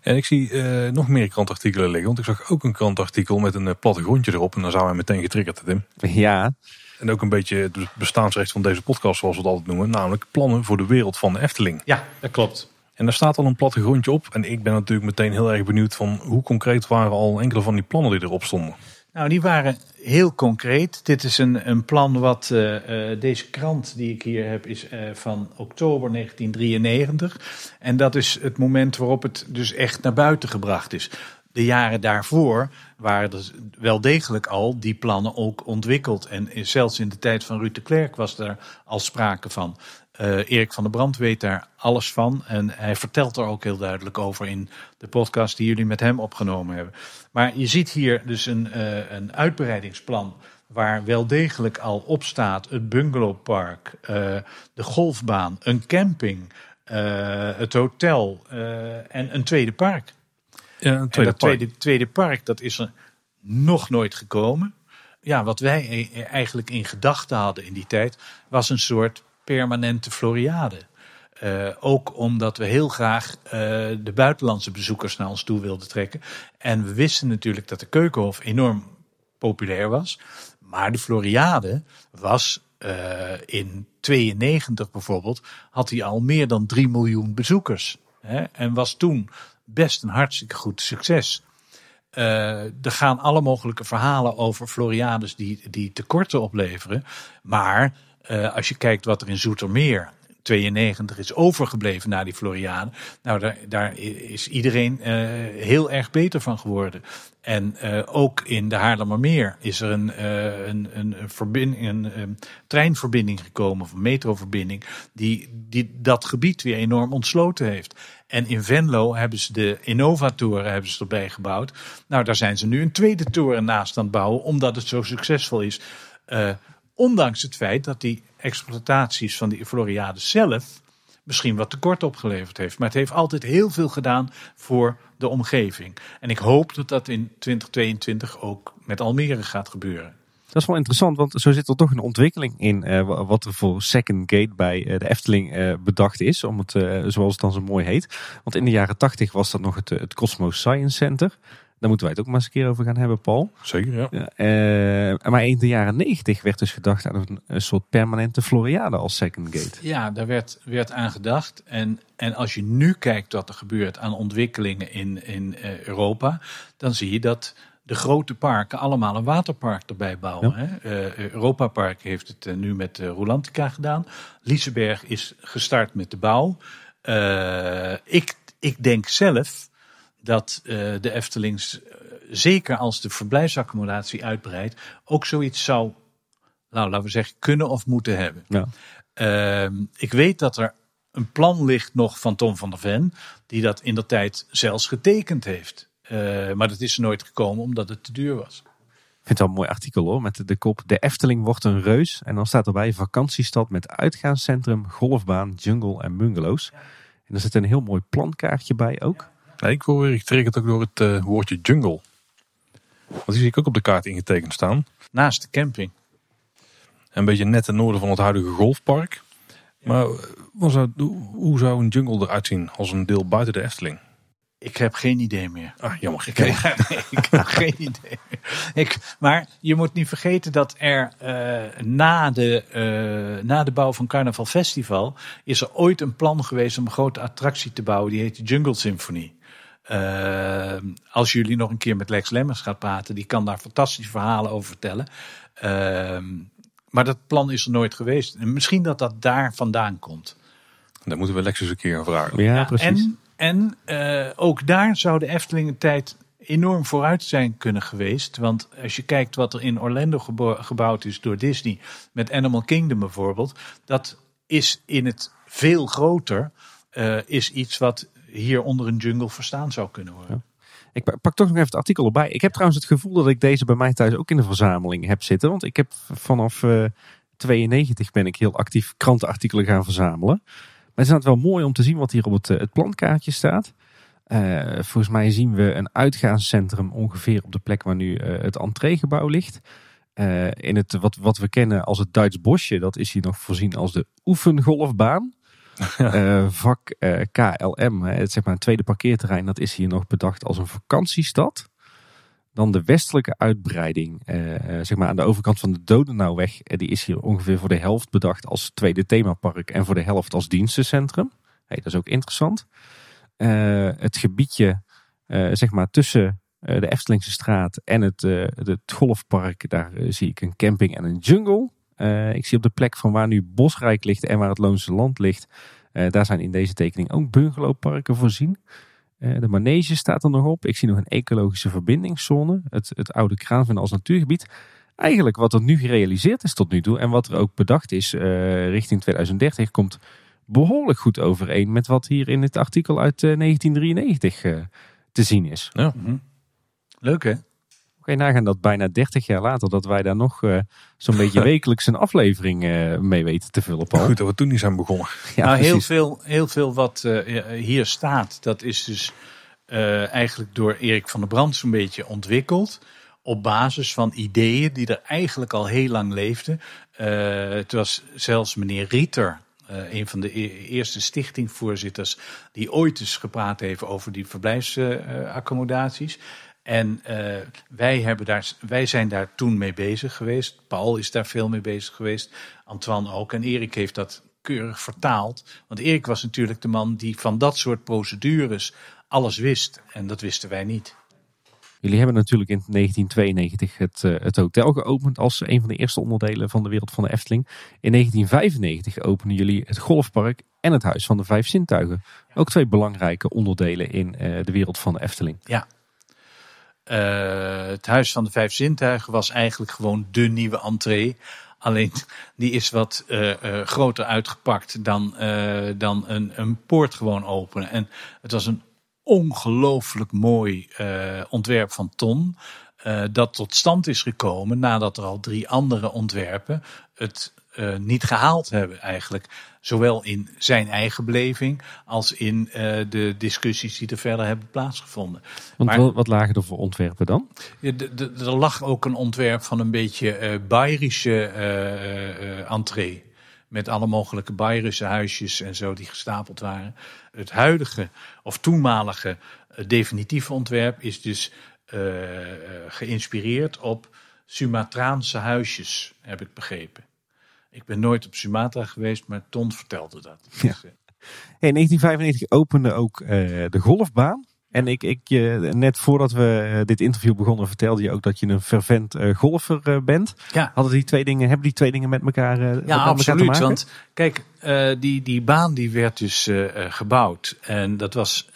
En ik zie eh, nog meer krantartikelen liggen. Want ik zag ook een krantartikel met een uh, plattegrondje erop. En dan zijn wij meteen getriggerd, Tim. Ja, En ook een beetje het bestaansrecht van deze podcast, zoals we het altijd noemen. Namelijk plannen voor de wereld van de Efteling. ja dat klopt. En daar staat al een plattegrondje op. En ik ben natuurlijk meteen heel erg benieuwd van hoe concreet waren al enkele van die plannen die erop stonden. Nou, die waren heel concreet. Dit is een, een plan wat eh, eh, deze krant die ik hier heb is eh, van oktober 1993. En dat is het moment waarop het dus echt naar buiten gebracht is. De jaren daarvoor waren er wel degelijk al die plannen ook ontwikkeld. En zelfs in de tijd van Ruud de Klerk was er al sprake van. Uh, Erik van der Brand weet daar alles van. En hij vertelt er ook heel duidelijk over in de podcast die jullie met hem opgenomen hebben. Maar je ziet hier dus een, uh, een uitbreidingsplan waar wel degelijk al op staat het bungalowpark, uh, de golfbaan, een camping, het hotel en een tweede park. Ja, een tweede en dat tweede, tweede park, dat is er nog nooit gekomen. Ja, wat wij eigenlijk in gedachten hadden in die tijd, was een soort permanente Floriade. Uh, ook omdat we heel graag uh, de buitenlandse bezoekers naar ons toe wilden trekken. En we wisten natuurlijk dat de Keukenhof enorm populair was. Maar de Floriade was uh, in 92 bijvoorbeeld, had hij al meer dan 3 miljoen bezoekers. Hè, en was toen best een hartstikke goed succes. er gaan alle mogelijke verhalen over Floriades die, die tekorten opleveren. Maar uh, als je kijkt wat er in Zoetermeer 92 is overgebleven na die Floriade. Nou, daar, daar is iedereen uh, heel erg beter van geworden. En uh, ook in de Haarlemmermeer is er een, een, een, verbinding, treinverbinding gekomen, of een metroverbinding, die, die dat gebied weer enorm ontsloten heeft. En in Venlo hebben ze de Innova-toren hebben ze erbij gebouwd. Nou, daar zijn ze nu een tweede toren naast aan het bouwen, omdat het zo succesvol is. Ondanks het feit dat die exploitaties van die Floriade zelf misschien wat tekort opgeleverd heeft. Maar het heeft altijd heel veel gedaan voor de omgeving. En ik hoop dat dat in 2022 ook met Almere gaat gebeuren. Dat is wel interessant, want zo zit er toch een ontwikkeling in uh, wat er voor Second Gate bij uh, de Efteling uh, bedacht is, om het, zoals het dan zo mooi heet. Want in de jaren 80 was dat nog het, het Cosmos Science Center. Daar moeten wij het ook maar eens een keer over gaan hebben, Paul. Zeker, ja. ja uh, maar in de jaren negentig werd dus gedacht aan een, een, soort permanente Floriade als Second Gate. Ja, daar werd, werd aan gedacht. En, en als je nu kijkt wat er gebeurt aan ontwikkelingen in, in uh, Europa, dan zie je dat de grote parken allemaal een waterpark erbij bouwen. Ja. Hè? Uh, Europa Park heeft het uh, nu met uh, Rolantica gedaan. Liseberg is gestart met de bouw. ik, ik denk zelf dat uh, de Eftelings, uh, zeker als de verblijfsaccommodatie uitbreidt, ook zoiets zou, nou, laten we zeggen, kunnen of moeten hebben. Ja. Uh, ik weet dat er een plan ligt nog van Tom van der Ven, die dat in de tijd zelfs getekend heeft. Uh, maar dat is er nooit gekomen omdat het te duur was. Ik vind het wel een mooi artikel hoor, met de kop De Efteling wordt een reus. En dan staat erbij vakantiestad met uitgaanscentrum, golfbaan, jungle en bungalows. En er zit een heel mooi plankaartje bij ook. Nee, ik word weer getriggerd ook door het uh, woordje jungle. Want die zie ik ook op de kaart ingetekend staan. Naast de camping. Een beetje net ten noorden van het huidige golfpark. Maar eh, zou, hoe zou een jungle eruit zien als een deel buiten de Efteling? Ik heb geen idee meer. Ah, jammer. Ik heb, ik heb geen idee meer. Ik, maar je moet niet vergeten dat er eh, na, de, eh, na de bouw van Carnaval Festival... is er ooit een plan geweest om een grote attractie te bouwen. Die heet de Jungle Symphony. Eh, als jullie nog een keer met Lex Lemmers gaat praten... die kan daar fantastische verhalen over vertellen. Ehm, maar dat plan is er nooit geweest. En misschien dat dat daar vandaan komt. Dan moeten we Lex eens een keer vragen. Ja, precies. En, en eh, ook daar zou de Efteling een tijd enorm vooruit zijn kunnen geweest. Want als je kijkt wat er in Orlando gebo- gebouwd is door Disney, met Animal Kingdom bijvoorbeeld, dat is in het veel groter, eh, is iets wat hier onder een jungle verstaan zou kunnen worden. Ik pa- pak toch nog even het artikel erbij. Ik heb trouwens het gevoel dat ik deze bij mij thuis ook in de verzameling heb zitten. Want ik heb vanaf eh 92 ben ik heel actief krantenartikelen gaan verzamelen. Maar het is wel mooi om te zien wat hier op het, eh, het plankaartje staat. Eh, volgens mij zien we een uitgaanscentrum ongeveer op de plek waar nu eh, het entreegebouw ligt. In het, wat, wat we kennen als het Duits bosje, dat is hier nog voorzien als de oefengolfbaan. Eh, vak eh, KLM, het zeg maar een tweede parkeerterrein, dat is hier nog bedacht als een vakantiestad. Dan de westelijke uitbreiding, eh, zeg maar aan de overkant van de Dodenauweg, die is hier ongeveer voor de helft bedacht als tweede themapark en voor de helft als dienstencentrum. Hey, dat is ook interessant. Het gebiedje, zeg maar tussen de Eftelingse straat en het, het golfpark, daar zie ik een camping en een jungle. Eh, ik zie op de plek van waar nu Bosrijk ligt en waar het Loonse Land ligt, eh, daar zijn in deze tekening ook bungalowparken voorzien. Eh, de manege staat er nog op. Ik zie nog een ecologische verbindingszone. Het, het oude Kraanven als natuurgebied. Eigenlijk wat er nu gerealiseerd is tot nu toe en wat er ook bedacht is eh, richting 2030 komt behoorlijk goed overeen met wat hier in het artikel uit eh, 1993 eh, te zien is. Ja. Leuk hè? Oké, nagaan dat bijna 30 jaar later dat wij daar nog eh, zo'n beetje wekelijks een aflevering eh, mee weten te vullen, Paul. Goed dat we toen niet zijn begonnen. Ja, nou, heel veel, heel veel wat eh, hier staat, dat is dus eh, eigenlijk door Erik van der Brand zo'n beetje ontwikkeld. Op basis van ideeën die er eigenlijk al heel lang leefden. Eh, het was zelfs meneer Rieter, eh, een van de e- eerste stichtingvoorzitters, die ooit eens gepraat heeft over die verblijfsaccommodaties. En eh, wij, hebben daar, wij zijn daar toen mee bezig geweest. Paul is daar veel mee bezig geweest. Antoine ook. En Erik heeft dat keurig vertaald. Want Erik was natuurlijk de man die van dat soort procedures alles wist. En dat wisten wij niet. Jullie hebben natuurlijk in 1992 het, eh, het hotel geopend als een van de eerste onderdelen van de wereld van de Efteling. In 1995 openden jullie het golfpark en het Huis van de Vijf Zintuigen. Ook twee belangrijke onderdelen in eh, de wereld van de Efteling. Ja. Eh, het Huis van de Vijf Zintuigen was eigenlijk gewoon de nieuwe entree. Alleen die is wat eh, eh, groter uitgepakt dan, dan een, een poort gewoon openen. En het was een ongelooflijk mooi ontwerp van Ton. dat tot stand is gekomen nadat er al drie andere ontwerpen het eh, niet gehaald hebben eigenlijk. Zowel in zijn eigen beleving als in eh, de discussies die er verder hebben plaatsgevonden. Want Maar- wat, lagen er voor ontwerpen dan? Ja, er lag ook een ontwerp van een beetje eh Bayerische eh, entree. Met alle mogelijke Bayerische huisjes en zo die gestapeld waren. Het huidige of toenmalige definitieve ontwerp is dus geïnspireerd op Sumatraanse huisjes, heb ik begrepen. Ik ben nooit op Sumatra geweest, maar Ton vertelde dat. Ja. Dus, eh, In 1995 opende ook eh, de golfbaan. En ik, ik, eh, net voordat we dit interview begonnen, vertelde je ook dat je een fervent golfer bent. ja. Hadden die twee dingen, hebben die twee dingen met elkaar, met Ja, elkaar te absoluut. maken? Want kijk, die, die baan die werd dus gebouwd. En dat was.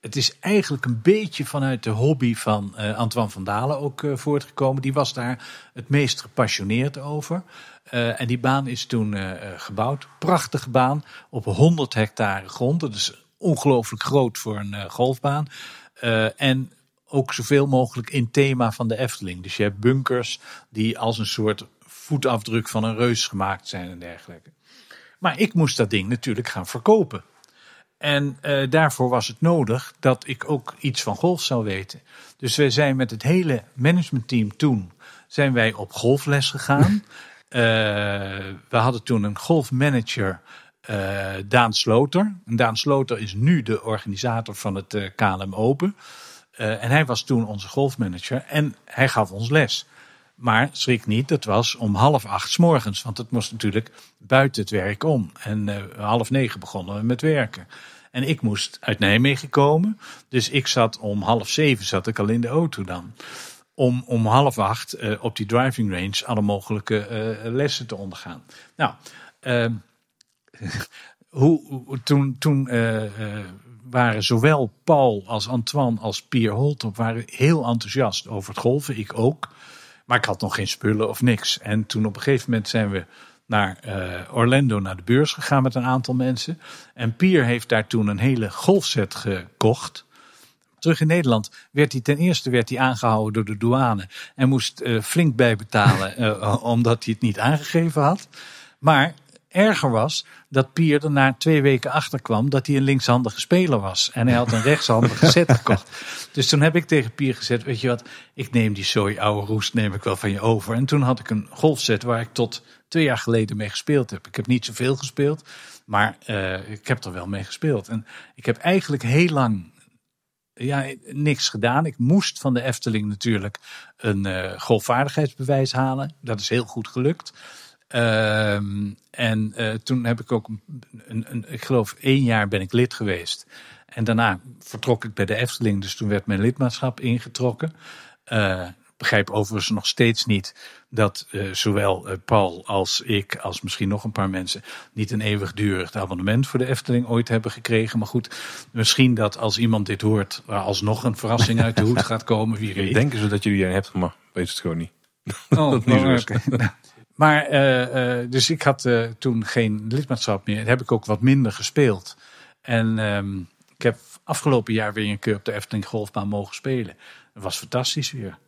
Het is eigenlijk een beetje vanuit de hobby van Antoine van Dalen ook voortgekomen. Die was daar het meest gepassioneerd over. Eh, en die baan is toen eh, eh, gebouwd. Prachtige baan op 100 hectare grond. Dat is ongelooflijk groot voor een golfbaan. En ook zoveel mogelijk in thema van de Efteling. Dus je hebt bunkers die als een soort voetafdruk van een reus gemaakt zijn en dergelijke. Maar ik moest dat ding natuurlijk gaan verkopen. En daarvoor was het nodig dat ik ook iets van golf zou weten. Dus wij zijn met het hele managementteam toen zijn wij op golfles gegaan. uh, we hadden toen een golfmanager, uh, Daan Sloter. En Daan Sloter is nu de organisator van het KLM Open. en hij was toen onze golfmanager en hij gaf ons les. Maar schrik niet, dat was om half acht s morgens. Want het moest natuurlijk buiten het werk om. En half negen begonnen we met werken. En ik moest uit Nijmegen komen. Dus ik zat om half zeven zat ik al in de auto dan. Om om half acht uh, op die driving range alle mogelijke uh, lessen te ondergaan. Nou, ehm, hoe, toen, toen waren zowel Paul als Antoine als Pier Holtop waren heel enthousiast over het golven. Ik ook. Maar ik had nog geen spullen of niks. En toen op een gegeven moment zijn we naar Orlando, naar de beurs gegaan met een aantal mensen. En Pier heeft daar toen een hele golfset gekocht. Terug in Nederland werd hij ten eerste werd hij aangehouden door de douane. En moest uh, flink bijbetalen uh, omdat hij het niet aangegeven had. Maar erger was dat Pier er na twee weken achter kwam dat hij een linkshandige speler was. En hij had een rechtshandige set gekocht. Dus toen heb ik tegen Pier gezegd, weet je wat, ik neem die zooi oude roest neem ik wel van je over. En toen had ik een golfset waar ik tot twee jaar geleden mee gespeeld heb. Ik heb niet zoveel gespeeld, maar uh, ik heb er wel mee gespeeld. En ik heb eigenlijk heel lang ja, niks gedaan. Ik moest van de Efteling natuurlijk een uh, golfvaardigheidsbewijs halen. Dat is heel goed gelukt. Uh, en uh, toen heb ik ook, een, een, ik geloof één jaar ben ik lid geweest. En daarna vertrok ik bij de Efteling, dus toen werd mijn lidmaatschap ingetrokken. Uh, begrijp overigens nog steeds niet dat uh, zowel Paul als ik, als misschien nog een paar mensen, niet een eeuwigdurig abonnement voor de Efteling ooit hebben gekregen. Maar goed, misschien dat als iemand dit hoort, alsnog een verrassing uit de hoed gaat komen. Wie weet. Denken ze dat jullie een hebt, maar weet het gewoon niet. Oh, dat niet oh, okay. Maar uh, dus ik had toen geen lidmaatschap meer. Heb ik ook wat minder gespeeld. En um, ik heb afgelopen jaar weer een keer op de Efteling Golfbaan mogen spelen. Dat was fantastisch weer.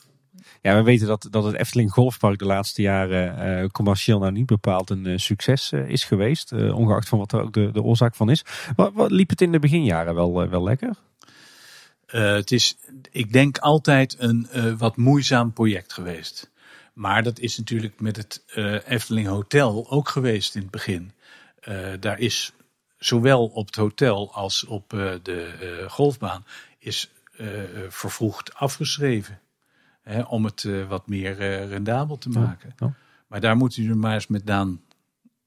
Ja, we weten dat, dat het Efteling Golfpark de laatste jaren commercieel nou niet bepaald een succes is geweest. ongeacht van wat er ook de, de oorzaak van is. Wat, wat liep het in de beginjaren wel, wel lekker? het is, ik denk, altijd een wat moeizaam project geweest. Maar dat is natuurlijk met het Efteling Hotel ook geweest in het begin. Daar is zowel op het hotel als op de golfbaan is vervroegd afgeschreven. Hè, om het wat meer rendabel te maken. Ja, ja. Maar daar moet u maar eens met Daan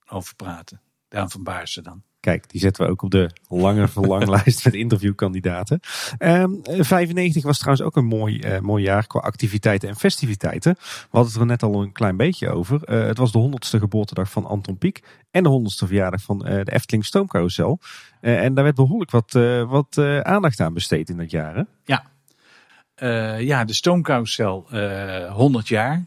over praten. Daan van Baarsen dan. Kijk, die zetten we ook op de lange verlanglijst met interviewkandidaten. Um, ehm, 95 was trouwens ook een mooi, uh, mooi jaar qua activiteiten en festiviteiten. We hadden het er net al een klein beetje over. Uh, het was de honderdste geboortedag van Anton Pieck en de honderdste verjaardag van uh, de Efteling Stoomcarousel. en daar werd behoorlijk wat, wat aandacht aan besteed in dat jaar. Hè? Ja. Ja, de Stoomcarousel 100 jaar.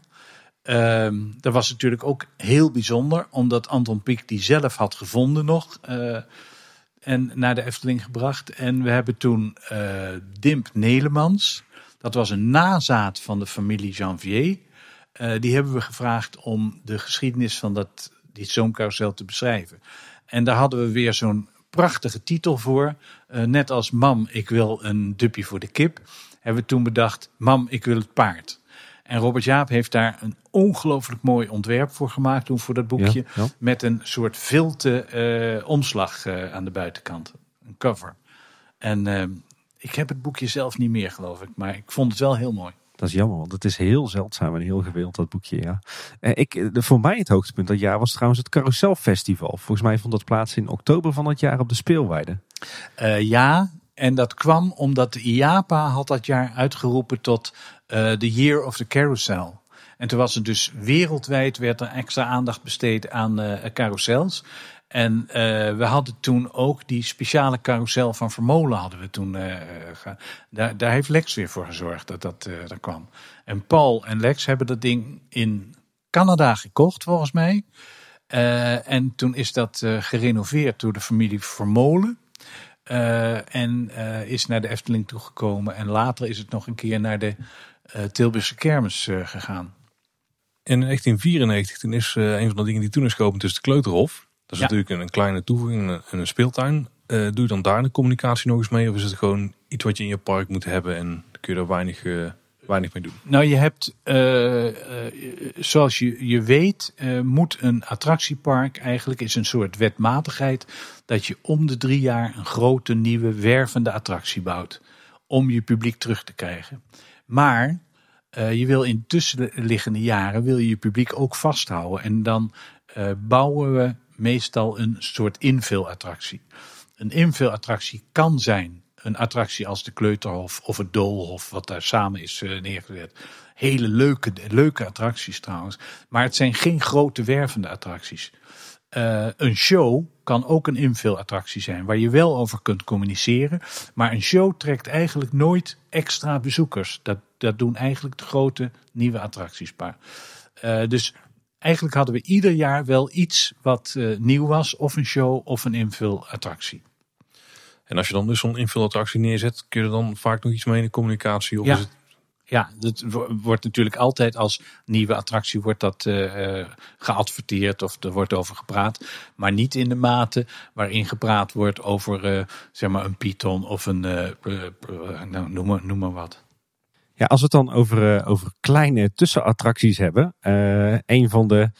Um, dat was natuurlijk ook heel bijzonder, omdat Anton Pieck die zelf had gevonden nog. Uh, en naar de Efteling gebracht. En we hebben toen uh, Dimp Nelemans. Dat was een nazaat van de familie Janvier. Uh, die hebben we gevraagd om de geschiedenis van dat, die zoomcarousel te beschrijven. En daar hadden we weer zo'n prachtige titel voor. net als Mam, ik wil een dupje voor de kip. Hebben we toen bedacht, Mam, ik wil het paard. En Robert Jaap heeft daar een ongelooflijk mooi ontwerp voor gemaakt toen voor dat boekje. Met een soort vilte uh, omslag uh, aan de buitenkant. Een cover. En uh, ik heb het boekje zelf niet meer geloof ik. Maar ik vond het wel heel mooi. Dat is jammer, want het is heel zeldzaam en heel gewild, dat boekje. Ja. ik, voor mij het hoogtepunt dat jaar was trouwens het Carouselfestival. Volgens mij vond dat plaats in oktober van dat jaar op de Speelweide. ja, en dat kwam omdat de IAPA had dat jaar uitgeroepen tot uh, The Year of the Carousel. En toen was het dus wereldwijd werd er extra aandacht besteed aan uh, carousels. En uh, we hadden toen ook die speciale carousel van Vermolen hadden we toen daar, daar heeft Lex weer voor gezorgd dat dat uh, er kwam. En Paul en Lex hebben dat ding in Canada gekocht volgens mij. en toen is dat gerenoveerd door de familie Vermolen. En is naar de Efteling toegekomen. En later is het nog een keer naar de uh, Tilburgse kermis gegaan. In 1994 toen is een van de dingen die toen is geopend, dus de Kleuterhof. Dat is ja. natuurlijk een, een, kleine toevoeging en een, een, speeltuin. Eh, doe je dan daar de communicatie nog eens mee? Of is het gewoon iets wat je in je park moet hebben en kun je er weinig, weinig mee doen? Nou, je hebt, uh, zoals je, je weet, moet een attractiepark eigenlijk is een soort wetmatigheid dat je om de drie jaar een grote nieuwe wervende attractie bouwt. Om je publiek terug te krijgen. Maar je wil in tussenliggende jaren wil je, je publiek ook vasthouden. En dan bouwen we meestal een soort invulattractie. Een invulattractie kan zijn een attractie als de Kleuterhof of het Doolhof, wat daar samen is uh, neergezet. Hele leuke, leuke attracties trouwens. Maar het zijn geen grote wervende attracties. Uh, een show kan ook een invulattractie zijn, waar je wel over kunt communiceren. Maar een show trekt eigenlijk nooit extra bezoekers. Dat, dat doen eigenlijk de grote nieuwe attracties. Maar. Uh, dus eigenlijk hadden we ieder jaar wel iets wat nieuw was, of een show of een invulattractie. En als je dan dus zo'n invulattractie neerzet, kun je er dan vaak nog iets mee in de communicatie? Of ja. Is het... Ja, dat wordt natuurlijk altijd als nieuwe attractie wordt dat uh, geadverteerd of er wordt over gepraat. Maar niet in de mate waarin gepraat wordt over uh, zeg maar een Python of een, nou, noem, maar, noem maar wat. Ja, als we het dan over, over kleine tussenattracties hebben. een van de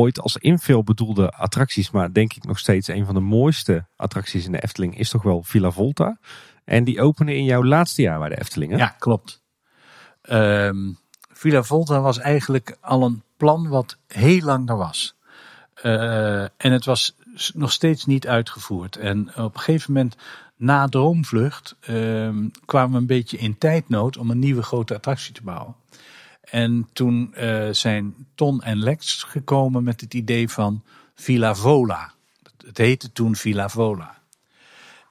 ooit als invul bedoelde attracties, maar denk ik nog steeds een van de mooiste attracties in de Efteling is toch wel Villa Volta. En die openen in jouw laatste jaar bij de Efteling. Hè? Ja, klopt. Um, Villa Volta was eigenlijk al een plan wat heel lang er was. Uh, en het was nog steeds niet uitgevoerd. En op een gegeven moment na Droomvlucht uh, kwamen we een beetje in tijdnood om een nieuwe grote attractie te bouwen. En toen uh, zijn Ton en Lex gekomen met het idee van Villa Vola. Het heette toen Villa Vola.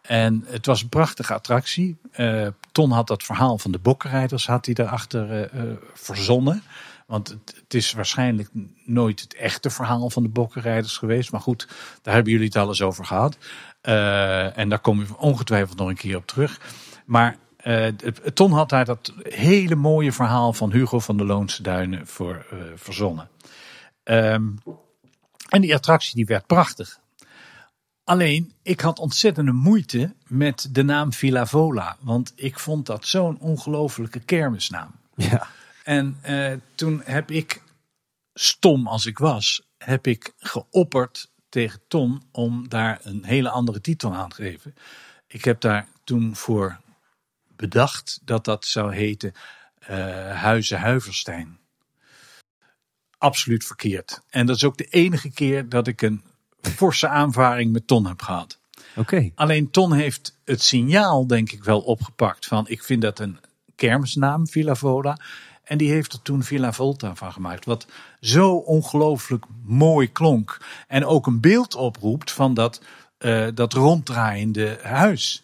En het was een prachtige attractie. Uh, Ton had dat verhaal van de bokkenrijders had hij daarachter uh, verzonnen. Want het, het, is waarschijnlijk nooit het echte verhaal van de bokkenrijders geweest. Maar goed, daar hebben jullie het alles over gehad. en daar kom je ongetwijfeld nog een keer op terug. Maar uh, Ton had daar dat hele mooie verhaal van Hugo van de Loonse Duinen voor uh, verzonnen. Um, en die attractie die werd prachtig. Alleen, ik had ontzettende moeite met de naam Villa Vola. Want ik vond dat zo'n ongelofelijke kermisnaam. Ja. En uh, toen heb ik, stom als ik was, heb ik geopperd tegen Ton om daar een hele andere titel aan te geven. Ik heb daar toen voor bedacht dat dat zou heten uh, Huizen Huiverstein. Absoluut verkeerd. En dat is ook de enige keer dat ik een forse aanvaring met Ton heb gehad. Oké. Okay. Alleen Ton heeft het signaal denk ik wel opgepakt van ik vind dat een kermisnaam, Villa Vola. En die heeft er toen Villa Volta van gemaakt. Wat zo ongelooflijk mooi klonk. En ook een beeld oproept van dat, uh, dat ronddraaiende huis.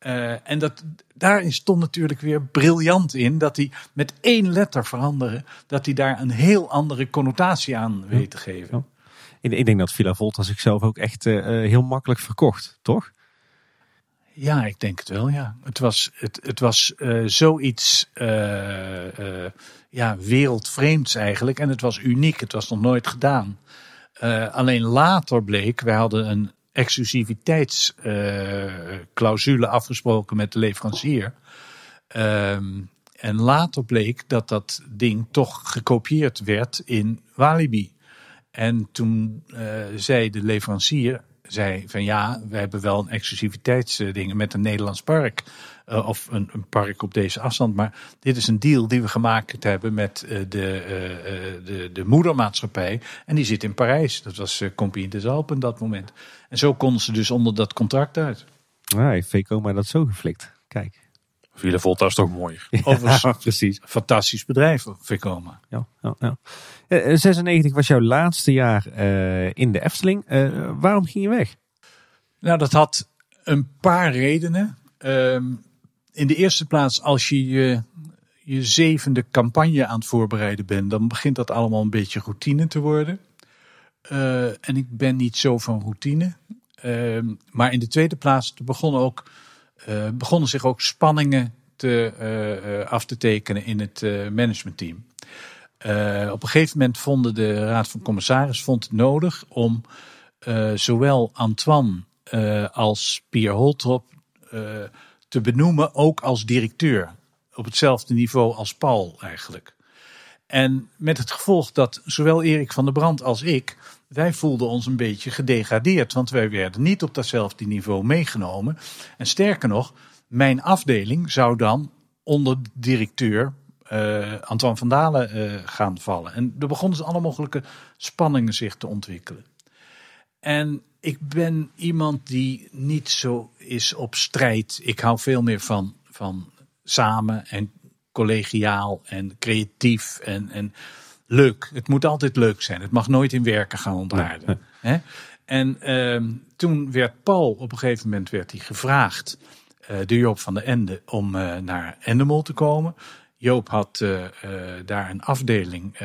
Uh, en dat, daarin stond natuurlijk weer briljant in dat hij met één letter veranderen, dat hij daar een heel andere connotatie aan weet te geven. Ja. Ik denk dat Villa Volta zichzelf ook echt uh, heel makkelijk verkocht, toch? Ja, ik denk het wel, ja. Het was, het, het was uh, zoiets ja, wereldvreemds eigenlijk. En het was uniek, het was nog nooit gedaan. alleen later bleek, wij hadden een exclusiviteitsclausule afgesproken met de leverancier. Um, en later bleek dat dat ding toch gekopieerd werd in Walibi. En toen uh, zei de leverancier, zei van ja, we hebben wel een exclusiviteitsding met een Nederlands park. Uh, of een, een, park op deze afstand. Maar dit is een deal die we gemaakt hebben met uh, de, uh, de, de moedermaatschappij. En die zit in Parijs. Dat was uh, Compagnie des Alpes op dat moment. En zo konden ze dus onder dat contract uit. Ja, heeft Veco maar dat zo geflikt. Kijk. Villa Volta is toch mooi. Overigens, ja, precies. Fantastisch bedrijf, Vekoma. Ja, ja, ja. Uh, 96 was jouw laatste jaar uh, in de Efteling. Uh, waarom ging je weg? Nou, dat had een paar redenen. Um, in de eerste plaats, als je je, zevende campagne aan het voorbereiden bent, dan begint dat allemaal een beetje routine te worden. Uh, en ik ben niet zo van routine. Uh, maar in de tweede plaats begonnen, ook, uh, begonnen zich ook spanningen te, af te tekenen in het managementteam. op een gegeven moment vonden de Raad van Commissaris vond het nodig om zowel Antoine eh, als Pierre Holtrop eh, te benoemen, ook als directeur. Op hetzelfde niveau als Paul eigenlijk. En met het gevolg dat zowel Erik van der Brand als ik, wij voelden ons een beetje gedegradeerd. Want wij werden niet op datzelfde niveau meegenomen. En sterker nog, mijn afdeling zou dan onder de directeur uh, Antoine van Dalen uh, gaan vallen. En er begonnen dus alle mogelijke spanningen zich te ontwikkelen. En ik ben iemand die niet zo is op strijd. Ik hou veel meer van, van samen en collegiaal en creatief en, en leuk. Het moet altijd leuk zijn. Het mag nooit in werken gaan ontaarden. En uh, toen werd Paul op een gegeven moment werd hij gevraagd, uh, de Joop van de Ende, om uh, naar Endemol te komen. Joop had uh, daar een afdeling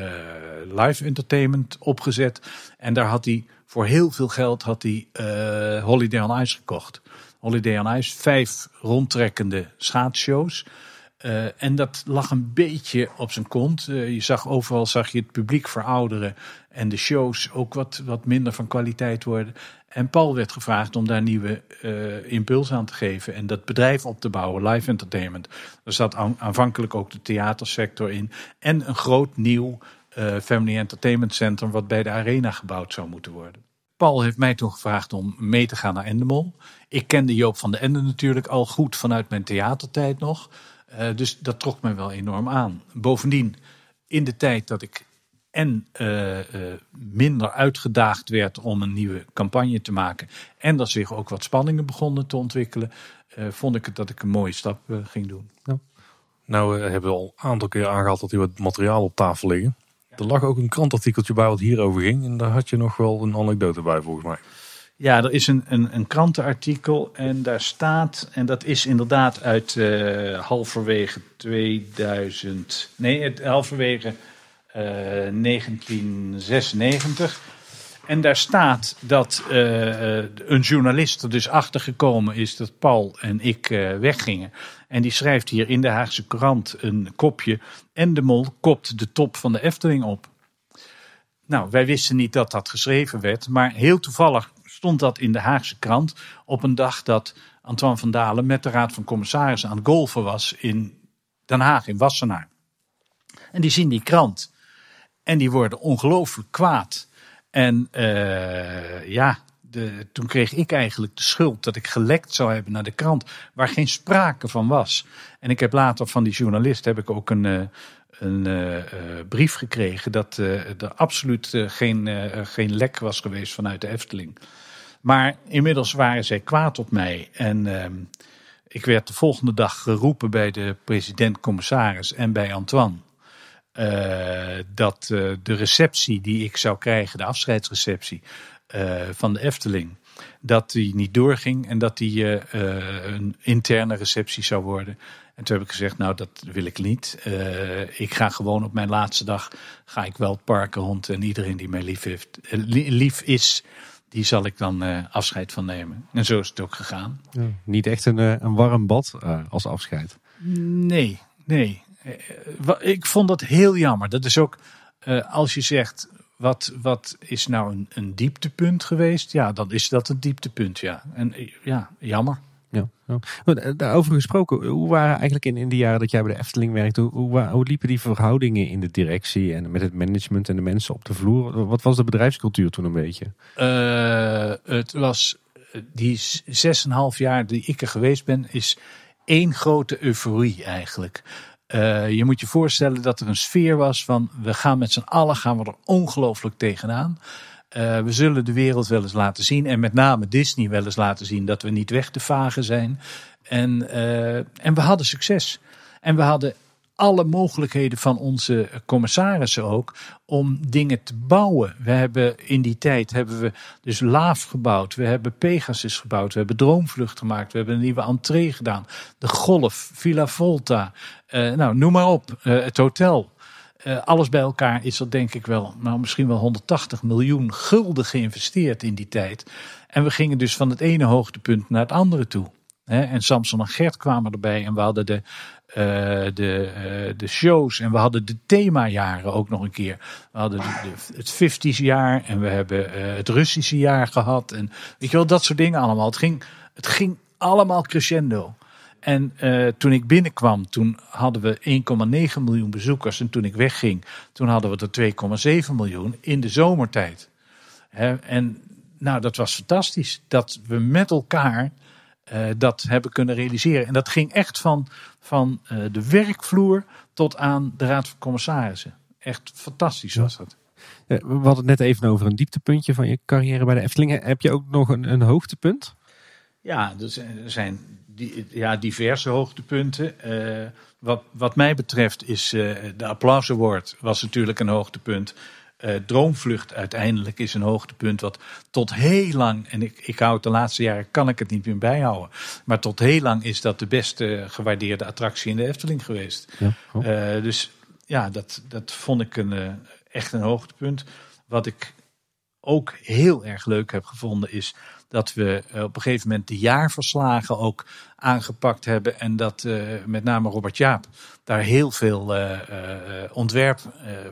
live entertainment opgezet. En daar had hij voor heel veel geld had hij, Holiday on Ice gekocht. Holiday on Ice, vijf rondtrekkende schaatsshows. Uh, en dat lag een beetje op zijn kont. Uh, je zag overal zag je het publiek verouderen en de shows ook wat, wat minder van kwaliteit worden. En Paul werd gevraagd om daar nieuwe uh, impuls aan te geven en dat bedrijf op te bouwen, live entertainment. Er zat aan, aanvankelijk ook de theatersector in en een groot nieuw family entertainment centrum wat bij de arena gebouwd zou moeten worden. Paul heeft mij toen gevraagd om mee te gaan naar Endemol. Ik kende Joop van de Ende natuurlijk al goed vanuit mijn theatertijd nog. Uh, dus dat trok mij wel enorm aan. Bovendien, in de tijd dat ik en uh, minder uitgedaagd werd om een nieuwe campagne te maken. En dat zich ook wat spanningen begonnen te ontwikkelen. vond ik het dat ik een mooie stap ging doen. Ja. Nou hebben we al een aantal keer aangehaald dat hier wat materiaal op tafel liggen. Er lag ook een krantartikeltje bij wat hierover ging. En daar had je nog wel een anekdote bij volgens mij. Ja, er is een, een, een krantenartikel en daar staat, en dat is inderdaad uit uh, halverwege 2000, nee, halverwege uh, 1996. En daar staat dat uh, een journalist er dus achter gekomen is dat Paul en ik weggingen. En die schrijft hier in de Haagse krant een kopje. En de mol kopt de top van de Efteling op. Nou, wij wisten niet dat dat geschreven werd, maar heel toevallig stond dat in de Haagse krant op een dag dat Antoine van Dalen met de Raad van Commissarissen aan het golfen was in Den Haag, in Wassenaar. En die zien die krant en die worden ongelooflijk kwaad. En uh, ja, toen kreeg ik eigenlijk de schuld dat ik gelekt zou hebben naar de krant, waar geen sprake van was. En ik heb later van die journalist heb ik ook een, uh, een uh, brief gekregen dat er absoluut geen, geen lek was geweest vanuit de Efteling. Maar inmiddels waren zij kwaad op mij. En uh, ik werd de volgende dag geroepen bij de president-commissaris en bij Antoine. Uh, dat uh, de receptie die ik zou krijgen, de afscheidsreceptie van de Efteling, dat die niet doorging en dat die een interne receptie zou worden. En toen heb ik gezegd, nou dat wil ik niet. ik ga gewoon op mijn laatste dag, ga ik wel het park rond en iedereen die mij lief, heeft, lief is, die zal ik dan uh, afscheid van nemen. En zo is het ook gegaan. Ja, niet echt een, een warm bad als afscheid. Nee, nee. Ik vond dat heel jammer. Dat is ook als je zegt. Wat, wat is nou een, een dieptepunt geweest? Ja, dan is dat een dieptepunt, ja. En ja, jammer. Ja, ja. Daarover gesproken, hoe waren eigenlijk in, in de jaren dat jij bij de Efteling werkte, hoe, hoe, hoe, liepen die verhoudingen in de directie en met het management en de mensen op de vloer? Wat was de bedrijfscultuur toen een beetje? Uh, het was die zes en half jaar die ik er geweest ben, is één grote euforie eigenlijk. Uh, je moet je voorstellen dat er een sfeer was van we gaan met z'n allen gaan we er ongelooflijk tegenaan. Uh, we zullen de wereld wel eens laten zien. En met name Disney wel eens laten zien dat we niet weg te vagen zijn. En, uh, en we hadden succes. En we hadden alle mogelijkheden van onze commissarissen ook om dingen te bouwen. We hebben in die tijd hebben we dus Laaf gebouwd, we hebben Pegasus gebouwd, we hebben Droomvlucht gemaakt, we hebben een nieuwe entree gedaan, de Golf, Villa Volta, uh, nou noem maar op, uh, het hotel. Uh, alles bij elkaar is er denk ik wel, nou misschien wel 180 miljoen gulden geïnvesteerd in die tijd. En we gingen dus van het ene hoogtepunt naar het andere toe. en Samson en Gert kwamen erbij en we hadden de de, eh, de shows. En we hadden de themajaren ook nog een keer. We hadden de, het 50s jaar en we hebben eh, het Russische jaar gehad. En weet je wel, dat soort dingen allemaal. Het ging, het ging allemaal crescendo. En eh, toen ik binnenkwam, toen hadden we 1,9 miljoen bezoekers. En toen ik wegging, toen hadden we er 2,7 miljoen in de zomertijd. En nou, dat was fantastisch. Dat we met elkaar eh, dat hebben kunnen realiseren. En dat ging echt van, van eh, de werkvloer tot aan de Raad van Commissarissen. Echt fantastisch was dat. Eh, We hadden het net even over een dieptepuntje van je carrière bij de Efteling. Heb je ook nog een, een hoogtepunt? Ja, er zijn- die, ja, diverse hoogtepunten. Eh, wat, wat mij betreft is eh, de Applaus Award was natuurlijk een hoogtepunt. Eh, Droomvlucht uiteindelijk is een hoogtepunt wat tot heel lang, en ik, ik hou het de laatste jaren, kan ik het niet meer bijhouden. Maar tot heel lang is dat de beste gewaardeerde attractie in de Efteling geweest. Ja. Oh. Eh, dus ja, dat, dat vond ik een, eh, echt een hoogtepunt. Wat ik ook heel erg leuk heb gevonden is dat we eh, op een gegeven moment de jaarverslagen ook aangepakt hebben. En dat eh, met name Robert Jaap daar heel veel eh, ontwerp,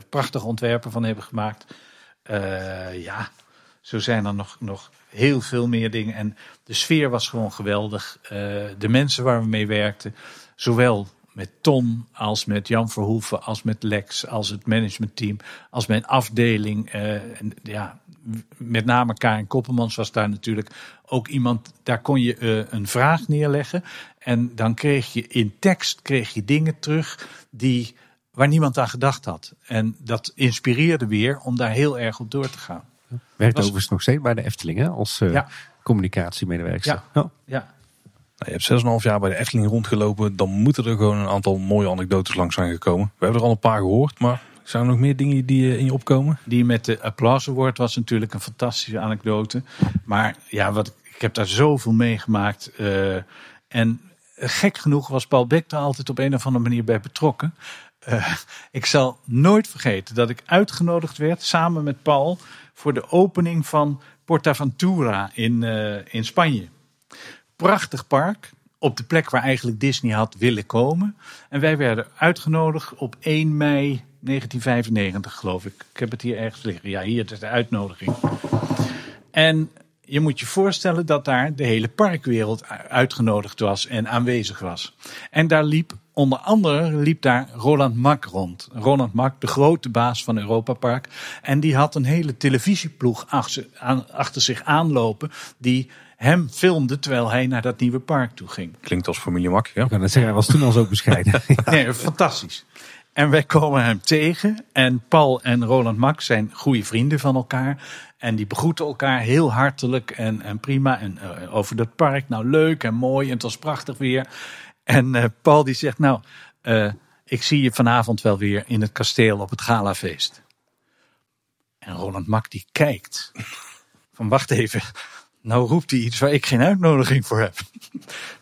prachtige ontwerpen van hebben gemaakt. Ja, zo zijn er nog, nog heel veel meer dingen. En de sfeer was gewoon geweldig. De mensen waar we mee werkten, zowel met Ton als met Jan Verhoeven, als met Lex, als het managementteam, als mijn afdeling. eh, en ja, met name Karin Koppelmans was daar natuurlijk ook iemand, daar kon je eh, een vraag neerleggen. En dan kreeg je in tekst kreeg je dingen terug die, waar niemand aan gedacht had. En dat inspireerde weer om daar heel erg op door te gaan. Werkt was- overigens nog steeds bij de Efteling hè? als eh, Ja. communicatiemedewerker. Ja. Ja. Nou, je hebt 6,5 jaar bij de Efteling rondgelopen. Dan moeten er gewoon een aantal mooie anekdotes langs zijn gekomen. We hebben er al een paar gehoord, maar zijn er nog meer dingen die eh, in je opkomen? Die met de Applause Award was natuurlijk een fantastische anekdote. Maar ja, wat, ik heb daar zoveel meegemaakt. eh, en gek genoeg was Paul Beck er altijd op een of andere manier bij betrokken. Eh, ik zal nooit vergeten dat ik uitgenodigd werd samen met Paul voor de opening van Portaventura in, in Spanje. Prachtig park. Op de plek waar eigenlijk Disney had willen komen. En wij werden uitgenodigd op 1 mei 1995, geloof ik. Ik heb het hier ergens liggen. Ja, hier is de uitnodiging. En je moet je voorstellen dat daar de hele parkwereld uitgenodigd was en aanwezig was. En daar liep onder andere liep daar Roland Mak rond. Roland Mak, de grote baas van Europa Park. En die had een hele televisieploeg achter, achter zich aanlopen die hem filmde terwijl hij naar dat nieuwe park toe ging. Klinkt als familie Mak, ja. Ik kan het zeggen, hij was toen al zo bescheiden. Nee, fantastisch. En wij komen hem tegen. En Paul en Roland Mak zijn goede vrienden van elkaar. En die begroeten elkaar heel hartelijk en, en prima. En eh, over dat park, nou leuk en mooi. En het was prachtig weer. En eh, Paul die zegt, nou, eh, ik zie je vanavond wel weer in het kasteel op het galafeest. En Roland Mak die kijkt. Van wacht even, nou roept hij iets waar ik geen uitnodiging voor heb.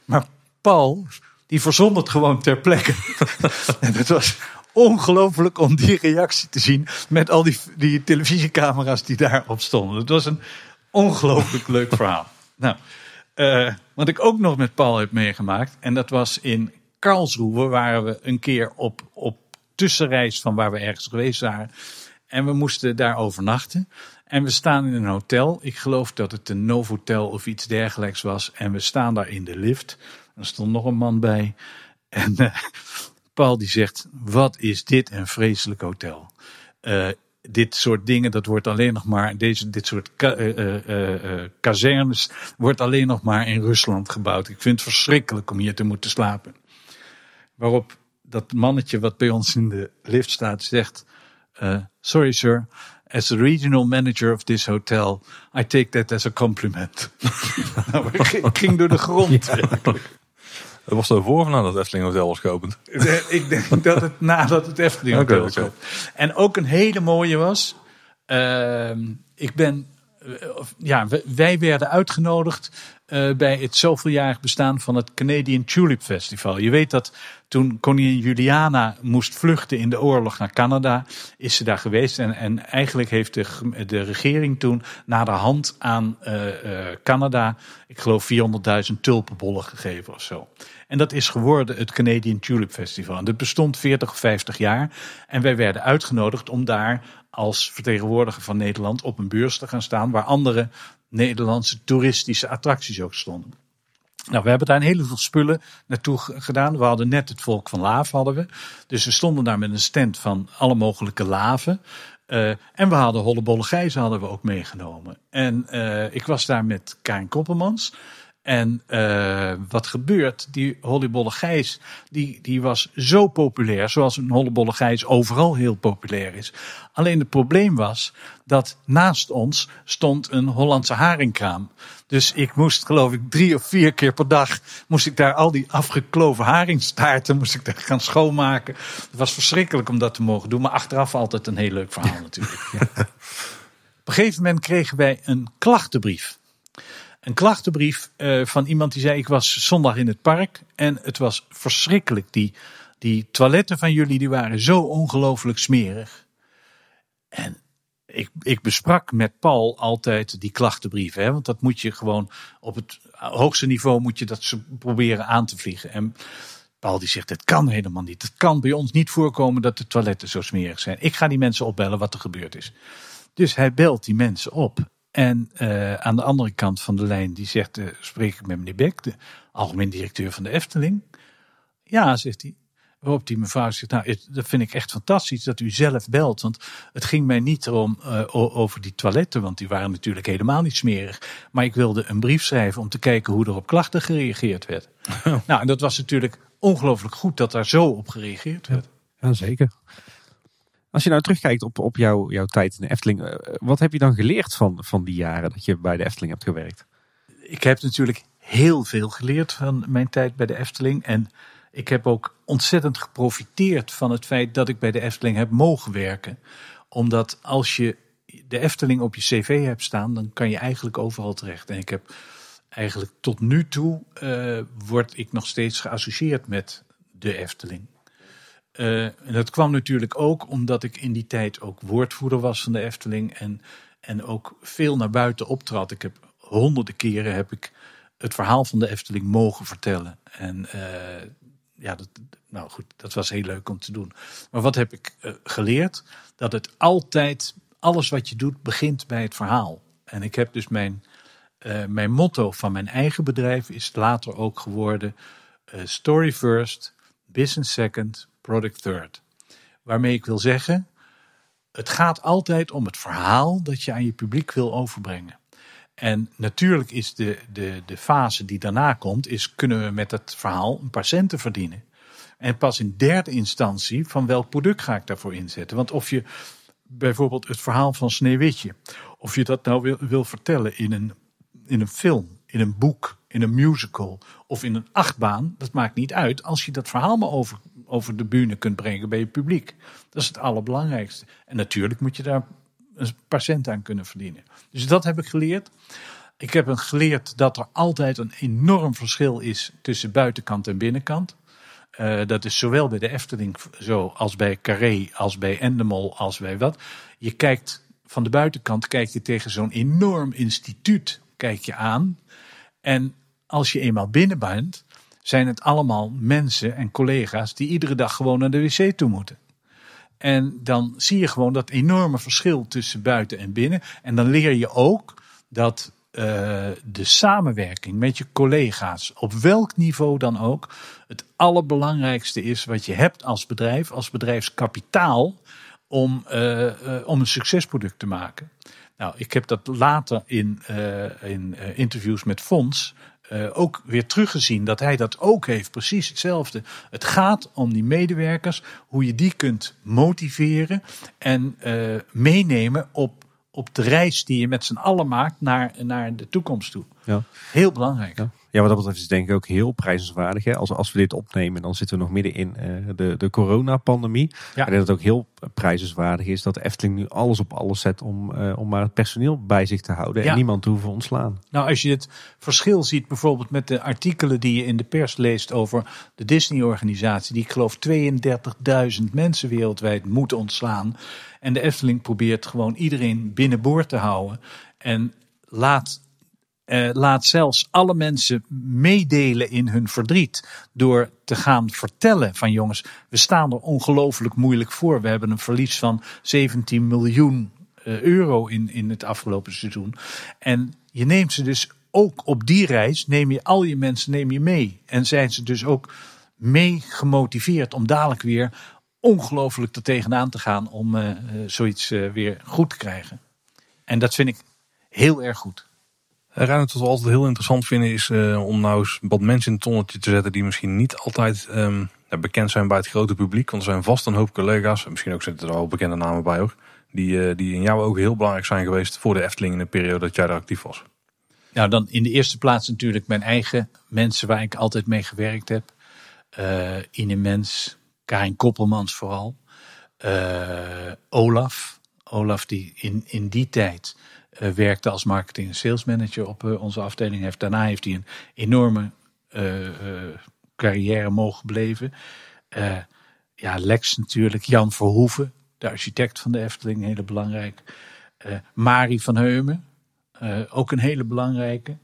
Maar Paul, die verzon het gewoon ter plekke. en het was ongelooflijk om die reactie te zien met al die, die televisiecamera's die daarop stonden. Het was een ongelooflijk leuk verhaal. Nou, eh, wat ik ook nog met Paul heb meegemaakt, en dat was in Karlsruhe, waren we een keer op, op tussenreis van waar we ergens geweest waren. En we moesten daar overnachten. En we staan in een hotel. Ik geloof dat het een Novotel of iets dergelijks was. En we staan daar in de lift. Er stond nog een man bij. En eh, Paul die zegt, wat is dit een vreselijk hotel. Eh, dit soort dingen, dat wordt alleen nog maar, deze, dit soort eh, kazernes wordt alleen nog maar in Rusland gebouwd. Ik vind het verschrikkelijk om hier te moeten slapen. Waarop dat mannetje wat bij ons in de lift staat zegt, sorry sir, as the regional manager of this hotel, I take that as a compliment. nou, ik, ging- door de grond. Dat was er voor of nadat het Efteling Hotel was geopend? Ik denk dat het nadat het Efteling Hotel Oké, was. oké. En ook een hele mooie was. ehm, ik ben. eh, of- Ja, wij werden uitgenodigd eh, bij het zoveeljarig bestaan van het Canadian Tulip Festival. Je weet dat toen koningin Juliana moest vluchten in de oorlog naar Canada, is ze daar geweest. En, en eigenlijk heeft de, de regering toen naderhand aan uh, uh, Canada, ik geloof 400.000 tulpenbollen gegeven of zo. En dat is geworden het Canadian Tulip Festival. En dat bestond 40 of 50 jaar. En wij werden uitgenodigd om daar als vertegenwoordiger van Nederland op een beurs te gaan staan waar andere Nederlandse toeristische attracties ook stonden. Nou, we hebben daar een heleboel spullen naartoe gedaan. We hadden net het volk van Laven hadden we. Dus we stonden daar met een stand van alle mogelijke laven. Uh, en we hadden hollebolle gijzen hadden we ook meegenomen. En uh, ik was daar met Karin Koppelmans. En uh, wat gebeurt? Die Hollebolle Gijs, die, die was zo populair, zoals een Hollebolle Gijs overal heel populair is. Alleen het probleem was dat naast ons stond een Hollandse haringkraam. Dus ik moest, geloof ik, drie of vier keer per dag moest ik daar al die afgekloven haringstaarten moest ik daar gaan schoonmaken. Het was verschrikkelijk om dat te mogen doen, maar achteraf altijd een heel leuk verhaal natuurlijk. Ja. Op een gegeven moment kregen wij een klachtenbrief een klachtenbrief uh, van iemand die zei: Ik was zondag in het park en het was verschrikkelijk. Die, die toiletten van jullie die waren zo ongelooflijk smerig. En ik, ik besprak met Paul altijd die klachtenbrieven, hè, want dat moet je gewoon op het hoogste niveau moet je dat proberen aan te vliegen. En Paul die zegt: Het kan helemaal niet. Het kan bij ons niet voorkomen dat de toiletten zo smerig zijn. Ik ga die mensen opbellen wat er gebeurd is. Dus hij belt die mensen op. En uh, aan de andere kant van de lijn, die zegt, uh, spreek ik met meneer Beck, de algemeen directeur van de Efteling. Ja, zegt hij. Waarop die mevrouw zegt, nou, dat vind ik echt fantastisch dat u zelf belt. Want het ging mij niet erom uh, over die toiletten, want die waren natuurlijk helemaal niet smerig. Maar ik wilde een brief schrijven om te kijken hoe er op klachten gereageerd werd. Nou, en dat was natuurlijk ongelooflijk goed dat daar zo op gereageerd werd. Ja, zeker. Als je nou terugkijkt op, op jouw, jouw tijd in de Efteling, eh, wat heb je dan geleerd van, van die jaren dat je bij de Efteling hebt gewerkt? Ik heb natuurlijk heel veel geleerd van mijn tijd bij de Efteling. En ik heb ook ontzettend geprofiteerd van het feit dat ik bij de Efteling heb mogen werken. Omdat als je de Efteling op je cv hebt staan, dan kan je eigenlijk overal terecht. En ik heb eigenlijk tot nu toe, uh, word ik nog steeds geassocieerd met de Efteling. Uh, en dat kwam natuurlijk ook omdat ik in die tijd ook woordvoerder was van de Efteling. En, en ook veel naar buiten optrad. Ik heb honderden keren heb ik het verhaal van de Efteling mogen vertellen. En uh, ja, dat, nou goed, dat was heel leuk om te doen. Maar wat heb ik uh, geleerd? Dat het altijd, alles wat je doet, begint bij het verhaal. En ik heb dus mijn, mijn motto van mijn eigen bedrijf is later ook geworden: Story first, business second, product third. Waarmee ik wil zeggen, het gaat altijd om het verhaal dat je aan je publiek wil overbrengen. En natuurlijk is de, de, de fase die daarna komt, is kunnen we met het verhaal een paar centen verdienen. En pas in derde instantie van welk product ga ik daarvoor inzetten. Want of je bijvoorbeeld het verhaal van Sneeuwwitje, of je dat nou wil, wil vertellen in een, in een film, in een boek, in een musical of in een achtbaan, dat maakt niet uit als je dat verhaal maar over over de bühne kunt brengen bij je publiek. Dat is het allerbelangrijkste. En natuurlijk moet je daar een paar cent aan kunnen verdienen. Dus dat heb ik geleerd. Ik heb geleerd dat er altijd een enorm verschil is tussen buitenkant en binnenkant. Uh, dat is zowel bij de Efteling zo als bij Carré, als bij Endemol, als bij wat. Je kijkt van de buitenkant, kijk je tegen zo'n enorm instituut kijk je aan. En als je eenmaal binnen bent, zijn het allemaal mensen en collega's die iedere dag gewoon naar de wc toe moeten. En dan zie je gewoon dat enorme verschil tussen buiten en binnen. En dan leer je ook dat uh, de samenwerking met je collega's, op welk niveau dan ook, het allerbelangrijkste is wat je hebt als bedrijf, als bedrijfskapitaal, om, uh, uh, om een succesproduct te maken. Nou, ik heb dat later in, in interviews met Fons uh, ook weer teruggezien dat hij dat ook heeft. Precies hetzelfde. Het gaat om die medewerkers, hoe je die kunt motiveren en uh, meenemen op, op de reis die je met z'n allen maakt naar, naar de toekomst toe. Ja. Heel belangrijk. Ja. Ja, wat dat betreft is het denk ik ook heel prijzenswaardig. Hè? Als, als we dit opnemen, dan zitten we nog midden in eh, de, de coronapandemie. Ja. En dat het ook heel prijzenswaardig is dat de Efteling nu alles op alles zet om, eh, om maar het personeel bij zich te houden. Ja. En niemand te hoeven ontslaan. Nou, als je het verschil ziet bijvoorbeeld met de artikelen die je in de pers leest over de Disney-organisatie, die ik geloof 32.000 mensen wereldwijd moet ontslaan. En de Efteling probeert gewoon iedereen binnenboord te houden. En laat, eh, laat zelfs alle mensen meedelen in hun verdriet. Door te gaan vertellen van jongens, we staan er ongelooflijk moeilijk voor. We hebben een verlies van 17 miljoen eh, euro in, in het afgelopen seizoen. En je neemt ze dus ook op die reis, neem je al je mensen neem je mee. En zijn ze dus ook mee gemotiveerd om dadelijk weer ongelooflijk er tegenaan te gaan om eh, eh, zoiets eh, weer goed te krijgen. En dat vind ik heel erg goed. Reinhard, wat we altijd heel interessant vinden is om nou eens wat mensen in het tonnetje te zetten die misschien niet altijd ehm, bekend zijn bij het grote publiek. Want er zijn vast een hoop collega's, en misschien ook zitten er al bekende namen bij hoor, die, die in jou ook heel belangrijk zijn geweest voor de Efteling in de periode dat jij daar actief was. Nou, dan in de eerste plaats natuurlijk mijn eigen mensen waar ik altijd mee gewerkt heb. Ine Mens, Karin Koppelmans vooral. Eh, Olaf. Olaf die in, in die tijd eh, werkte als marketing en sales manager op eh, onze afdeling. Heeft, daarna heeft hij een enorme carrière mogen beleven. Ja, Lex natuurlijk. Jan Verhoeven, de architect van de Efteling, hele belangrijk. Marie van Heumen, ook een hele belangrijke.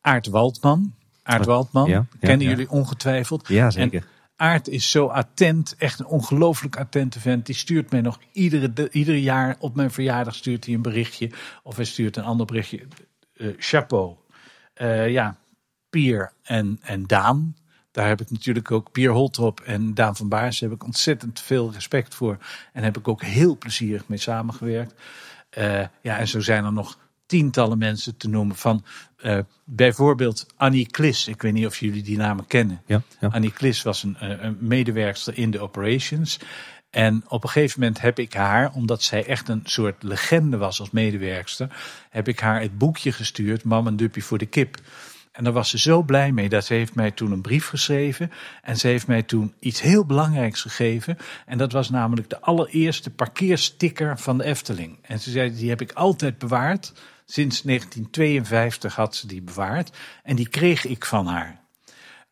Aart Waldman. Aart Waldman, Ja, ja, kennen ja. jullie ongetwijfeld. Ja, En Aart is zo attent, echt een ongelooflijk attente vent. Die stuurt mij nog iedere, de- ieder jaar op mijn verjaardag stuurt hij een berichtje. Of hij stuurt een ander berichtje. Eh, chapeau. Eh, ja, Pier en, en Daan. Daar heb ik natuurlijk ook Pier Holtrop en Daan van Baars. Heb ik ontzettend veel respect voor. En heb ik ook heel plezierig mee samengewerkt. Eh, ja, en zo zijn er nog tientallen mensen te noemen. Van eh, bijvoorbeeld Annie Klis. Ik weet niet of jullie die namen kennen. Ja, ja. Annie Klis was een, eh, een medewerkster in de operations. En op een gegeven moment heb ik haar, omdat zij echt een soort legende was als medewerkster, heb ik haar het boekje gestuurd, Mam een duppie voor de kip. En daar was ze zo blij mee dat ze heeft mij toen een brief geschreven. En ze heeft mij toen iets heel belangrijks gegeven. En dat was namelijk de allereerste parkeersticker van de Efteling. En ze zei, die heb ik altijd bewaard. Sinds 1952 had ze die bewaard. En die kreeg ik van haar.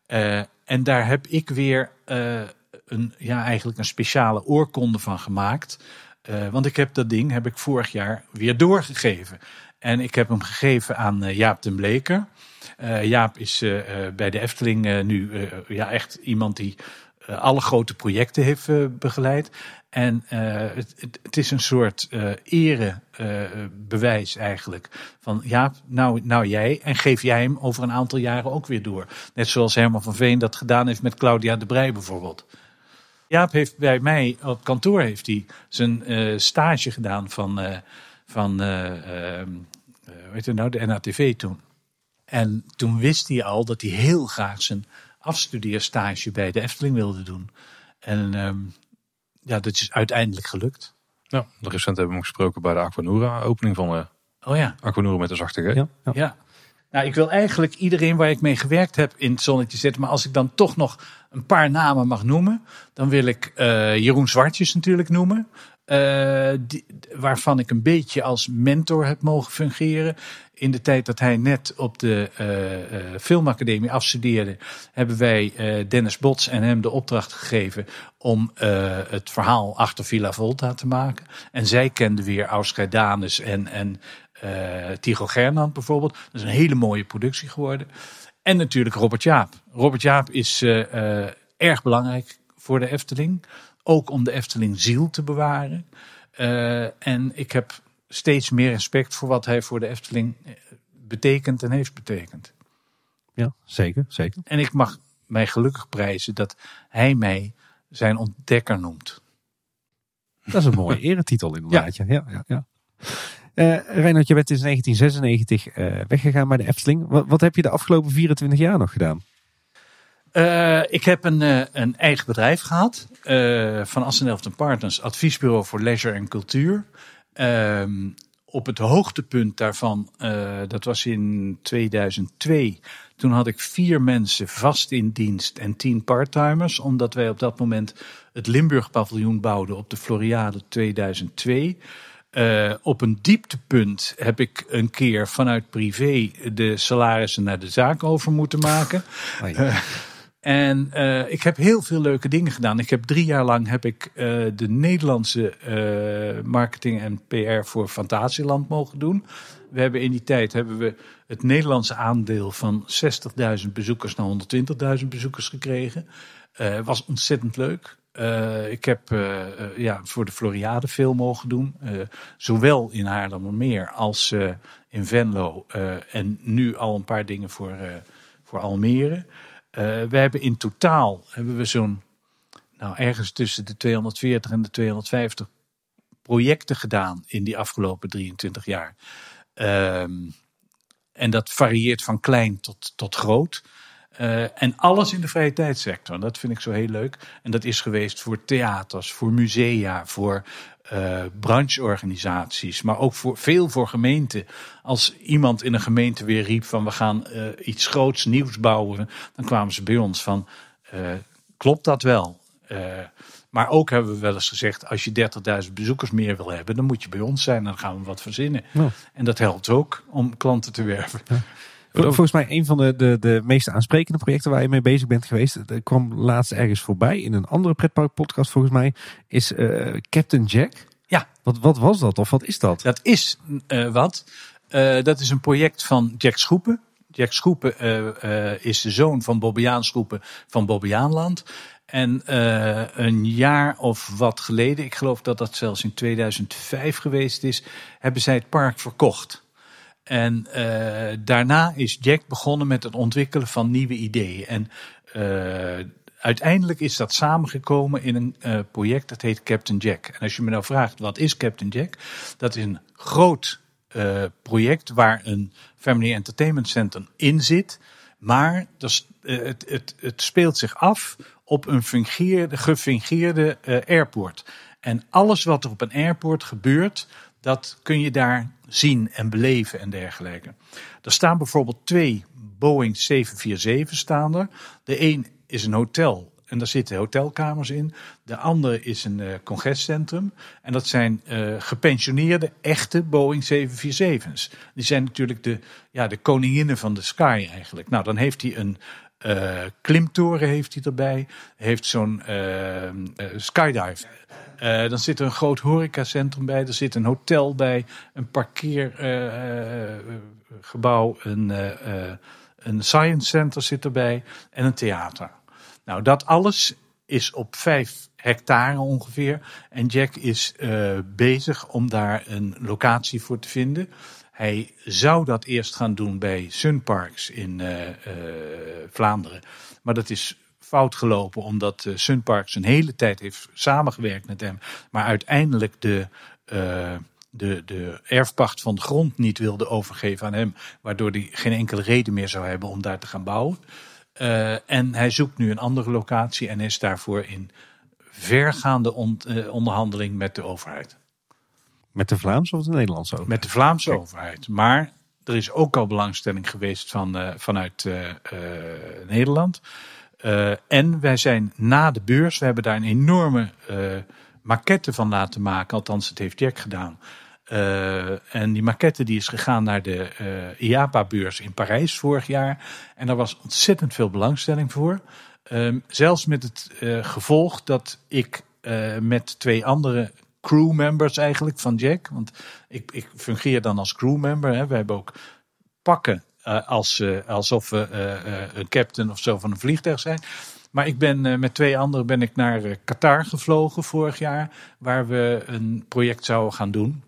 Eh, en daar heb ik weer eh, een, ja, eigenlijk een speciale oorkonde van gemaakt. Eh, want ik heb dat ding heb ik vorig jaar weer doorgegeven. En ik heb hem gegeven aan Jaap den Bleker. Jaap is bij de Efteling nu ja, echt iemand die alle grote projecten heeft eh, begeleid. En eh, het, het, het is een soort eh erebewijs eigenlijk. Van Jaap, nou, nou jij. En geef jij hem over een aantal jaren ook weer door. Net zoals Herman van Veen dat gedaan heeft met Claudia de Brij bijvoorbeeld. Jaap heeft bij mij op kantoor heeft hij zijn eh, stage gedaan van, eh, van eh, ehm, eh, hoe heet het nou, de NATV toen. En toen wist hij al dat hij heel graag zijn afstudeerstage bij de Efteling wilde doen. En ehm, ja, dat is uiteindelijk gelukt. Ja, recent hebben we hem gesproken bij de Aquanura opening van de Oh ja, Aquanura met de zachte G. Ja, ja. ja. Nou, ik wil eigenlijk iedereen waar ik mee gewerkt heb in het zonnetje zetten. Maar als ik dan toch nog een paar namen mag noemen, dan wil ik eh, Jeroen Zwartjes natuurlijk noemen. Eh, waarvan ik een beetje als mentor heb mogen fungeren. In de tijd dat hij net op de eh, eh, filmacademie afstudeerde, hebben wij Dennis Bots en hem de opdracht gegeven om het verhaal achter Villa Volta te maken. En zij kenden weer Ausgeidanus en, en Tycho Gernand bijvoorbeeld. Dat is een hele mooie productie geworden. En natuurlijk Robert Jaap. Robert Jaap is erg belangrijk voor de Efteling. Ook om de Efteling ziel te bewaren. Eh, en ik heb steeds meer respect voor wat hij voor de Efteling eh, betekent en heeft betekend. ja zeker, zeker. En ik mag mij gelukkig prijzen dat hij mij zijn ontdekker noemt. Dat is een mooie eretitel inderdaad. Ja. Ja, ja, ja. Reinhard, je bent in 1996 eh, weggegaan bij de Efteling. Wat, wat heb je de afgelopen 24 jaar nog gedaan? Eh, ik heb een, eh, een eigen bedrijf gehad eh, van Assendelft Partners, adviesbureau voor leisure en cultuur. Ehm, op het hoogtepunt daarvan, uh, dat was in 2002. Toen had ik vier mensen vast in dienst en tien parttimers. Omdat wij op dat moment het Limburg paviljoen bouwden op de Floriade 2002. Uh, op een dieptepunt heb ik een keer vanuit privé de salarissen naar de zaak over moeten maken. Uh, en uh, ik heb heel veel leuke dingen gedaan. Ik heb drie jaar lang heb ik de Nederlandse marketing en PR voor Fantasieland mogen doen. We hebben in die tijd hebben we het Nederlandse aandeel van 60.000 bezoekers naar 120.000 bezoekers gekregen. was ontzettend leuk. Ik heb ja, voor de Floriade veel mogen doen. zowel in Haarlemmermeer als in Venlo. en nu al een paar dingen voor, voor Almere. We hebben in totaal hebben we zo'n nou, ergens tussen de 240 en de 250 projecten gedaan in die afgelopen 23 jaar. Ehm, en dat varieert van klein tot, tot groot. Uh, en alles in de vrije tijdsector. Dat vind ik zo heel leuk. En dat is geweest voor theaters, voor musea, voor uh, brancheorganisaties, maar ook voor, veel voor gemeenten. Als iemand in een gemeente weer riep van we gaan uh, iets groots nieuws bouwen, dan kwamen ze bij ons van klopt dat wel? maar ook hebben we wel eens gezegd, als je 30.000 bezoekers meer wil hebben, dan moet je bij ons zijn. Dan gaan we wat verzinnen. Ja. En dat helpt ook om klanten te werven. Ja. Volgens mij een van de, de, de meest aansprekende projecten waar je mee bezig bent geweest, dat kwam laatst ergens voorbij in een andere pretpark podcast volgens mij, is uh, Captain Jack. Ja. Wat, wat was dat of wat is dat? Dat is uh, wat. Uh, dat is een project van Jack Schoepen. Jack Schoepen is de zoon van Bobbejaan Schoepen van Bobbejaanland. En uh, een jaar of wat geleden, ik geloof dat dat zelfs in 2005 geweest is, hebben zij het park verkocht. En uh, daarna is Jack begonnen met het ontwikkelen van nieuwe ideeën. En uh, uiteindelijk is dat samengekomen in een uh, project dat heet Captain Jack. En als je me nou vraagt, wat is Captain Jack? Dat is een groot project waar een Family Entertainment Center in zit. Maar het, het, het speelt zich af op een fungeerde, gefingeerde airport. En alles wat er op een airport gebeurt, dat kun je daar zien en beleven en dergelijke. Er staan bijvoorbeeld twee Boeing 747 staan er. De een is een hotel en daar zitten hotelkamers in. De andere is een uh, congrescentrum. En dat zijn uh, gepensioneerde, echte Boeing 747's. Die zijn natuurlijk de, ja, de koninginnen van de sky eigenlijk. Nou, dan heeft hij een uh, klimtoren heeft hij erbij. Heeft zo'n skydive uh, dan zit er een groot horecacentrum bij, er zit een hotel bij, een parkeergebouw, een, een science center zit erbij en een theater. Nou, dat alles is op vijf hectare ongeveer. En Jack is bezig om daar een locatie voor te vinden. Hij zou dat eerst gaan doen bij Sunparks in Vlaanderen. Maar dat is fout gelopen, omdat uh, Sunparks een hele tijd heeft samengewerkt met hem, maar uiteindelijk de, de, de erfpacht van de grond niet wilde overgeven aan hem, waardoor hij geen enkele reden meer zou hebben om daar te gaan bouwen. En hij zoekt nu een andere locatie en is daarvoor in vergaande on, onderhandeling met de overheid. Met de Vlaamse of de Nederlandse overheid? Met de Vlaamse overheid. Maar er is ook al belangstelling geweest van, vanuit Nederland. Uh, en wij zijn na de beurs, we hebben daar een enorme uh, maquette van laten maken. Althans, het heeft Jack gedaan. Uh, en die maquette die is gegaan naar de IAPA-beurs in Parijs vorig jaar. En daar was ontzettend veel belangstelling voor. Ehm, zelfs met het gevolg dat ik met twee andere crewmembers eigenlijk van Jack. Want ik, ik fungeer dan als crewmember. We hebben ook pakken uh, als, uh, alsof we uh, een captain of zo van een vliegtuig zijn. Maar ik ben met twee anderen ben ik naar Qatar gevlogen vorig jaar, waar we een project zouden gaan doen.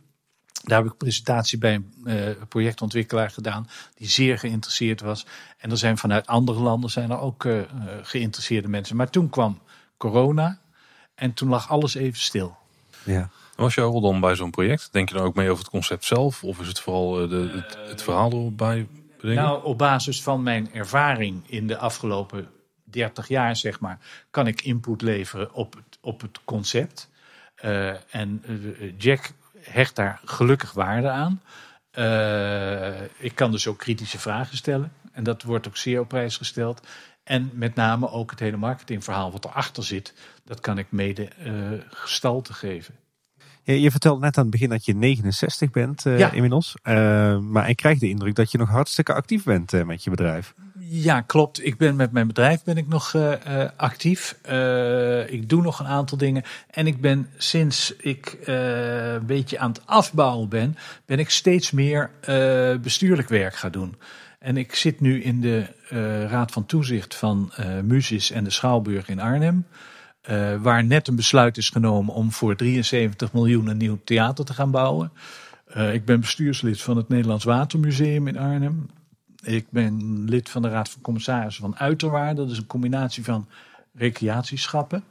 Daar heb ik presentatie bij een projectontwikkelaar gedaan, die zeer geïnteresseerd was. En er zijn vanuit andere landen zijn er ook geïnteresseerde mensen. Maar toen kwam corona en toen lag alles even stil. Ja. Was jouw rol dan bij zo'n project? Denk je dan ook mee over het concept zelf? Of is het vooral de, het, het verhaal erbij nou, op basis van mijn ervaring in de afgelopen 30 jaar, zeg maar, kan ik input leveren op het, op het concept. Uh, en uh, Jack hecht daar gelukkig waarde aan. Uh, ik kan dus ook kritische vragen stellen. En dat wordt ook zeer op prijs gesteld. En met name ook het hele marketingverhaal wat erachter zit, dat kan ik mede uh, gestalte geven. Je, je, vertelde net aan het begin dat je 69 bent uh, ja. inmiddels. Uh, maar ik krijg de indruk dat je nog hartstikke actief bent met je bedrijf. Ja, klopt. Ik ben met mijn bedrijf ben ik nog actief. ik doe nog een aantal dingen. En ik ben sinds ik een beetje aan het afbouwen ben, ben ik steeds meer bestuurlijk werk gaan doen. En ik zit nu in de uh, Raad van Toezicht van uh, en de Schouwburg in Arnhem. Uh, waar net een besluit is genomen om voor 73 miljoen een nieuw theater te gaan bouwen. ik ben bestuurslid van het Nederlands Watermuseum in Arnhem. Ik ben lid van de Raad van Commissarissen van Uiterwaarde. Dat is een combinatie van recreatieschappen.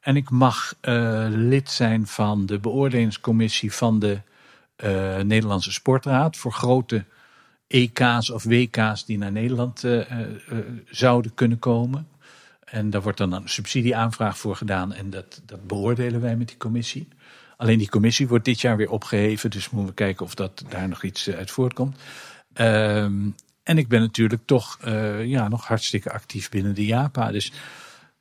En ik mag lid zijn van de beoordelingscommissie van de Nederlandse Sportraad voor grote EK's of WK's die naar Nederland uh, uh, zouden kunnen komen. En daar wordt dan een subsidieaanvraag voor gedaan en dat, dat beoordelen wij met die commissie. Alleen die commissie wordt dit jaar weer opgeheven, dus moeten we kijken of dat daar nog iets uit voortkomt. Ehm, en ik ben natuurlijk toch ja, nog hartstikke actief binnen de JAPA. Dus,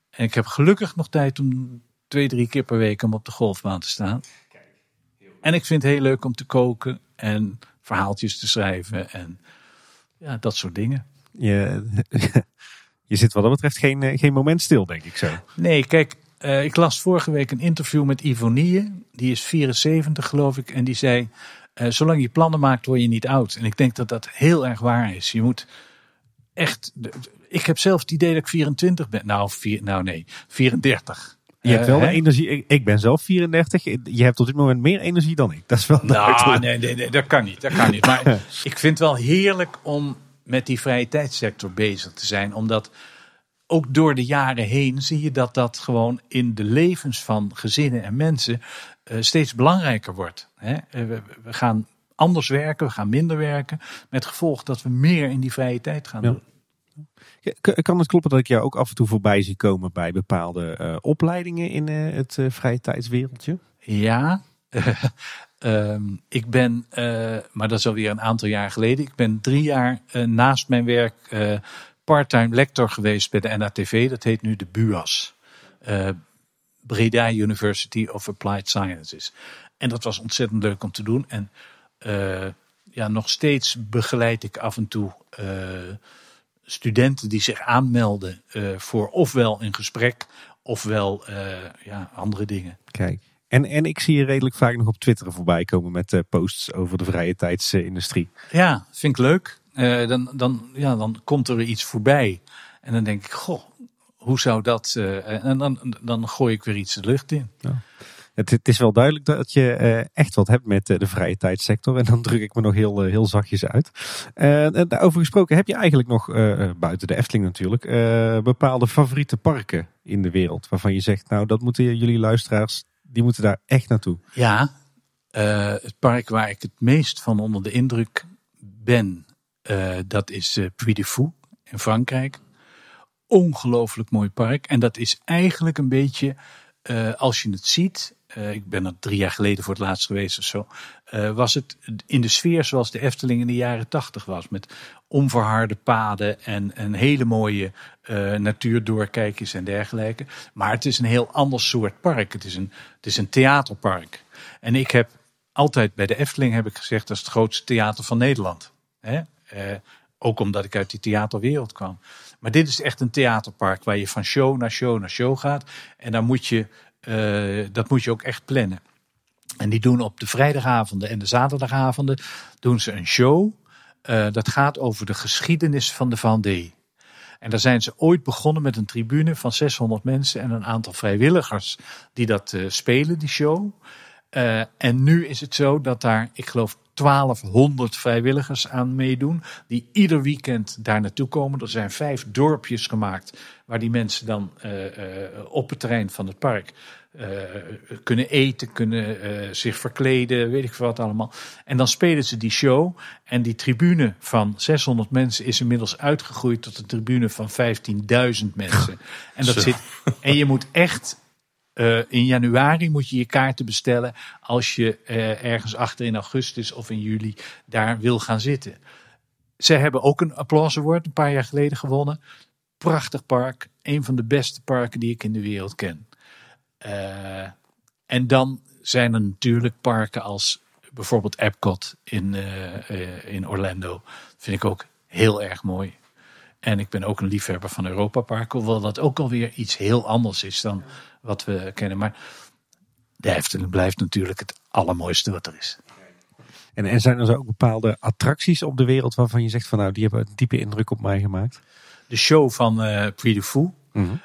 en ik heb gelukkig nog tijd om twee, drie keer per week om op de golfbaan te staan. En ik vind het heel leuk om te koken en verhaaltjes te schrijven en ja, dat soort dingen. Je, je zit wat dat betreft geen, eh, geen moment stil, denk ik zo. Nee, kijk, uh, ik las vorige week een interview met Ivonie. Die is 74, geloof ik. En die zei: uh, Zolang je plannen maakt, word je niet oud. En ik denk dat dat heel erg waar is. Je moet echt. Ik heb zelf het idee dat ik 24 ben. Nou, vier, nou nee, 34. Je hebt wel uh, energie. Ik ben zelf 34. Je hebt op dit moment meer energie dan ik. Dat is wel. Nou, nee, nee, nee, dat kan niet. Dat kan niet. Maar ik vind het wel heerlijk om met die vrije tijdssector bezig te zijn. Omdat ook door de jaren heen zie je dat dat gewoon in de levens van gezinnen en mensen uh, steeds belangrijker wordt. Hè? We, we, gaan anders werken, we gaan minder werken. Met gevolg dat we meer in die vrije tijd gaan ja. doen. Kan het kloppen dat ik jou ook af en toe voorbij zie komen bij bepaalde uh, opleidingen in uh, het uh, vrije tijdswereldje? Ja, um, ik ben, maar dat is alweer een aantal jaar geleden. Ik ben drie jaar naast mijn werk parttime lector geweest bij de NATV. Dat heet nu de BUAS. Breda University of Applied Sciences. En dat was ontzettend leuk om te doen. En ja, nog steeds begeleid ik af en toe studenten die zich aanmelden uh, voor ofwel een gesprek ofwel uh, ja, andere dingen. Kijk. En, en ik zie je redelijk vaak nog op Twitter voorbij komen met uh, posts over de vrije tijdsindustrie. Ja, vind ik leuk. dan, dan, ja, dan komt er iets voorbij. En dan denk ik, goh, hoe zou dat... en dan, dan gooi ik weer iets de lucht in. Ja. Het, is wel duidelijk dat je uh, echt wat hebt met uh, de vrije tijdssector. En dan druk ik me nog heel, uh, heel zachtjes uit. daarover gesproken, heb je eigenlijk nog, buiten de Efteling natuurlijk, bepaalde favoriete parken in de wereld? Waarvan je zegt, nou dat moeten jullie luisteraars, die moeten daar echt naartoe. Ja, het park waar ik het meest van onder de indruk ben, dat is Puy de Fou in Frankrijk. Ongelooflijk mooi park. En dat is eigenlijk een beetje, als je het ziet, uh, ik ben er drie jaar geleden voor het laatst geweest of zo. Uh, was het in de sfeer zoals de Efteling in de jaren tachtig was. Met onverharde paden en een hele mooie natuurdoorkijkjes en dergelijke. Maar het is een heel ander soort park. Het is een, het is een theaterpark. En ik heb altijd bij de Efteling heb ik gezegd dat is het grootste theater van Nederland. Hè? ook omdat ik uit die theaterwereld kwam. Maar dit is echt een theaterpark waar je van show naar show naar show gaat. En daar moet je uh, dat moet je ook echt plannen. En die doen op de vrijdagavonden en de zaterdagavonden doen ze een show. Uh, dat gaat over de geschiedenis van de Vendée. En daar zijn ze ooit begonnen met een tribune van 600 mensen en een aantal vrijwilligers die dat uh, spelen, die show. En nu is het zo dat daar, ik geloof, 1200 vrijwilligers aan meedoen. Die ieder weekend daar naartoe komen. Er zijn vijf dorpjes gemaakt. Waar die mensen dan uh, uh, op het terrein van het park kunnen eten, kunnen zich verkleden, weet ik veel wat allemaal. En dan spelen ze die show. En die tribune van 600 mensen is inmiddels uitgegroeid tot een tribune van 15.000 mensen. En, dat zit, en je moet echt eh, in januari moet je je kaarten bestellen als je eh, ergens achter in augustus of in juli daar wil gaan zitten. Ze hebben ook een Applause Award een paar jaar geleden gewonnen. Prachtig park. Een van de beste parken die ik in de wereld ken. Eh, en dan zijn er natuurlijk parken als bijvoorbeeld Epcot in, in Orlando. Vind ik ook heel erg mooi. En ik ben ook een liefhebber van Europa Park. Hoewel dat ook alweer iets heel anders is dan wat we kennen. Maar de Efteling blijft natuurlijk het allermooiste wat er is. En, en zijn er zo ook bepaalde attracties op de wereld waarvan je zegt van nou die hebben een diepe indruk op mij gemaakt? De show van Puy de Fou.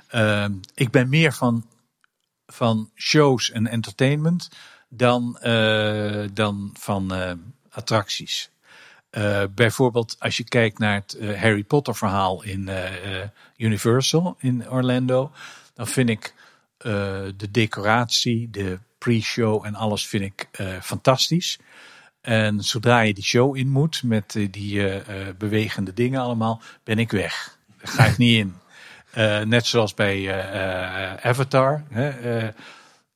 Eh, ik ben meer van, van shows en entertainment dan, eh, dan van eh, attracties. Bijvoorbeeld als je kijkt naar het Harry Potter verhaal in Universal in Orlando. Dan vind ik de decoratie, de pre-show en alles vind ik eh, fantastisch. En zodra je die show in moet met eh, die eh, eh, bewegende dingen allemaal, ben ik weg. Daar ga ik niet in. Eh, net zoals bij eh, eh, Avatar. Hè, eh,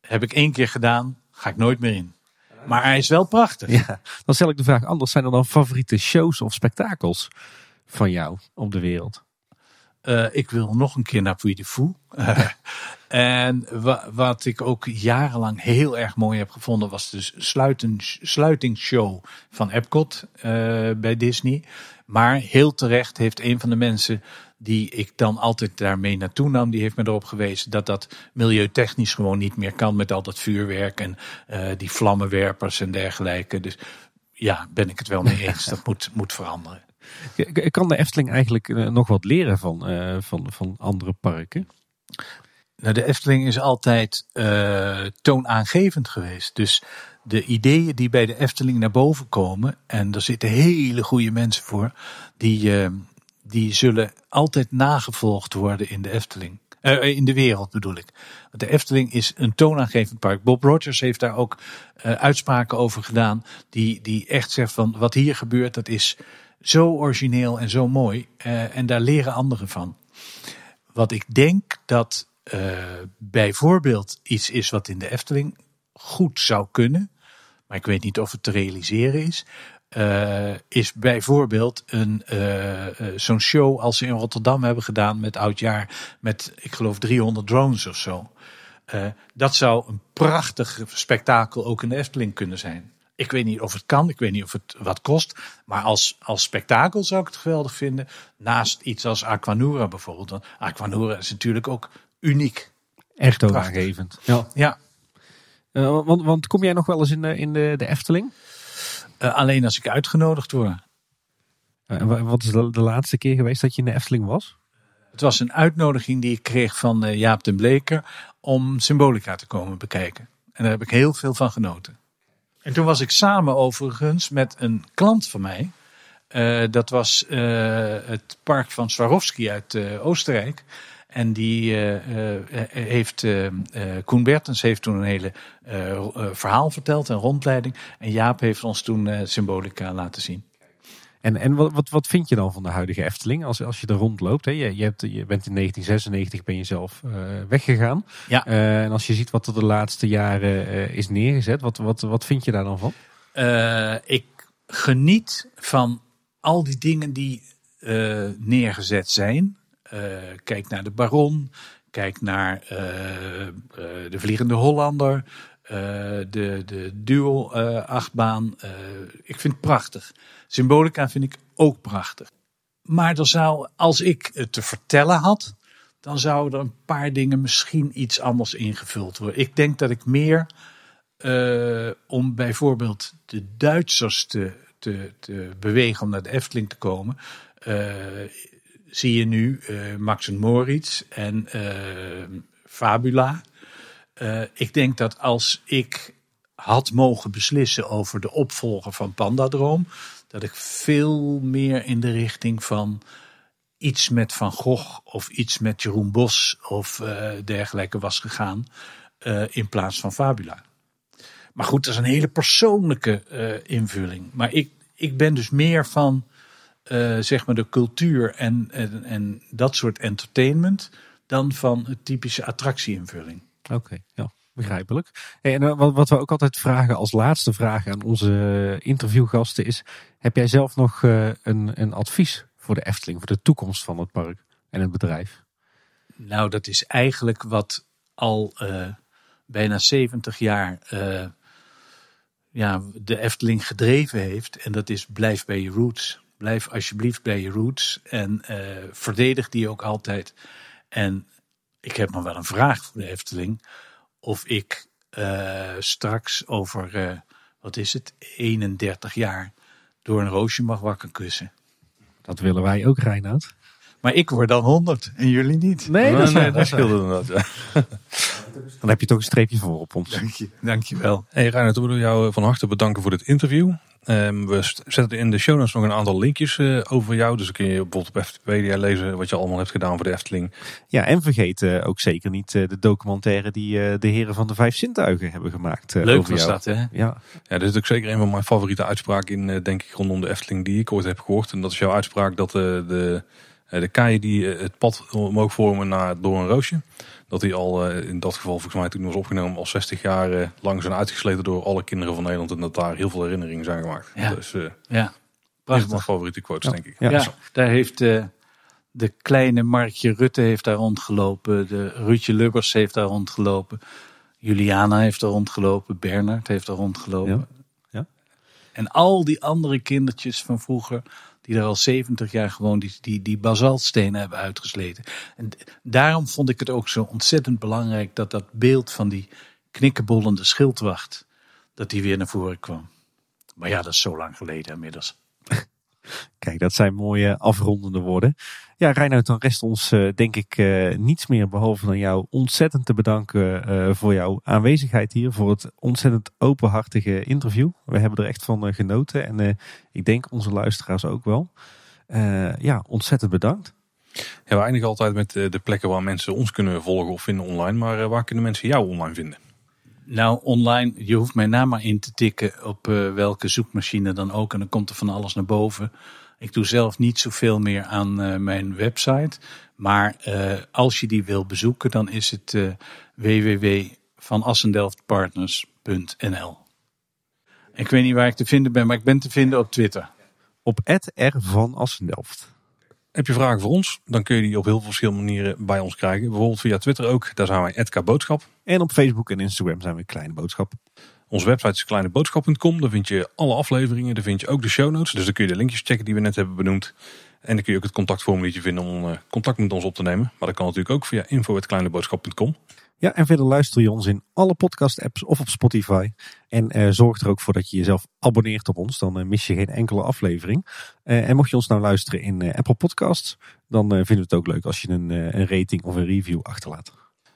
heb ik één keer gedaan, ga ik nooit meer in. Maar hij is wel prachtig. Ja, dan stel ik de vraag anders. Zijn er dan favoriete shows of spektakels van jou op de wereld? Eh, ik wil nog een keer naar Puy de Fou. Eh, en wa- wat ik ook jarenlang heel erg mooi heb gevonden was de sluiten, sluitingsshow van Epcot eh, bij Disney. Maar heel terecht heeft een van de mensen die ik dan altijd daarmee naartoe nam, die heeft me erop gewezen dat dat milieutechnisch gewoon niet meer kan met al dat vuurwerk en die vlammenwerpers en dergelijke. Dus ja, ben ik het wel mee eens. Dat moet, moet veranderen. Kan de Efteling eigenlijk eh, nog wat leren van, eh, van, van andere parken? Nou, de Efteling is altijd eh, toonaangevend geweest. Dus de ideeën die bij de Efteling naar boven komen, en er zitten hele goede mensen voor, die, die zullen altijd nagevolgd worden in de Efteling. In de wereld bedoel ik. Want de Efteling is een toonaangevend park. Bob Rogers heeft daar ook uitspraken over gedaan. Die, die echt zegt van wat hier gebeurt, dat is zo origineel en zo mooi. eh, en daar leren anderen van. Wat ik denk dat eh, bijvoorbeeld iets is wat in de Efteling goed zou kunnen, maar ik weet niet of het te realiseren is, eh, is bijvoorbeeld een, zo'n show als ze in Rotterdam hebben gedaan met oudjaar met, ik geloof, 300 drones of zo. Dat zou een prachtig spektakel ook in de Efteling kunnen zijn. Ik weet niet of het kan, ik weet niet of het wat kost. Maar als, als spektakel zou ik het geweldig vinden. Naast iets als Aquanura bijvoorbeeld. Want Aquanura is natuurlijk ook uniek. Echt toonaangevend. Ja. Ja, Eh, want, want kom jij nog wel eens in de, in de, de Efteling? eh, alleen als ik uitgenodigd word. Eh, wa- wat is de, de laatste keer geweest dat je in de Efteling was? Het was een uitnodiging die ik kreeg van eh, Jaap den Bleker om Symbolica te komen bekijken. En daar heb ik heel veel van genoten. En toen was ik samen overigens met een klant van mij. Eh, dat was eh, het park van Swarovski uit eh, Oostenrijk. En die heeft, Koen Bertens heeft toen een hele verhaal verteld, een rondleiding. En Jaap heeft ons toen Symbolica laten zien. En, en wat, wat, wat vind je dan van de huidige Efteling als, als je er rondloopt? Hè? Je, je, hebt, je bent in 1996 ben je zelf eh, weggegaan. Ja. Eh, en als je ziet wat er de laatste jaren eh, is neergezet, wat, wat, wat vind je daar dan van? Ik geniet van al die dingen die neergezet zijn. Kijk naar de Baron. Kijk naar de Vliegende Hollander. Eh, de, de duo-achtbaan. Eh, ik vind het prachtig. Symbolica vind ik ook prachtig. Maar er zou, als ik het te vertellen had, dan zouden er een paar dingen misschien iets anders ingevuld worden. Ik denk dat ik meer eh, om bijvoorbeeld de Duitsers te, te, te bewegen om naar de Efteling te komen, eh, zie je nu eh, Max en Moritz en eh, Fabula. Eh, ik denk dat als ik had mogen beslissen over de opvolger van Pandadroom, dat ik veel meer in de richting van iets met Van Gogh of iets met Jeroen Bos of eh, dergelijke was gegaan eh, in plaats van Fabula. Maar goed, dat is een hele persoonlijke invulling. Maar ik, ik ben dus meer van zeg maar de cultuur en, en, en dat soort entertainment dan van het typische attractieinvulling. Oké, ja, begrijpelijk. En wat, wat we ook altijd vragen als laatste vraag aan onze interviewgasten is: heb jij zelf nog een, een advies voor de Efteling, voor de toekomst van het park en het bedrijf? Nou, dat is eigenlijk wat al bijna 70 jaar ja, de Efteling gedreven heeft. En dat is blijf bij je roots. Blijf alsjeblieft bij je roots. En verdedig die ook altijd. En ik heb nog wel een vraag voor de Efteling. Of ik uh, straks over, uh, wat is het, 31 jaar door een roosje mag wakker kussen. Dat willen wij ook, Reinoud. Maar ik word dan 100 en jullie niet. Nee, dat, nee, dat scheelde Ja. Dan heb je toch een streepje voor op ons. Dank je, dank je wel. Hey Reinhard, we willen jou van harte bedanken voor dit interview. Um, we zetten in de show notes nog een aantal linkjes uh, over jou. Dus dan kun je bijvoorbeeld op Wikipedia lezen wat je allemaal hebt gedaan voor de Efteling. Ja, en vergeet uh, ook zeker niet uh, de documentaire die de heren van de vijf zintuigen hebben gemaakt. Leuk over was jou. dat, hè? Ja. ja, dit is ook zeker een van mijn favoriete uitspraken in, denk ik, rondom de Efteling die ik ooit heb gehoord. En dat is jouw uitspraak dat de, de kaaien die het pad omhoog vormen naar, door een roosje dat hij al in dat geval volgens mij toen was opgenomen al 60 jaar lang zijn uitgesleten door alle kinderen van Nederland. En dat daar heel veel herinneringen zijn gemaakt. Ja. Dus uh, ja. prachtig. mijn favoriete quotes, denk ik. Ja, ja. daar heeft uh, de kleine Markje Rutte heeft daar rondgelopen. De Ruudje Lubbers heeft daar rondgelopen. Juliana heeft daar rondgelopen. Bernard heeft daar rondgelopen. Ja. En al die andere kindertjes van vroeger die daar al 70 jaar gewoon die, die, die basaltstenen hebben uitgesleten. En daarom vond ik het ook zo ontzettend belangrijk dat dat beeld van die knikkenbollende schildwacht, dat die weer naar voren kwam. Maar ja, dat is zo lang geleden inmiddels. Kijk, dat zijn mooie afrondende woorden. Ja, Reinoud, dan rest ons uh, denk ik uh, niets meer behalve dan jou ontzettend te bedanken uh, voor jouw aanwezigheid hier. Voor het ontzettend openhartige interview. We hebben er echt van genoten en ik denk onze luisteraars ook wel. ja, ontzettend bedankt. Ja, we eindigen altijd met de plekken waar mensen ons kunnen volgen of vinden online. Maar waar kunnen mensen jou online vinden? Nou, online, je hoeft mijn naam maar in te tikken op welke zoekmachine dan ook. En dan komt er van alles naar boven. Ik doe zelf niet zoveel meer aan uh, mijn website. Maar uh, als je die wil bezoeken, dan is het uh, www.vanassendelftpartners.nl. Ik weet niet waar ik te vinden ben, maar ik ben te vinden op Twitter. Op R van Assendelft. Heb je vragen voor ons? Dan kun je die op heel veel verschillende manieren bij ons krijgen. Bijvoorbeeld via Twitter ook. Daar zijn wij Edka Boodschap. En op Facebook en Instagram zijn we Kleine Boodschap. Onze website is kleineboodschap.com. Daar vind je alle afleveringen. Daar vind je ook de show notes. Dus dan kun je de linkjes checken die we net hebben benoemd. En dan kun je ook het contactformuliertje vinden om contact met ons op te nemen. Maar dat kan natuurlijk ook via info.kleineboodschap.com. Ja, en verder luister je ons in alle podcast-apps of op Spotify. En uh, zorg er ook voor dat je jezelf abonneert op ons. Dan uh, mis je geen enkele aflevering. Uh, en mocht je ons nou luisteren in Apple Podcasts, dan vinden we het ook leuk als je een, een rating of een review achterlaat.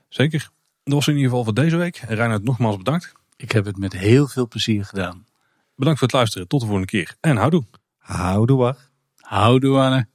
Zeker. Dat was in ieder geval voor deze week. Reinhard, nogmaals bedankt. Ik heb het met heel veel plezier gedaan. Bedankt voor het luisteren. Tot de volgende keer. En houdoe. Houdoe. Houdoe, Anne.